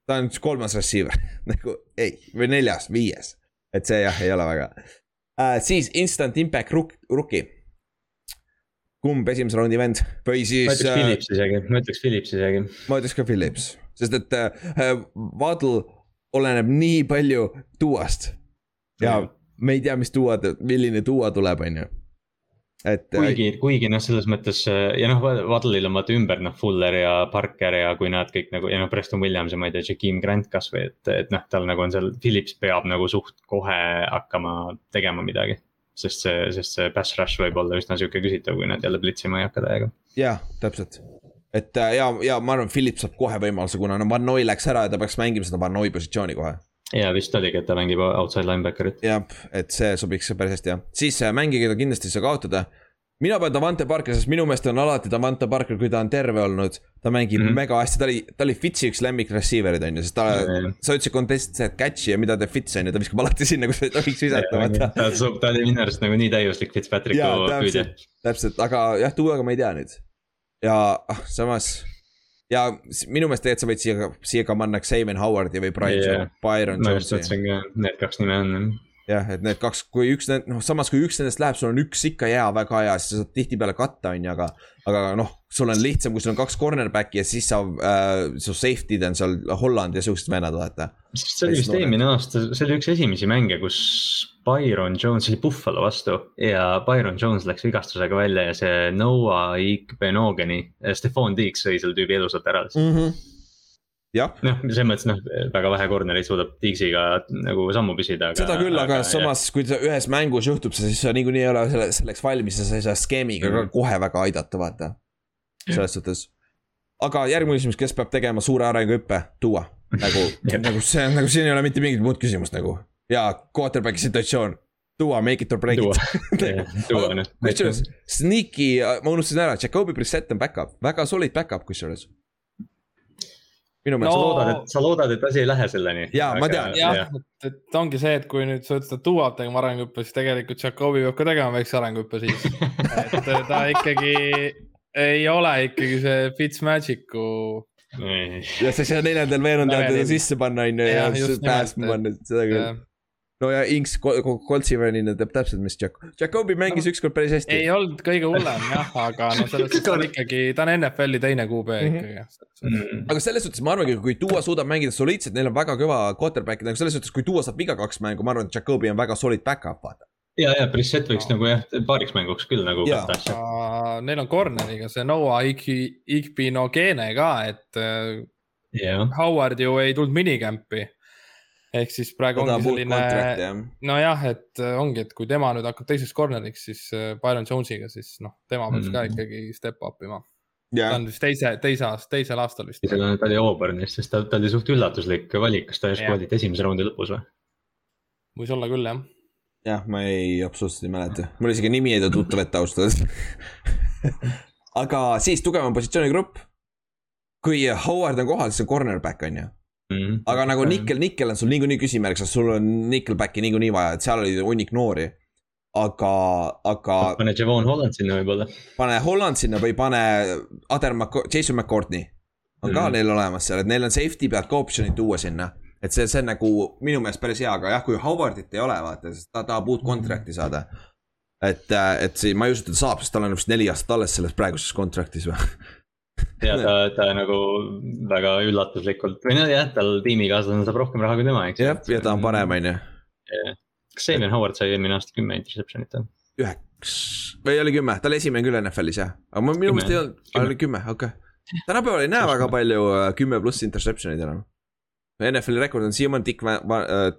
ta on üks kolmas receiver nagu ei, või neljas, viies, et see jah, ei ole väga uh,. siis instant impact ruk-, rookie. kumb esimese raundi vend või ma siis ütleks äh, Philips isegi, ma ütleks Philips isegi. ma ütleks ka Philips, sest et äh, Waddle oleneb nii palju tuuast. ja Mhm. me ei tea, mis tuua, milline tuua tuleb, on ju. Et äh, kuigi, kuigi noh, selles mõttes äh, ja noh, Waddle'il on vaata ümber noh, Fuller ja Parker ja kui nad kõik nagu ja noh, Preston Williams ja ma ei tea, Jakeem Grant kasvõi, et, et noh, tal nagu on seal, Philips peab nagu suht kohe hakkama tegema midagi. sest see, sest see pass rush võib olla üsna sihuke küsitav, kui nad jälle blitsima ei hakka täiega. jaa, täpselt. et äh, ja, ja ma arvan, Philips saab kohe võimaluse, kuna no Van Noi läks ära ja ta peaks mängima seda Van Noi positsiooni kohe. Ja vist oligi, et ta mängib outside linebacker'it. jah, et see sobiks päris hästi jah, siis äh, mängija, keda kindlasti ei saa kaotada. mina panen Davante Parker, sest minu meelest on alati Davante Parker, kui ta on terve olnud, ta mängib mm -hmm. mega hästi, ta oli, ta oli Fitsi üks lemmik receiver'id on ju, sest ta mm, -hmm. sa ütlesid contested catch'i ja mida teeb Fits on ju, ta viskab alati sinna, kus ei tohiks visata, vaata. ta oli minu arust nagu nii täiuslik Fitzpatricku püüdja. täpselt, aga jah, Duoga ma ei tea nüüd. ja ah, samas ja minu meelest tegelikult sa võid siia, siia ka panna Xavier Howardi või Brian yeah. Byron Jonesi. ma just mõtlesin ka, need kaks nime on jah, et need kaks, kui üks, noh, samas kui üks nendest läheb, sul on üks ikka hea, väga hea, siis sa saad tihtipeale katta, on ju, aga. aga noh, sul on lihtsam, kui sul on kaks cornerback'i ja siis sa äh,, su safety'd on seal Holland ja siuksed vennad, vaata. see oli vist eelmine aasta, see oli üks esimesi mänge, kus Byron Jones oli Buffalo vastu ja Byron Jones läks vigastusega välja ja see Noah Igbenogeni, Stefan Diggs sõi selle tüübi elusalt ära mm. -hmm noh, selles mõttes noh, väga vähe corner'id suudab Dixiga nagu sammu püsida. seda küll, aga samas, kui sa ühes mängus juhtub see, siis sa niikuinii ei ole selle, selleks valmis ja sa ei saa skeemiga mm -hmm. kohe väga aidata, vaata. selles suhtes. aga järgmine küsimus, kes peab tegema suure arenguhüppe, tuua nagu nagu see on nagu siin ei ole mitte mingit muud küsimust nagu ja quarterback'i situatsioon. tuua, make it or break it. kusjuures, sneaky, ma unustasin ära, Jakobi Brissett on back-up, väga solid back-up kusjuures minu meelest no, sa loodad, et, sa loodad, et asi ei lähe selleni. ja aga, ma tean. jah ja., et, et ongi see, et kui nüüd sa ütled, et Duo peab tegema arenguhüppe, siis tegelikult Jakobi peab ka tegema väikse arenguhüppe siis et ta ikkagi ei ole ikkagi see Fitzmagic'u. ja sa ei saa neljandal veerandajal teda sisse panna, on ju, ja, ja päästma panna, seda küll no ja Inks Coltsivanina teeb täpselt, mis Jack-, Jakobi mängis no, ükskord päris hästi. ei olnud kõige hullem jah, aga no selles suhtes on ikkagi, ta on NFL-i teine QB mm -hmm. ikkagi. Mm -hmm. aga selles suhtes ma arvangi, kui Duo suudab mängida soliidselt, neil on väga kõva quarterback'id, aga selles suhtes, kui Duo saab viga kaks mängu, ma arvan, et Jakobi on väga solid back-up, vaata ja, ja Brissett võiks no. nagu jah, paariks mänguks küll nagu katta asja. Neil on corner'iga see Noah Igbinogene ka, et yeah. Howard ju ei tulnud minicamp'i ehk siis praegu ta ongi selline, nojah, et äh, ongi, et kui tema nüüd hakkab teiseks corner'iks, siis äh, Byron Jones'iga, siis noh, tema peaks mm. ka ikkagi step up ima yeah.. ta on vist teise, teise aasta, teisel aastal vist. ta oli Auburnist, sest ta, ta oli suht üllatuslik valik, kas ta järsku valiti esimese raundi lõpus või? võis olla küll jah. jah, ma ei, absoluutselt ei mäleta, mul isegi nimi ei tule tuttav ette ausalt öeldes aga siis tugevam positsioonigrupp. kui Howard on kohal, siis on cornerback on ju mm.. aga nagu Nickel, Nickel on sul niikuinii küsimärk, sest sul on Nickelbacki niikuinii vaja, et seal oli hunnik noori. aga, aga. pane Javon Holland sinna võib-olla. pane Holland sinna või pane Ader Mac-, Jason McCourtney. on mm. ka neil olemas seal, et neil on safety pealt ka optsioonid tuua sinna. et see, see on nagu minu meelest päris hea, aga jah, kui Howardit ei ole, vaata, sest ta tahab uut contract'i saada et, et see, ma ei usu, et ta saab, sest tal on vist neli aastat alles selles praeguses contract'is või ja ta, ta nagu väga üllatuslikult või nojah, tal tiimikaaslane saab rohkem raha kui tema, eks. jah, ja ta on parem, on ju. kas Damien Howard sai eelmine aasta kümme interception'it või? üheks või oli kümme, ta oli esimene küll NFL-is jah, aga minu meelest ei olnud, oli kümme, okei okay.. tänapäeval ei näe väga palju äh, kümme pluss interception'id enam. NFL-i rekord on siiamaani Dick,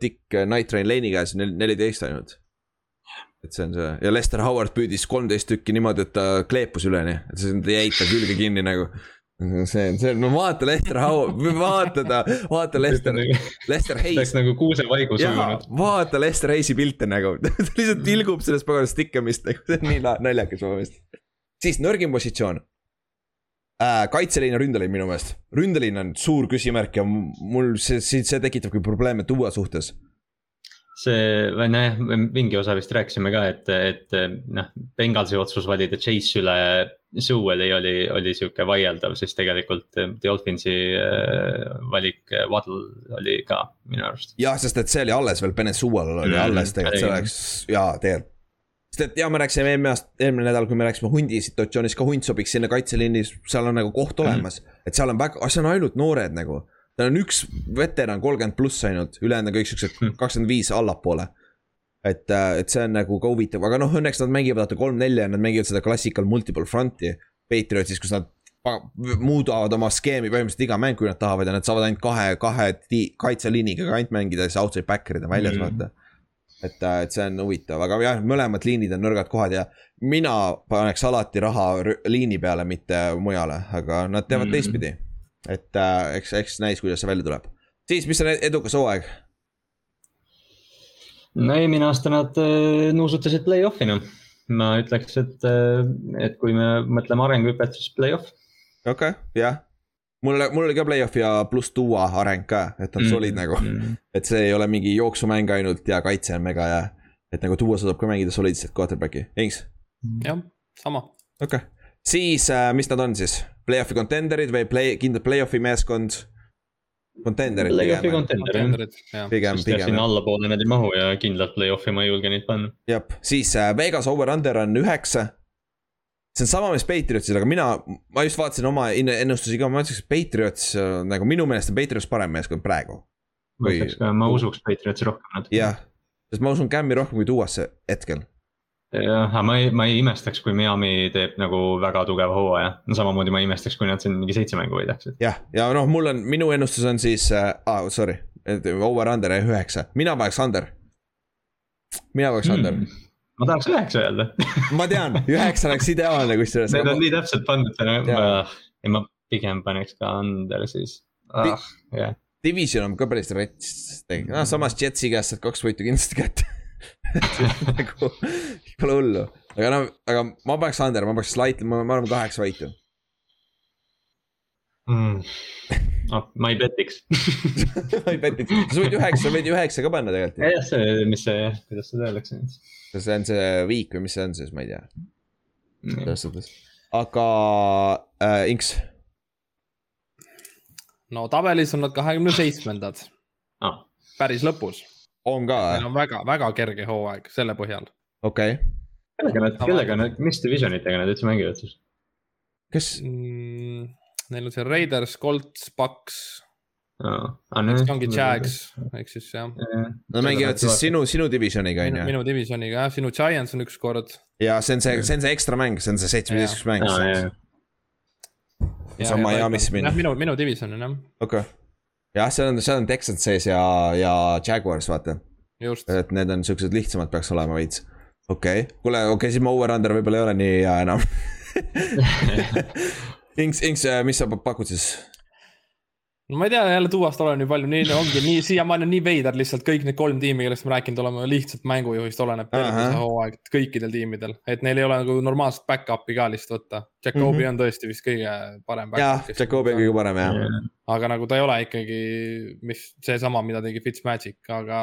Dick Night Train Lane'i käes, neliteist ainult et see on see ja Lester Howard püüdis kolmteist tükki niimoodi, et ta kleepus üleni, et see jäi ta külge kinni nagu. see on, see on, no vaata Lester Howard, vaata ta, vaata Lester, Lester Hayes. Läks nagu kuusevaigu sujunud. vaata Lester Hayes'i pilte nagu, ta lihtsalt tilgub sellest paganast tikkamist nagu, see on nii naljakas mu meelest. siis nõrgim positsioon äh,. kaitseliin ja ründeliin minu meelest, ründeliin on suur küsimärk ja mul see, see, see tekitabki probleeme Duo suhtes see, või nojah, mingi osa vist rääkisime ka, et, et noh, Bengalsi otsus valida Chase üle Sewell'i oli, oli sihuke vaieldav, siis tegelikult Dolphinsi äh, valik äh, Waddle oli ka minu arust. jah, sest et see oli alles veel, Bene Sewell oli mm, alles tegelikult, see oleks, jaa, tegelikult sest et ja me rääkisime eelmine aasta, eelmine nädal, kui me rääkisime hundi situatsioonis, ka hunt sobiks sinna kaitseliini, seal on nagu koht mhm. olemas mm. et seal on väga, see on ainult noored nagu tal on üks veteran kolmkümmend pluss ainult, ülejäänud on kõik siuksed hmm. kakskümmend viis allapoole. et, äh, et see on nagu ka huvitav, aga noh, õnneks nad mängivad vaata kolm-nelja, nad mängivad seda classical multiple front'i. Patriotsis, kus nad muudavad oma skeemi põhimõtteliselt iga mäng, kui nad tahavad ja nad saavad ainult kahe, kahe kaitseliiniga ka ainult mängida, siis outside backer'id on väljas mm. vaata et, äh, et see on huvitav, aga jah, mõlemad liinid on nõrgad kohad ja mina paneks alati raha liini peale, mitte mujale, aga nad teevad mm. teistpidi et äh, eks, eks näis, kuidas see välja tuleb. siis, mis on edukas hooaeg? no eelmine aasta nad äh, nuusutasid play-off'i noh. ma ütleks, et, et kui me mõtleme arenguhüpet, siis play-off. okei okay,, jah. mul, mul oli ka play-off ja pluss tuua areng ka, et on mm. solid nagu mm.. et see ei ole mingi jooksumäng ainult ja kaitse on mega ja. et nagu tuua suudab ka mängida solidset quarterback'i, Inks. jah, sama. okei okay., siis äh, mis nad on siis, play-off'i contender'id või play, kindel play-off'i meeskond Contenderid play-off'i contenderid jah. pigem, pigem. sinna allapoole nad ei mahu ja kindlalt play-off'i ma ei julge neid panna. jah, siis äh, Vegas over-under on üheksa. see on sama, mis Patriotsil, aga mina, ma just vaatasin oma ennustusi ka, ma ütleks, et Patriots äh, nagu minu meelest on Patriots parem meeskond praegu. ma ütleks ka, ma usuks Patriotsi rohkem natuke. jah, sest ma usun Cam'i rohkem kui Duasse hetkel jah, ma ei, ma ei imestaks, kui Miami teeb nagu väga tugeva hooaja, no samamoodi ma ei imestaks, kui nad siin mingi seitse mängu võidaksid. jah, ja noh, mul on, minu ennustus on siis äh,, ah, sorry, over-under üheksa, mina paneks under. mina paneks mm. under ma tahaks üheksa öelda ma tean, üheksa oleks ideaalne kusjuures. Need on nii täpselt pandud, ma, ma pigem paneks ka under siis ah,. Yeah. Division on ka päris rets, noh samas Jetsi käest saad kaks võitu kindlasti kätte nagu pole hullu, aga no, aga ma paneks under, ma paneks slightly, ma, ma arvan kaheksa võitu. Mm.. noh, ma ei petiks. Ma ei petiks, sa võid üheksa, sa võid üheksa ka panna tegelikult. jah, see, mis see, kuidas seda öeldakse? Nüüd. see on see week või mis see on siis, ma ei tea. selles suhtes, aga äh, Inks. no tabelis on nad kahekümne seitsmendad. Ah.. päris lõpus on ka või? Neil on väga, väga kerge hooaeg selle põhjal. okei okay.. kellega nad, kellega nad, mis division itega nad üldse mängivad siis? kes mm,? Neil on see Raiders, Colts, Bucks no,. eks ongi Jags, ehk siis jah. Nad mängivad siis sinu, sinu divisioniga on ju? minu divisioniga jah, sinu Giants on ükskord. ja see on see, see on see ekstra mäng, see on see seitsmeteistkümnes mäng. see on Miami'sse minna. minu, minu division on jah. okei okay jah, seal on, seal on Texans sees ja, ja Jaguars, vaata. et need on siuksed lihtsamad peaks olema veits. okei okay., kuule, okei okay,, siis ma over-under võib-olla ei ole nii hea enam Inks, Inks, mis sa pakud siis? No ma ei tea, jälle tuuast olen nii palju, nii ongi nii, siiamaani on nii veider lihtsalt kõik need kolm tiimi, kellest me rääkinud oleme, lihtsalt mängujuhist oleneb terve see hooaeg kõikidel tiimidel. et neil ei ole nagu normaalset back-up'i ka lihtsalt võtta. Jakobi mm -hmm. on tõesti vist kõige parem. jah, Jakobi on kõige parem jah yeah.. aga nagu ta ei ole ikkagi, mis seesama, mida tegi Fitzmagic, aga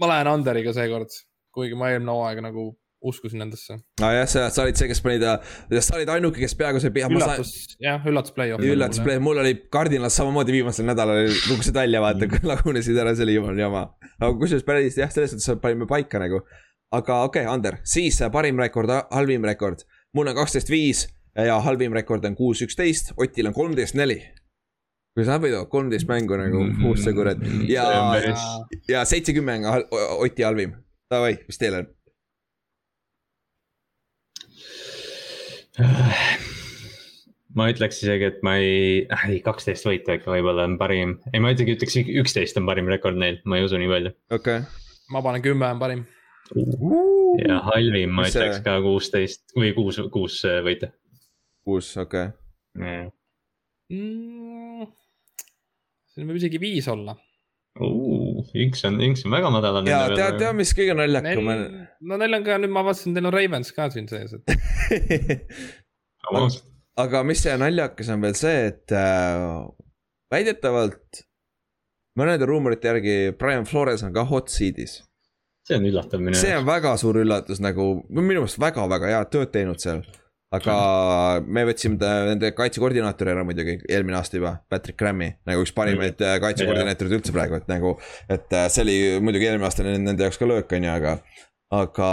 ma lähen under'iga seekord, kuigi ma eelmine hooaeg nagu uskusin nendesse. nojah, sa, sa olid see, kes pani ta, sa olid ainuke, kes peaaegu sai pea. üllatus, jah, üllatus play-off. üllatus play-off, mul oli Cardinal samamoodi viimasel nädalal kukkusid välja, vaata mm., lagunesid ära, see oli jumala jama. aga kusjuures päris jah, selles suhtes panime paika nagu. aga okei okay,, Ander, siis parim rekord, halvim rekord. mul on kaksteist, viis ja halvim rekord on kuus, üksteist, Otil on kolmteist, neli kui sa võidad kolmteist mängu nagu, uh see kurat ja, ja seitsekümmend Oti halvim. Davai, mis teil on? Ma ütleks isegi, et ma ei, äh, ei kaksteist võitu ikka võib-olla on parim, ei ma isegi ütleks üksteist on parim rekord neil, ma ei usu nii palju. okei okay.. ma panen kümme on parim ja halvim ma Mis ütleks see? ka kuusteist või kuus, kuus äh, võitu. kuus, okei okay.. Mm, siin võib isegi viis olla uh,. Inks on, Inks on väga madalal. ja tead, tead, mis kõige naljakam on? no neil on ka nüüd ma vaatasin, neil on Ravens ka siin sees, et aga mis see naljakas on veel see, et äh, väidetavalt mõnede ruumorite järgi Brian Flores on ka hot seat'is. see on üllatav minu jaoks. see on väga suur üllatus nagu, minu meelest väga-väga head tööd teinud seal aga me võtsime ta, nende kaitsekoordinaatori ära muidugi eelmine aasta juba, Patrick Grammy, nagu üks parimaid mm. kaitsekoordinaatoreid üldse praegu, et nagu. et äh, see oli muidugi eelmine aasta nende jaoks ka löök, on ju, aga, aga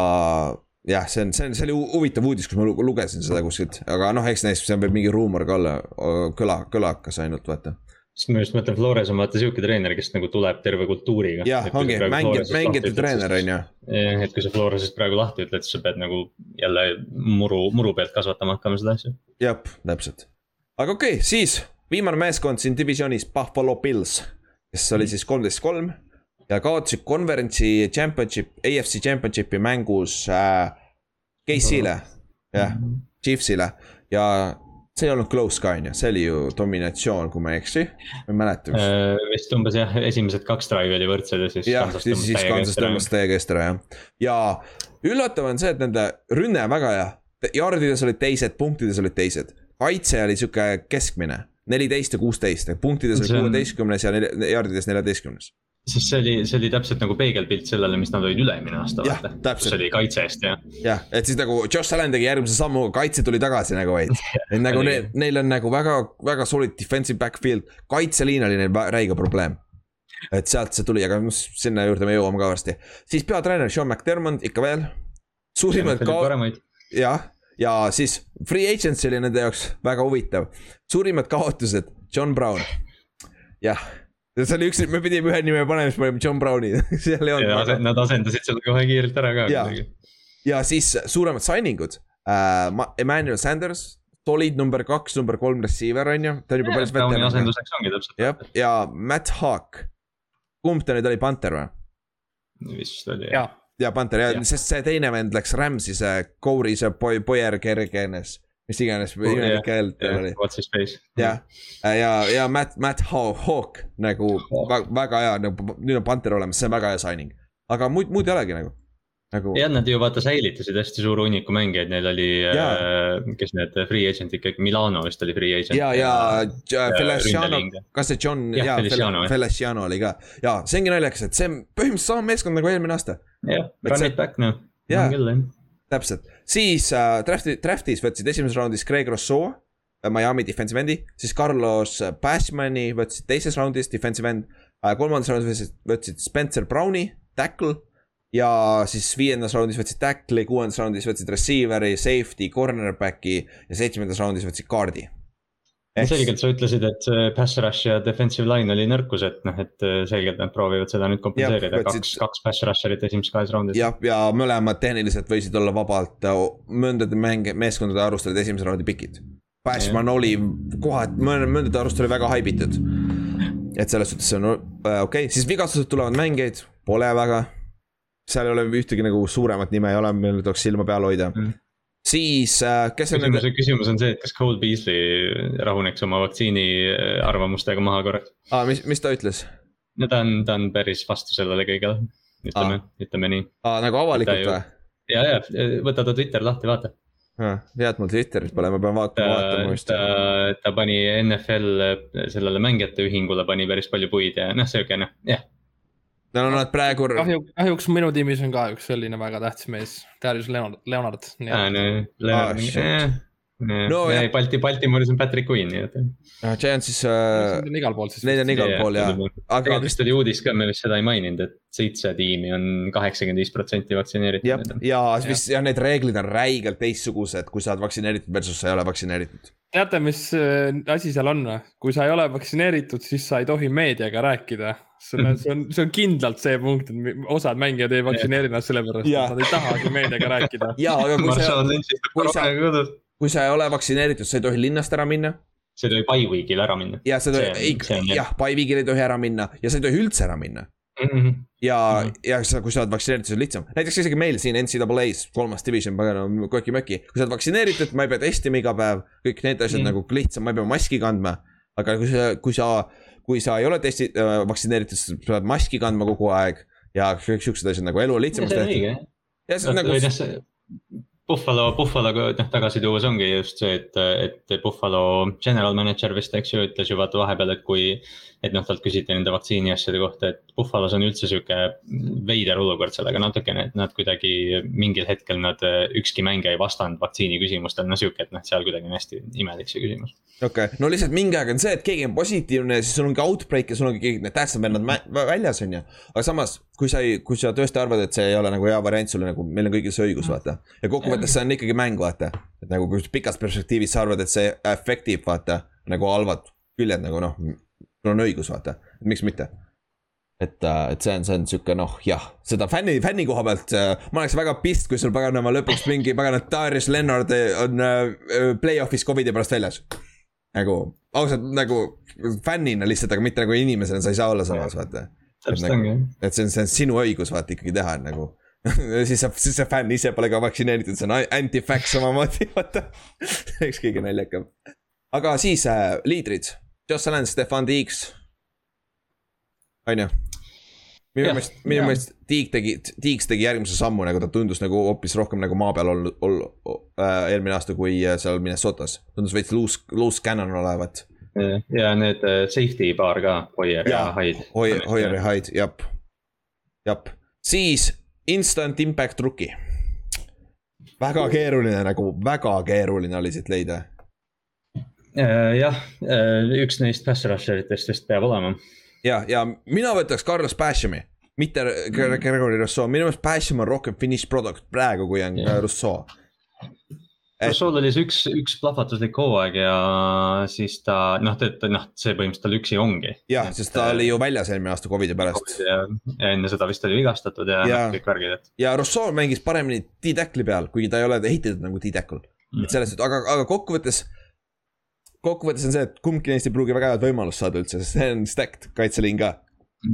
jah, see on, see on, see oli huvitav uudis, kus ma lugesin seda kuskilt, aga noh, eks neist, see võib mingi ruumor ka olla, kõla, kõlakas ainult vaata sest ma just mõtlen, Flores on vaata sihuke treener, kes nagu tuleb terve kultuuriga. jah, ongi mängijate, mängijate treener on ju. et kui sa Floresest praegu lahti ütled, siis sa pead nagu jälle muru, muru pealt kasvatama hakkama seda asja. jah, täpselt. aga okei okay,, siis viimane meeskond siin divisionis, Buffalo Bills, kes oli siis kolmteist, kolm. ja kaotasid konverentsi championship, AFC championship'i mängus äh, KC-le, jah, Chiefsile ja see ei olnud close ka on ju, see oli ju dominatsioon, kui ma ei eksi, ma ei mäleta üks äh,. vist umbes jah, esimesed kaks drive'i oli võrdsed ja siis. jah, siis Kansas tõmbas täiega eest ära jah, ja üllatav on see, et nende rünne väga hea. jardides olid teised, punktides olid teised. kaitse oli sihuke keskmine, neliteist ja kuusteist, punktides oli kuueteistkümnes ja jardides neljateistkümnes sest see oli, see oli täpselt nagu peegelpilt sellele, mis nad olid üle-eelmine aasta. kus oli kaitse eest ja. jah, et siis nagu Josh Allan tegi järgmise sammu, kaitse tuli tagasi nagu veits. et nagu neil, neil on nagu väga, väga solid defensive backfield, kaitseliin oli neil räige probleem. et sealt see tuli, aga sinna juurde me jõuame ka varsti. siis peatreener Sean McDermott ikka veel. suurimad ka-, jah, ja siis free agency oli nende jaoks väga huvitav. suurimad kaotused, John Brown, jah see oli üks, me pidime ühe nime panema, siis panime John Browni seal ei olnud. Aga... Nad asendasid selle kohe kiirelt ära ka. ja, ja siis suuremad signing ud uh,, Emmanuel Sanders, solid number kaks, number kolm receiver on ju, ta on juba päris veteran. asenduseks ongi täpselt. jah, ja Matt Hawk, kumb ta nüüd oli, Panther või? vist oli jah. ja Panther ja, ja., sest see teine vend läks Rams'i, see Corey, see Boyer Kergenes mis iganes oh, imelik hääl tal oli. What's his face. jah, ja, ja Matt, Matt Hawk nagu oh. väga hea, nagu nüüd on Panther olemas, see on väga hea signing. aga muud, muud ei olegi nagu, nagu. jah, nad ju vaata säilitasid hästi suure hunniku mängijaid, neil oli, äh, kes need free agent'id kõik, Milano vist oli free agent. ja, ja, ja Feliciano, kas see John, ja, Feliciano, Feliciano oli ka. ja see ongi naljakas, et see on põhimõtteliselt sama meeskond nagu eelmine aasta. jah, run it back noh. jaa, täpselt, siis äh, draft'i, draft'is võtsid esimeses raundis Craig Rousseau äh,, Miami defensive end'i, siis Carlos Bashmani võtsid teises raundis defensive end äh,. kolmandas raundis võtsid, võtsid Spencer Browni, tackle. ja siis viiendas raundis võtsid tackle'i, kuuendas raundis võtsid receiver'i, safety, cornerback'i ja seitsmendas raundis võtsid guard'i Eks... selgelt sa ütlesid, et see pass rush ja defensive line oli nõrkus, et noh, et äh, selgelt nad proovivad seda nüüd kompenseerida, kaks, kaks pass rusher'it esimeses kahes raundis. jah, ja mõlemad tehniliselt võisid olla vabalt äh, mõndade mänge, meeskondade arust olid esimese raundi pikid. Bashman oli kohati, mõndade arust oli väga haibitud. et selles suhtes on äh, okei okay., siis vigastused tulevad mängijaid, pole väga. seal ei ole ühtegi nagu suuremat nime ei ole, millele tuleks silma peal hoida mm siis äh,, kes on küsimus, küsimus on see, et kas Cole Beasley rahuneks oma vaktsiini äh, arvamustega maha korraks. aa, mis, mis ta ütles? no ta on, ta on päris vastu sellele kõigele, ütleme, ütleme nii. aa, nagu avalikult või? ja, ja võta ta Twitter lahti, vaata. et mul Twitteris pole, ma pean vaatama, vaatama vist. ta, ta pani NFL sellele mängijate ühingule pani päris palju puid ja noh, sihuke noh, jah no nad praegu. kahju, kahjuks minu tiimis on ka üks selline väga tähtis mees, Darius Leonard, Leonard. aa, no, Leonard ah,, no ja Balti, Baltimooris on Patrick Queen, nii et. Giantsis äh,. Need on igal pool siis. Neid on igal pool ja. aga vist oli uudis ka, me vist seda ei maininud, et seitse tiimi on kaheksakümmend viis protsenti vaktsineeritud. ja, ja vist ja need reeglid on räigelt teistsugused, kui sa oled vaktsineeritud versus sa ei ole vaktsineeritud. teate, mis äh, asi seal on või? kui sa ei ole vaktsineeritud, siis sa ei tohi meediaga rääkida see on, see on, see on kindlalt see punkt, et osad mängijad ei vaktsineeri ennast sellepärast, et nad ei tahagi meediaga rääkida. ja, aga kui sa, kui sa, kui sa ei ole vaktsineeritud, sa ei tohi linnast ära minna. sa ei tohi by week'il ära minna. ja sa ei tohi, jah, by week'il ei tohi ära minna ja sa ei tohi üldse ära minna. Mm -hmm. ja mm, -hmm. ja sa, kui sa oled vaktsineeritud, siis on lihtsam, näiteks isegi meil siin NCAA-s, kolmas division, pagana, köki-möki. kui sa oled vaktsineeritud, ma ei pea testima iga päev, kõik need asjad mm -hmm. nagu lihtsam, ma ei pea maski kandma. aga kui sa, kui sa kui sa ei ole testi- äh,, vaktsineeritud, siis sa pead maski kandma kogu aeg ja kõik siuksed asjad nagu elu on lihtsamaks tehtud. ja see on nagu. Buffalo, Buffaloga noh tagasi tuues ongi just see, et, et Buffalo general manager vist, eks ju, ütles ju vaata vahepeal, et kui et noh, talt küsiti nende vaktsiini asjade kohta, et Buffalos on üldse sihuke veider olukord sellega natukene, et nad kuidagi mingil hetkel nad, ükski mängija ei vastanud vaktsiini küsimustele, no sihuke, et noh, seal kuidagi on hästi imelik see küsimus. okei okay., no lihtsalt mingi aeg on see, et keegi on positiivne, siis sul ongi outbreak ja sul ongi kõik need tähtsad vennad väljas, on ju. aga samas, kui sa ei, kui sa tõesti arvad, et see ei ole nagu hea variant sulle nagu, meil on kõigil see õigus, vaata. ja kokkuvõttes see on ikkagi mäng, vaata. et nagu kui pikas perspektiivis sa arvad, et see efektib, vaata, nagu halvad küljed nagu noh sul on õigus, vaata, miks mitte et, äh, et see on, see on sihuke noh, jah, seda fänni, fänni koha pealt äh, ma oleks väga pist, kui sul paganama lõpuks mingi paganat Darius Lennart on äh, play-off'is Covidi pärast väljas. nagu ausalt nagu fännina lihtsalt, aga mitte nagu inimesena, sa ei saa olla samas, vaata. nagu, et see on, see on sinu õigus vaata ikkagi teha nagu siis sa, siis see fänn ise pole ka vaktsineeritud, see on anti-fax samamoodi, vaata. üks kõige naljakam. aga siis äh, liidrid Joss Allan, Stefan Tiiks. on ju? minu meelest, minu meelest Tiik tegi, Tiiks tegi järgmise sammu nagu ta tundus nagu hoopis rohkem nagu maa peal olnud, ol- äh, eelmine aasta, kui äh, seal Minnesotas. tundus veits loose, loose cannon olevat. ja need äh, safety paar ka, Hoier ja Hyde. Hoier, Hoier ja Hyde, jep, jep. siis instant impact rookie. väga keeruline nagu, väga keeruline oli siit leida. Äh, jah, üks neist pass rusher itest vist peab olema. ja, ja mina võtaks Carlos Bashami, mitte Gre- Gregory Rousseau, minu meelest Basham on rohkem finished product praegu, kui on äh, Rousseau. Et- Rousseau'l oli see üks, üks plahvatuslik hooaeg ja siis ta noh, ta noh, see põhimõtteliselt tal üksi ongi. jah, sest ta oli ju väljas eelmine aasta Covidi pärast ja, enne seda vist oli vigastatud ja, ja. kõik värgid, et. ja Rousseau mängis paremini D-tackli peal, kuigi ta ei ole ehitatud nagu D-tackle. et selles aga, aga kokkuvõttes. Kokkuvõttes on see, et kumbki neist ei pruugi väga head võimalust saada üldse, sest see on stacked kaitseliin ka.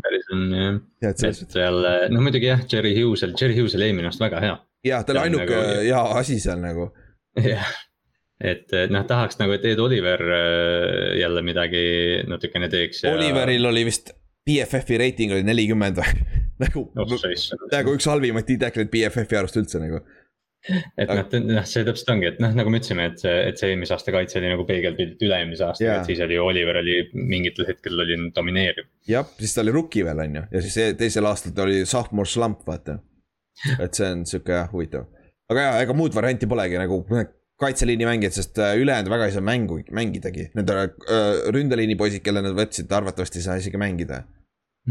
päris on jah, ja et seal noh, muidugi jah, Jerry Hughes'el, Jerry Hughes oli eelmine aasta väga hea. ja ta oli ainuke nagu- hea asi seal nagu. jah, et noh, tahaks nagu, et Ed Oliver äh, jälle midagi natukene teeks ja. Oliveril oli vist BFF-i reiting oli nelikümmend või, nagu oh,. nagu üks halvimaid D-tackleid BFF-i arust üldse nagu. Et noh, noh, see täpselt ongi, et noh, nagu me ütlesime, et see, et see eelmise aasta kaitse oli nagu peegelpilt üle-eelmise aastaga yeah., et siis oli Oliver oli mingitel hetkedel oli domineeriv. jah, siis ta oli rookie veel on ju, ja siis teisel aastal ta oli sophomore slump, vaata. et see on sihuke jah huvitav. aga jaa, ega muud varianti polegi nagu kaitseliini mängijad, sest äh, ülejäänud väga ei saa mängu mängidagi. Need äh, ründeliini poisid, kelle nad võtsid, arvatavasti ei saa isegi mängida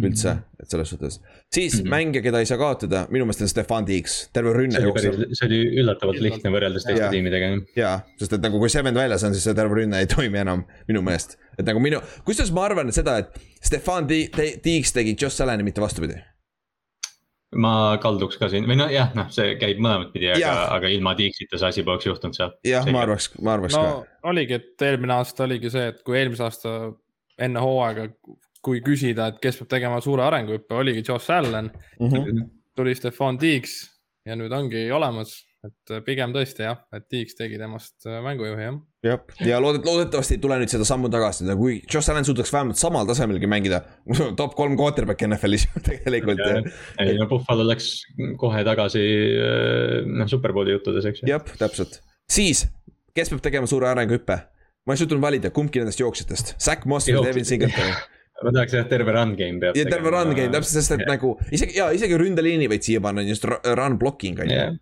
üldse, et selles suhtes. siis mm Mhm. -hmm. mängija, keda ei saa kaotada, minu meelest on Stefan Tiiks, terve rünne see oli jookseb. see oli üllatavalt lihtne võrreldes teiste Jaa. tiimidega. jaa, sest et nagu kui Seven väljas on, siis see terve rünne ei toimi enam minu meelest. et nagu minu, kusjuures ma arvan seda, et Stefan Ti- Ti- Tiiks tegi Josh Allan'i, mitte vastupidi. ma kalduks ka siin või noh, jah, noh, see käib mõlemat pidi, aga aga ilma Dixita see asi poleks juhtunud seal. jah, ma arvaks, ma arvaks no ka. oligi, et eelmine aasta oligi see, et kui eelmise aasta enne hooaega, kui küsida, et kes peab tegema suure arenguhüppe, oligi Josh Allan, Mhm. tuli Stefan Tiiks ja nüüd ongi olemas, et pigem tõesti jah, et Tiiks tegi temast äh, mängujuhi jah. jah, ja loodet-, loodetavasti ei tule nüüd seda sammu tagasi, kui Josh Allan suudaks vähemalt samal tasemelgi mängida. top kolm quarterback NFL-is tegelikult. ei no Buffalo läks kohe tagasi äh, noh, superbowli juttudes, eks ju. jah, täpselt. siis, kes peab tegema suure arenguhüppe? ma ei suutnud valida, kumbki nendest jooksjatest, Zack Moss või. Devin Singletary. ma tahaks jah, terve run game peab. ja terve run game, täpselt, sest et nagu isegi ja isegi ründeliini võid siia panna, just ru- run blocking on ju. jah,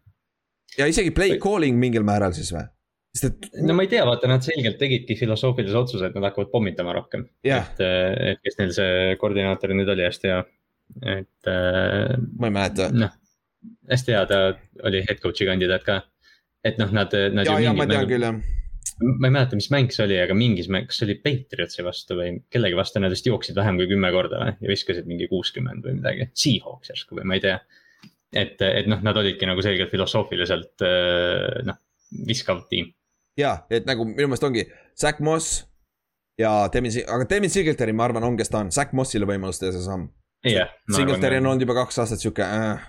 ja isegi play calling mingil määral siis või? sest et no ma ei tea, vaata nad selgelt tegidki filosoofilise otsuse, et nad hakkavad pommitama rohkem. jah, et, et kes neil see koordinaator nüüd oli, hästi hea. et äh, ma ei mäleta. noh, hästi hea, ta oli head coach'i kandidaat ka. et noh, nad, nad ja, ja ma tean mängud, küll jah. Ma ei mäleta, mis mäng see oli, aga mingis mäng, kas see oli Patriotsi vastu või kellegi vastu, nad vist jooksid vähem kui kümme korda või ja viskasid mingi kuuskümmend või midagi, Seahawks järsku või ma ei tea. et, et noh, nad olidki nagu selgelt filosoofiliselt äh, noh, viskav tiim. ja, et nagu minu meelest ongi Zack Moss ja Devin, aga Devin Singletary, ma arvan, on, kes ta on, Zack Mossile võimalus teha see samm. Singletary on olnud juba kaks aastat sihuke äh,,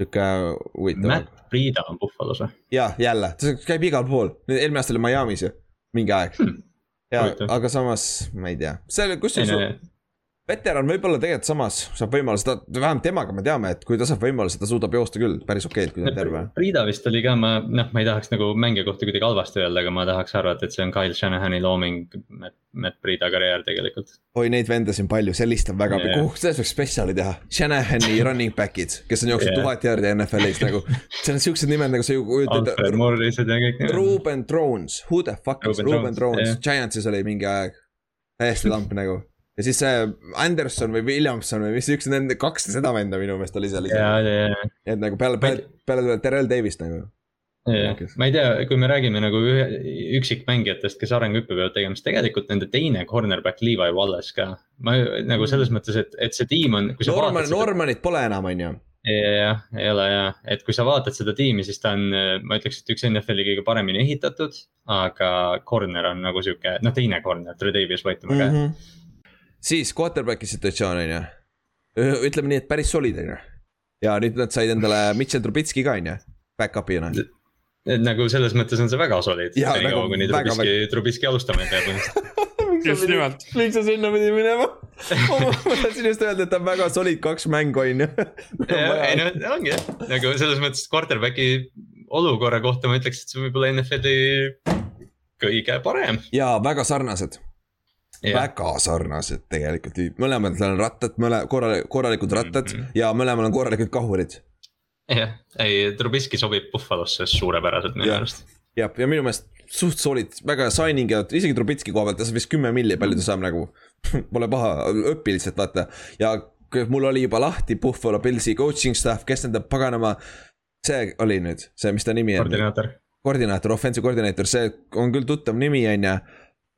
sihuke huvitav. Matt Priida on Buffalo's või? ja jälle, ta käib igal pool, eelmine aasta oli Miami's ju, mingi aeg Hmm. ja Huvitav. aga samas ma ei tea, see oli, ei kusjuures no, veteran võib-olla tegelikult samas saab võimaluse, ta, vähemalt temaga me teame, et kui ta saab võimaluse, ta suudab joosta küll päris okeilt, kui ta on terve. Priida vist oli ka, ma noh, ma ei tahaks nagu mängija kohta kuidagi halvasti öelda, aga ma tahaks arvata, et see on Kyle Shanahani looming, Matt, Matt Priida karjäär tegelikult. oi, neid venda siin palju, see list on väga yeah., kuhu sellest võiks spetsiali teha, Shanahani running back'id, kes on jooksnud tuhat jaardi NFL-is nagu. see on siuksed nimed nagu sa ju Alfred kujutad. Morrised ja kõik. Ruben Drones, who the fuck is Ruben Ruben Drones, Giantsis oli mingi aeg. täiesti lamp nagu ja siis see Anderson või Williamson või mis üks nende kaks seda venda minu meelest oli seal ja, et nagu peale, peale, peale tuleb Terrel Davis nagu. ma ei tea, kui me räägime nagu ühe, üksikmängijatest, kes arenguhüppe peavad tegema, siis tegelikult nende teine cornerback Levi Wallace ka. ma nagu selles mõttes, et, et see tiim on. Norman, Normanit pole enam, on ju. jah, ei ole ja, et kui sa vaatad seda tiimi, siis ta on, ma ütleks, et üks NFL-i kõige paremini ehitatud. aga corner on nagu sihuke, noh, teine corner, Tredavious White on väga hea. Siis quarterback'i situatsioon on ju, ütleme nii, et päris ju. ja nüüd nad said endale Mitchell Trubitski ka on ju, back-up'ina. et nagu selles mõttes on see väga solid. Jaa, nii väga- kaua, kuni Trubiski, Trubiski alustama ei pea põhimõtteliselt. just nimelt. miks sa sinna pidi minema? ma tahtsin just öelda, et ta on väga solid kaks mängu on ju. ei no ongi jah, nagu selles mõttes quarterback'i olukorra kohta ma ütleks, et see võib olla NFL-i kõige parem. ja väga sarnased. Väga sarnased tegelikult, mõlemal on rattad, mõle-, korral-, korralikud rattad mm -hmm. ja mõlemal on korralikud kahurid. jah, ei Trubisky sobib Buffalosse suurepäraselt minu arust. jah, ja minu meelest suht solid, väga signing ja isegi Trubitski koha pealt, ta saab vist kümme milli, palju ta saab nagu. Pole paha, õpi lihtsalt vaata ja mul oli juba lahti Buffalo Pillsi coaching staff, kes nende paganama. see oli nüüd see, mis ta nimi on? koordinaator. koordinaator, offensive koordinaator, see on küll tuttav nimi, on ju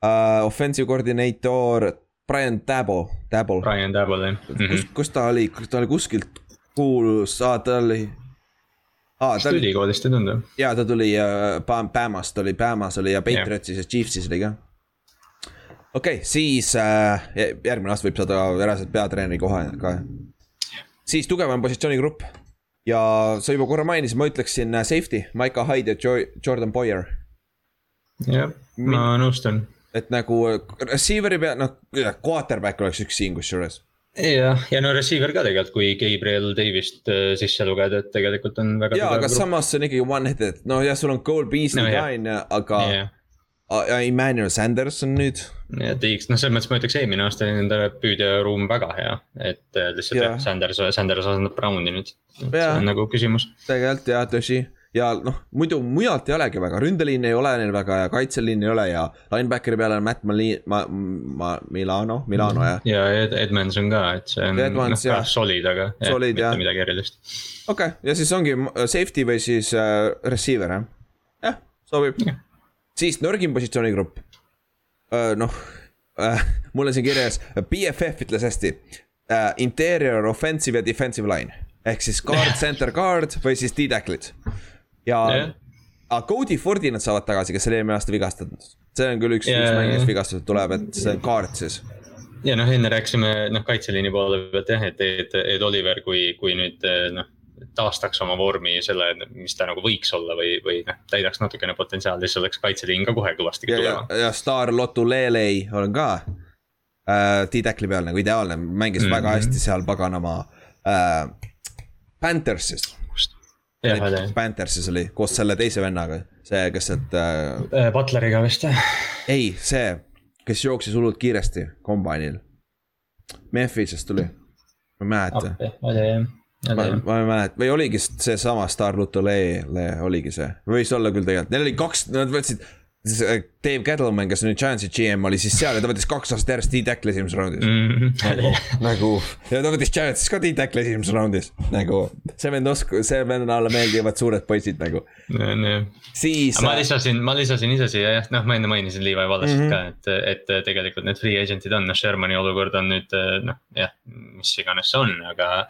uh,. Offensive koordinaator Brian Dabo, Dabo. Brian Dabo jah mm -hmm.. kus, kus ta oli, ta oli kuskilt kuulus, aa ta oli aa, ta oli. ülikoolist ei tundu. ja ta tuli äh, Bamast oli, Bamas oli ja Patriotsis ja Chiefsis oli ka. okei okay,, siis äh, järgmine aasta võib saada reaalselt peatreeneri koha ka. siis tugevam positsioonigrupp. ja sa juba korra mainisid, ma ütleksin safety, Maiko Hyde ja jo Jordan Boyer. jah, ma nõustun. Et nagu receiver'i pea, noh, quarterback oleks üks siin kusjuures jah, ja no receiver ka tegelikult, kui Gabriel Davis't äh, sisse lugeda, et tegelikult on väga. ja, aga grupp. samas see on ikkagi one-headed, no jah, sul on Cole Beasley ka on ju, aga yeah.. Emmanuel Sanders on nüüd. ja Tiiks, noh, selles mõttes ma ütleks, eelmine aasta oli nende püüdjaruum väga hea, et äh, lihtsalt yeah. Sanders, Sanders asendab Browni nüüd. see on nagu küsimus. tegelikult jah, tõsi ja noh, muidu mujalt ei olegi väga, ründeliin ei ole neil väga ja kaitseliin ei ole ja linebackeri peal on Matt Mali-, ma-, ma-, Milano, Milano jah. ja Ed, Edmonds on ka, et see on Edmonds, noh, ka solid, aga solid, jah, mitte midagi erilist. okei okay,, ja siis ongi safety või siis äh, receiver jah, jah, sobib. siis nõrgim positsioonigrupp. Äh,, noh äh,, mul on siin kirjas, BFF ütles hästi äh,, interior offensive ja defensive line. Ehk siis guard, center guard või siis D-tacklid ja yeah., aga Cody Fordi nad saavad tagasi, kes oli eelmine aasta vigastatud. see on küll üks yeah., üks mängija, kes vigastatud tuleb, et see on kaart siis ja noh, enne rääkisime noh, kaitseliini poole pealt jah, et Ed, Ed Oliver, kui, kui nüüd noh, taastaks oma vormi selle, mis ta nagu võiks olla või, või noh, täidaks natukene potentsiaali, siis oleks kaitseliin ka kohe kõvasti tugevam. ja, ja staar Lotu Lelei on ka äh, T-Tackli peal nagu ideaalne, mängis mm -hmm. väga hästi seal paganama äh, Panthersis Panthersis oli koos selle teise vennaga, see, kes sealt äh,. Butleriga vist jah? ei, see, kes jooksis hullult kiiresti kombainil. Memphisest tuli, ma ei mäleta. oli jah ma, ma ei mäleta, või oligi seesama Star Lutole, oligi see, võis olla küll tegelikult, neil oli kaks, nad võtsid Dave Gettleman, kes on nüüd Giantsi GM oli siis seal ja ta võttis kaks aastat järjest D-tackle esimeses raundis mm. -hmm. nagu, ja ta võttis Giantsis ka D-tackle esimeses raundis, nagu see vend osk-, see vennale meeldivad suured poisid nagu. siis. ma lisasin, ma lisasin ise siia jah, noh, ma enne mainisin Levi Wallace'it mm -hmm. ka, et, et tegelikult need free agent'id on, noh, Shermani olukord on nüüd noh, jah, mis iganes see on, aga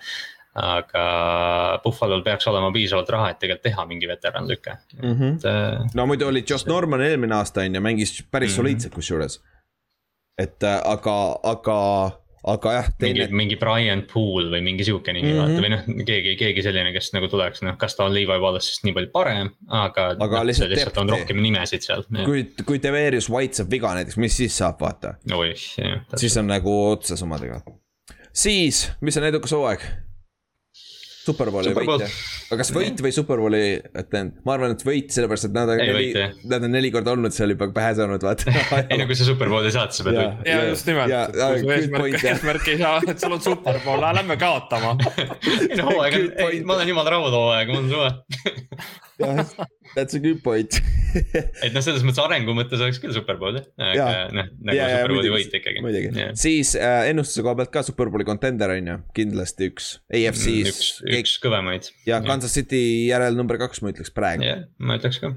aga Buffalo'l peaks olema piisavalt raha, et tegelikult teha mingi veteranlüke mm. -hmm. Et, äh, no muidu oli Josh Norman eelmine aasta on ju, mängis päris mm -hmm. soliidselt kusjuures. et äh, aga, aga, aga jah. mingi, mingi Brian Poole või mingi sihuke nimi mm -hmm. vaata või noh, keegi, keegi selline, kes nagu tuleks, noh, kas ta on Levi Wallace'ist nii palju parem, aga. aga no, lihtsalt, lihtsalt on rohkem nimesid seal. kui, kui Deverius White saab viga näiteks, mis siis saab, vaata. siis on nagu otsas omadega. siis, mis on edukas hooaeg? Superbowli Super võit jah, aga kas võit või Superbowli, et ma arvan, et võit, sellepärast et nad on ei, neli, nad on neli korda olnud seal juba pähe saanud, vaata. Ei no kui sa Superbowli saad, sa pead võitma. ja just nimelt, kui su eesmärk, eesmärk ei saa, et sul on Superbowl, lähme kaotama. Ei no hooaeg on, ei ma olen jumala rahul hooaega, mul on jah, that's a good point et noh, selles mõttes arengu mõttes oleks küll superbowl jah, aga noh, nagu ja, superbowli võit ikkagi. muidugi, siis äh, ennustuse koha pealt ka superbowli contender on ju, kindlasti üks AFC-s mm,. üks, üks kõvemaid. ja Kansas City järel number kaks, ma ütleks praegu. jah, ma ütleks ka.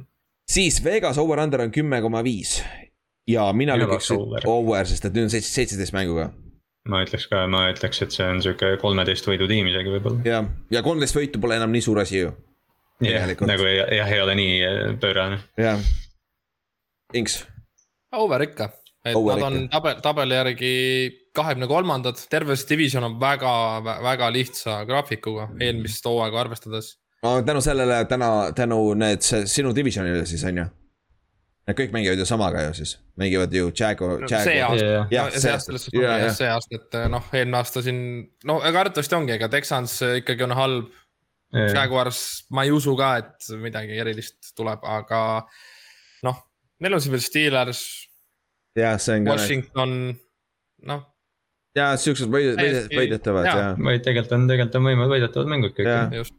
siis Vegas over-under on kümme koma viis ja mina lükkaks over, over, sest et nüüd on seitseteist mänguga ma ütleks ka, ma ütleks, et see on sihuke kolmeteist võidu tiim isegi võib-olla. ja, ja kolmteist võitu pole enam nii suur asi ju jah, nagu jah, ei ole nii äh, pöörane. jah, Inks. Over ikka, et Over nad on ikka. tabel, tabeli järgi kahekümne kolmandad, terve see division on väga, väga lihtsa graafikuga eelmist hooaega arvestades. tänu sellele täna, tänu need sinu divisionile siis on ju? Nad kõik mängivad ju samaga ju siis, mängivad ju Jago, see Jago. aasta Jah, jah, no, see see aasta. jah. see aasta, et noh, eelmine aasta siin, no ega arvatavasti ongi, ega Texans ikkagi on halb. Jaguars, ma ei usu ka, et midagi erilist tuleb, aga noh, neil on siin veel Steelers, jah, see on ka, Washington, noh, ja siuksed võidetavad ja. vaid tegelikult on, tegelikult on võimalik võidetavad mängud kõik just.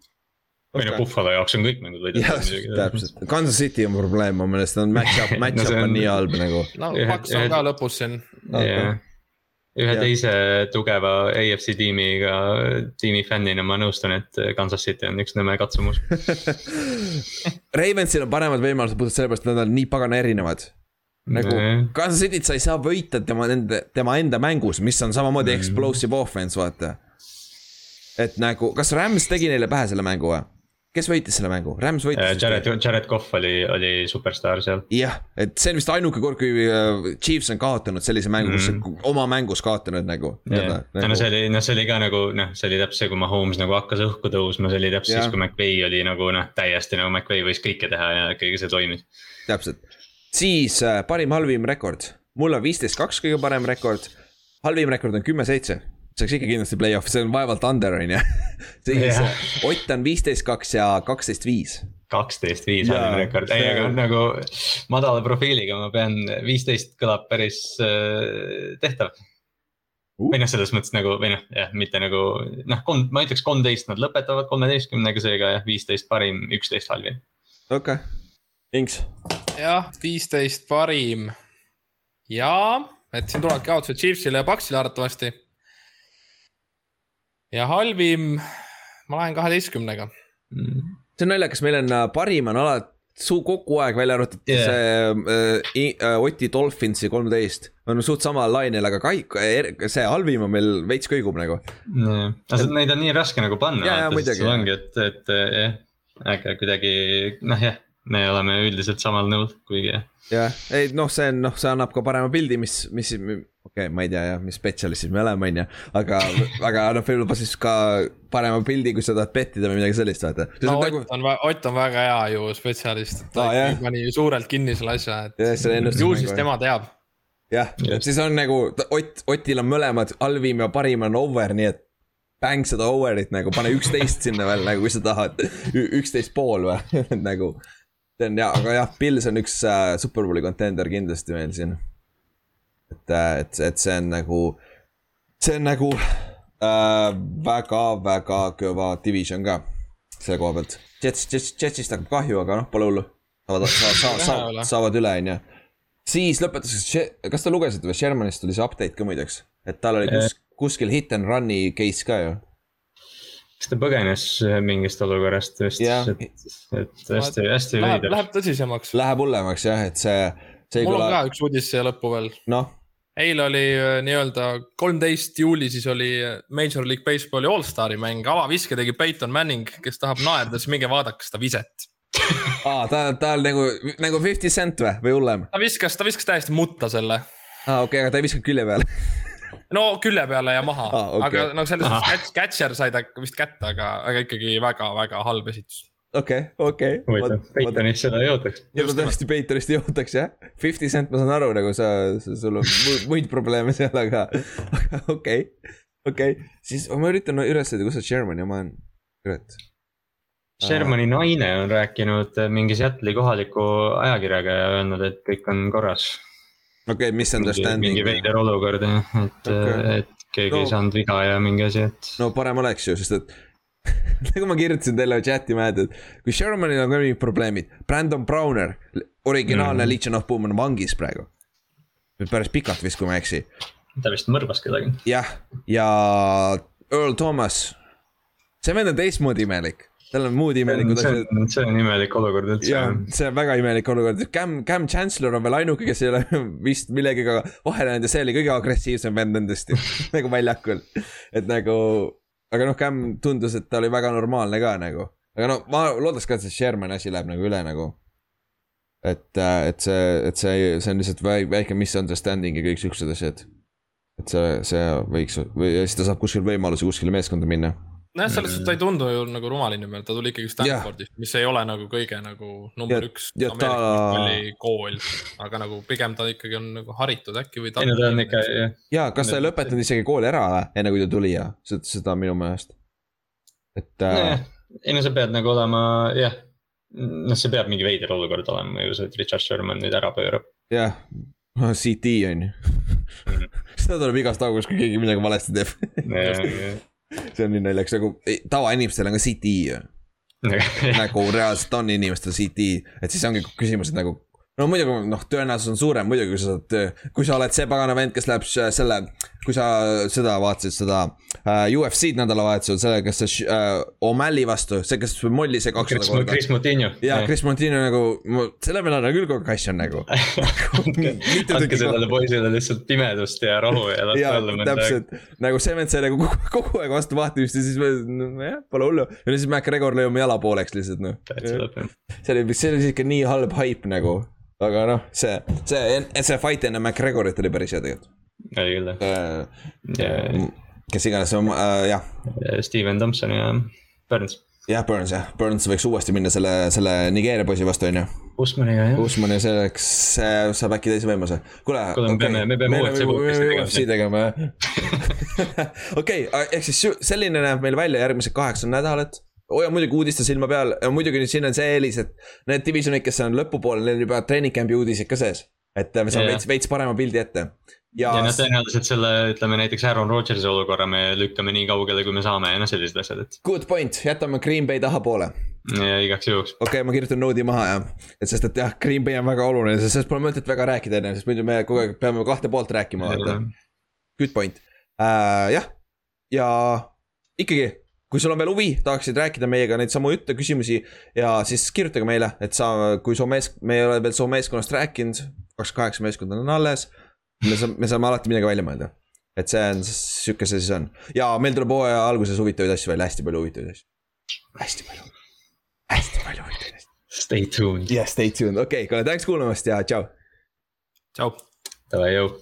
või noh, Buffalo jaoks on kõik mängud võidetavad jah, täpselt, Kansas City on probleem, mu meelest on match-up, No match-up see on on- nii halb nagu. no Paks on ka lõpus siin. jah, ühe Jah. teise tugeva AFC tiimiga, tiimi fännina ma nõustun, et Kansas City on üks nõme katsumus. Ravensil on paremad võimalused puhtalt sellepärast, et nad on nii pagana erinevad. nagu Jah. Kansas City't sa ei saa võita tema nende, tema enda mängus, mis on samamoodi Mm. explosive offense, vaata. et nagu, kas Rams tegi neile pähe selle mängu või? Kes võitis selle mängu, Rams võitis. Jared, Jared Cough oli, oli superstaar seal. jah, et see on vist ainuke kord, kui äh, Chiefs on kaotanud sellise mängu mm., kus oma mängus kaotanud nagu. no see oli, noh, see oli ka nagu noh, see oli täpselt see, kui Mahomes nagu hakkas õhku tõusma, see oli täpselt Jah. siis, kui McVay oli nagu noh, täiesti nagu McVay võis kõike teha ja ikkagi see toimis. täpselt, siis äh, parim-halvim rekord, mul on viisteist, kaks kõige parem rekord. halvim rekord on kümme-seitse, see oleks ikka kindlasti play-off, see on vaevalt under on ju. siis. Ott on viisteist, kaks ja kaksteist, viis. kaksteist, viis halvim rekord, ei aga nagu madala profiiliga ma pean, viisteist kõlab päris äh, tehtav. Uh. või noh, selles mõttes nagu või noh, jah, mitte nagu noh, kolm, ma ütleks kolmteist nad lõpetavad kolmeteistkümnega, seega jah, viisteist parim, üksteist halvim. okei okay., Inks. jah, viisteist parim. ja, et siin tulevadki kaotused Chiefsile ja Paxile arvatavasti. Ja halvim, ma lähen kaheteistkümnega. see on naljakas, meil on äh, parim on alati suu kogu aeg välja arvatud yeah. See äh, äh, Oti Dolphinsi kolmteist. oleme suht samal lainel, aga kai-, see halvim on meil veits kõigub nagu. aga neid on nii raske nagu panna. Jah. ongi, et, et jah, aga kuidagi noh, jah, me oleme üldiselt samal nõul, kuigi jah. jah, ei noh, see on noh, see annab ka parema pildi, mis, mis, okay,, ma ei tea jah, mis spetsialistid me oleme, on ju. aga, aga noh, võib-olla siis ka parema pildi, kui sa tahad pettida või midagi sellist, vaata. no Nagu, Ott on, Ott on väga hea ju spetsialist, et ta Aa, jah. pani ju suurelt kinni selle asja, et ju siis tema teab. jah, siis on nagu Ott, Otil on mõlemad, halvim ja parim on over, nii et bäng seda over'it nagu, pane üksteist sinna veel nagu, kui sa tahad. üksteist pool või, nagu. see on ja, aga jah, Pils on üks äh, superbowli contender kindlasti meil siin. et, et, et see on nagu, see on nagu äh, väga-väga kõva division ka selle koha pealt. Jets, Jets, Jetsist hakkab kahju, aga noh, pole hullu. saavad, saavad, saavad, saavad, saavad üle, on ju siis lõpetuseks, kas te lugesite või Shermanist tuli see update ka muideks, et tal oli kus, kuskil hit and run'i case ka ju. kas ta põgenes mingist olukorrast vist, et, et hästi, hästi Läheb, veider. läheb tõsisemaks. Läheb hullemaks jah, et see, see mul on kõla ka, üks uudis siia lõppu veel. noh, eile oli äh, nii-öelda kolmteist juuli, siis oli äh, Major League Baseballi allstari mäng, avaviske tegi Peyton Manning, kes tahab naerda, siis minge vaadake seda viset. aa, ta, ta on nagu, nagu fifty cent või, või hullem? ta viskas, ta viskas täiesti mutta selle. aa, okei okay,, aga ta ei viskanud külje peale. no külje peale ja maha ah, okay., aga no selles suhtes catch- catcher sai ta vist kätte, aga, aga ikkagi väga-väga halb esitus. okei, okei. huvitav, Peitonist seda ei ootaks. ja ma tõesti Peitonist ei ootaks jah, fifty cent ma saan aru nagu sa, sa, sul on mu- muid probleeme seal, aga, aga okei okay., okei okay., siis ma üritan üles leida, kus see Sherman ja ma olen, kurat. Shermani naine on rääkinud mingi Seattle'i kohaliku ajakirjaga ja öelnud, et kõik on korras. okei okay,, misunderstanding mingi. veider olukord jah, et Okei. okay., et keegi no. ei saanud viga ja mingi asi, et. no parem oleks ju, sest et nagu ma kirjutasin teile chati et kui Shermanil on ka mingid probleemid, Brandon Browner, originaalne mm. Mhm. Legion of Boom on vangis praegu. päris pikalt vist, kui ma ei eksi. ta vist mõrvas kedagi. jah, ja Earl Thomas, see vend on teistmoodi imelik, tal on muud imelikud see asjad. see on imelik olukord üldse ja. see on väga imelik olukord, Cam, Cam Chancellor on veel ainuke, kes ei ole vist millegagi vahele jäänud ja see oli kõige agressiivsem vend nendest nagu väljakul. et nagu, aga noh, Cam tundus, et ta oli väga normaalne ka nagu, aga no ma loodaks ka, et see Shermani asi läheb nagu üle nagu. et, et see, et see, see on lihtsalt väike misunderstanding ja kõik siuksed asjad. et see, see võiks või ja siis ta saab kuskil võimaluse kuskile meeskonda minna. nojah, selles suhtes ta ei tundu ju nagu rumal inimene, ta tuli ikkagi Stanfordist, mis ei ole nagu kõige nagu number Ja- üks ja ta- Ameerika kool, aga nagu pigem ta ikkagi on nagu haritud äkki või. ei no ta on ikka, jah, ja kas ta ei lõpetanud isegi kooli ära või, enne kui ta tuli ja seda, seda minu meelest. et äh, ei no sa pead nagu olema, jah. noh, see peab mingi veider olukord olema ju, see, et Richard Sherman nüüd ära pöörab. jah, CT on ju. seda tuleb igast august, kui keegi midagi valesti teeb. See on nii naljakas, nagu tavainimestel on ka CT ju. nagu reaalselt on inimestel CT, et siis ongi küsimus, et nagu. No muidugi noh, tõenäosus on suurem muidugi, kui sa saad, kui sa oled see pagana vend, kes läheb selle, kui sa seda vaatasid, seda uh, UFC-d nädalavahetusel, selle, kes see uh, O'Malley vastu, see, kes molli see kakssada korda. Chris Moutinho. ja Chris Montino nagu, selle peale on küll kogu aeg asju nagu. andke sellele poisile lihtsalt pimedust ja rahu ja las ta olla mõnda aega. täpselt, nagu see vend sai nagu kogu, kogu aeg vastu vaatamist ja siis me, nojah, pole hullu. ja siis McGregor lõi oma jala pooleks lihtsalt noh. see oli, see oli siuke nii halb haip nagu, aga noh, see, see, see fight enne McGregorit oli päris hea tegelikult oli küll jah. uh,. kes iganes uh,, jah, Steven Thompson ja Burns. jah, Burns jah, Burns võiks uuesti minna selle, selle Nigeeria poisi vastu on ju. Usmaniga jah. Usman ja selleks äh, saab äkki teise võimaluse. kuule, Kuule, me peame- me peame UFC tegema. Jah. okei, ehk siis selline näeb meil välja järgmised kaheksa nädalat. Hoia muidugi uudiste silma peal, muidugi nüüd siin on see eelis, et need divisionid, kes on lõpupoole, neil on juba treening camp'i uudised ka sees. et me saame veits, veits parema pildi ette. ja, ja noh, tõenäoliselt selle, ütleme näiteks Aaron Rodgersi olukorra me lükkame nii kaugele, kui me saame ja noh, sellised asjad, et good point, jätame Green Bay tahapoole. ja igaks juhuks. okei okay,, ma kirjutan noodi maha jah, et sest, et jah, Green Bay on väga oluline, sest sellest pole mõtet väga rääkida enne, sest muidu me kogu aeg peame kahte poolt rääkima, vaata. Good point uh,, jah, ja ikkagi, kui sul on veel huvi, tahaksid rääkida meiega neid samu jutte, küsimusi ja siis kirjutage meile, et sa, kui su mees, me ei ole veel su meeskonnast rääkinud, kakskümmend kaheksa meeskonda on alles. me saame, me saame alati midagi välja mõelda. et see on, sihuke see siis on ja meil tuleb hooaja alguses huvitavaid asju välja, hästi palju huvitavaid asju. hästi palju, hästi palju huvitavaid asju. Stay tuned. Yeah, stay tuned, okei okay,, kuule, tänks kuulamast ja tšau. tšau. Davai, jõu.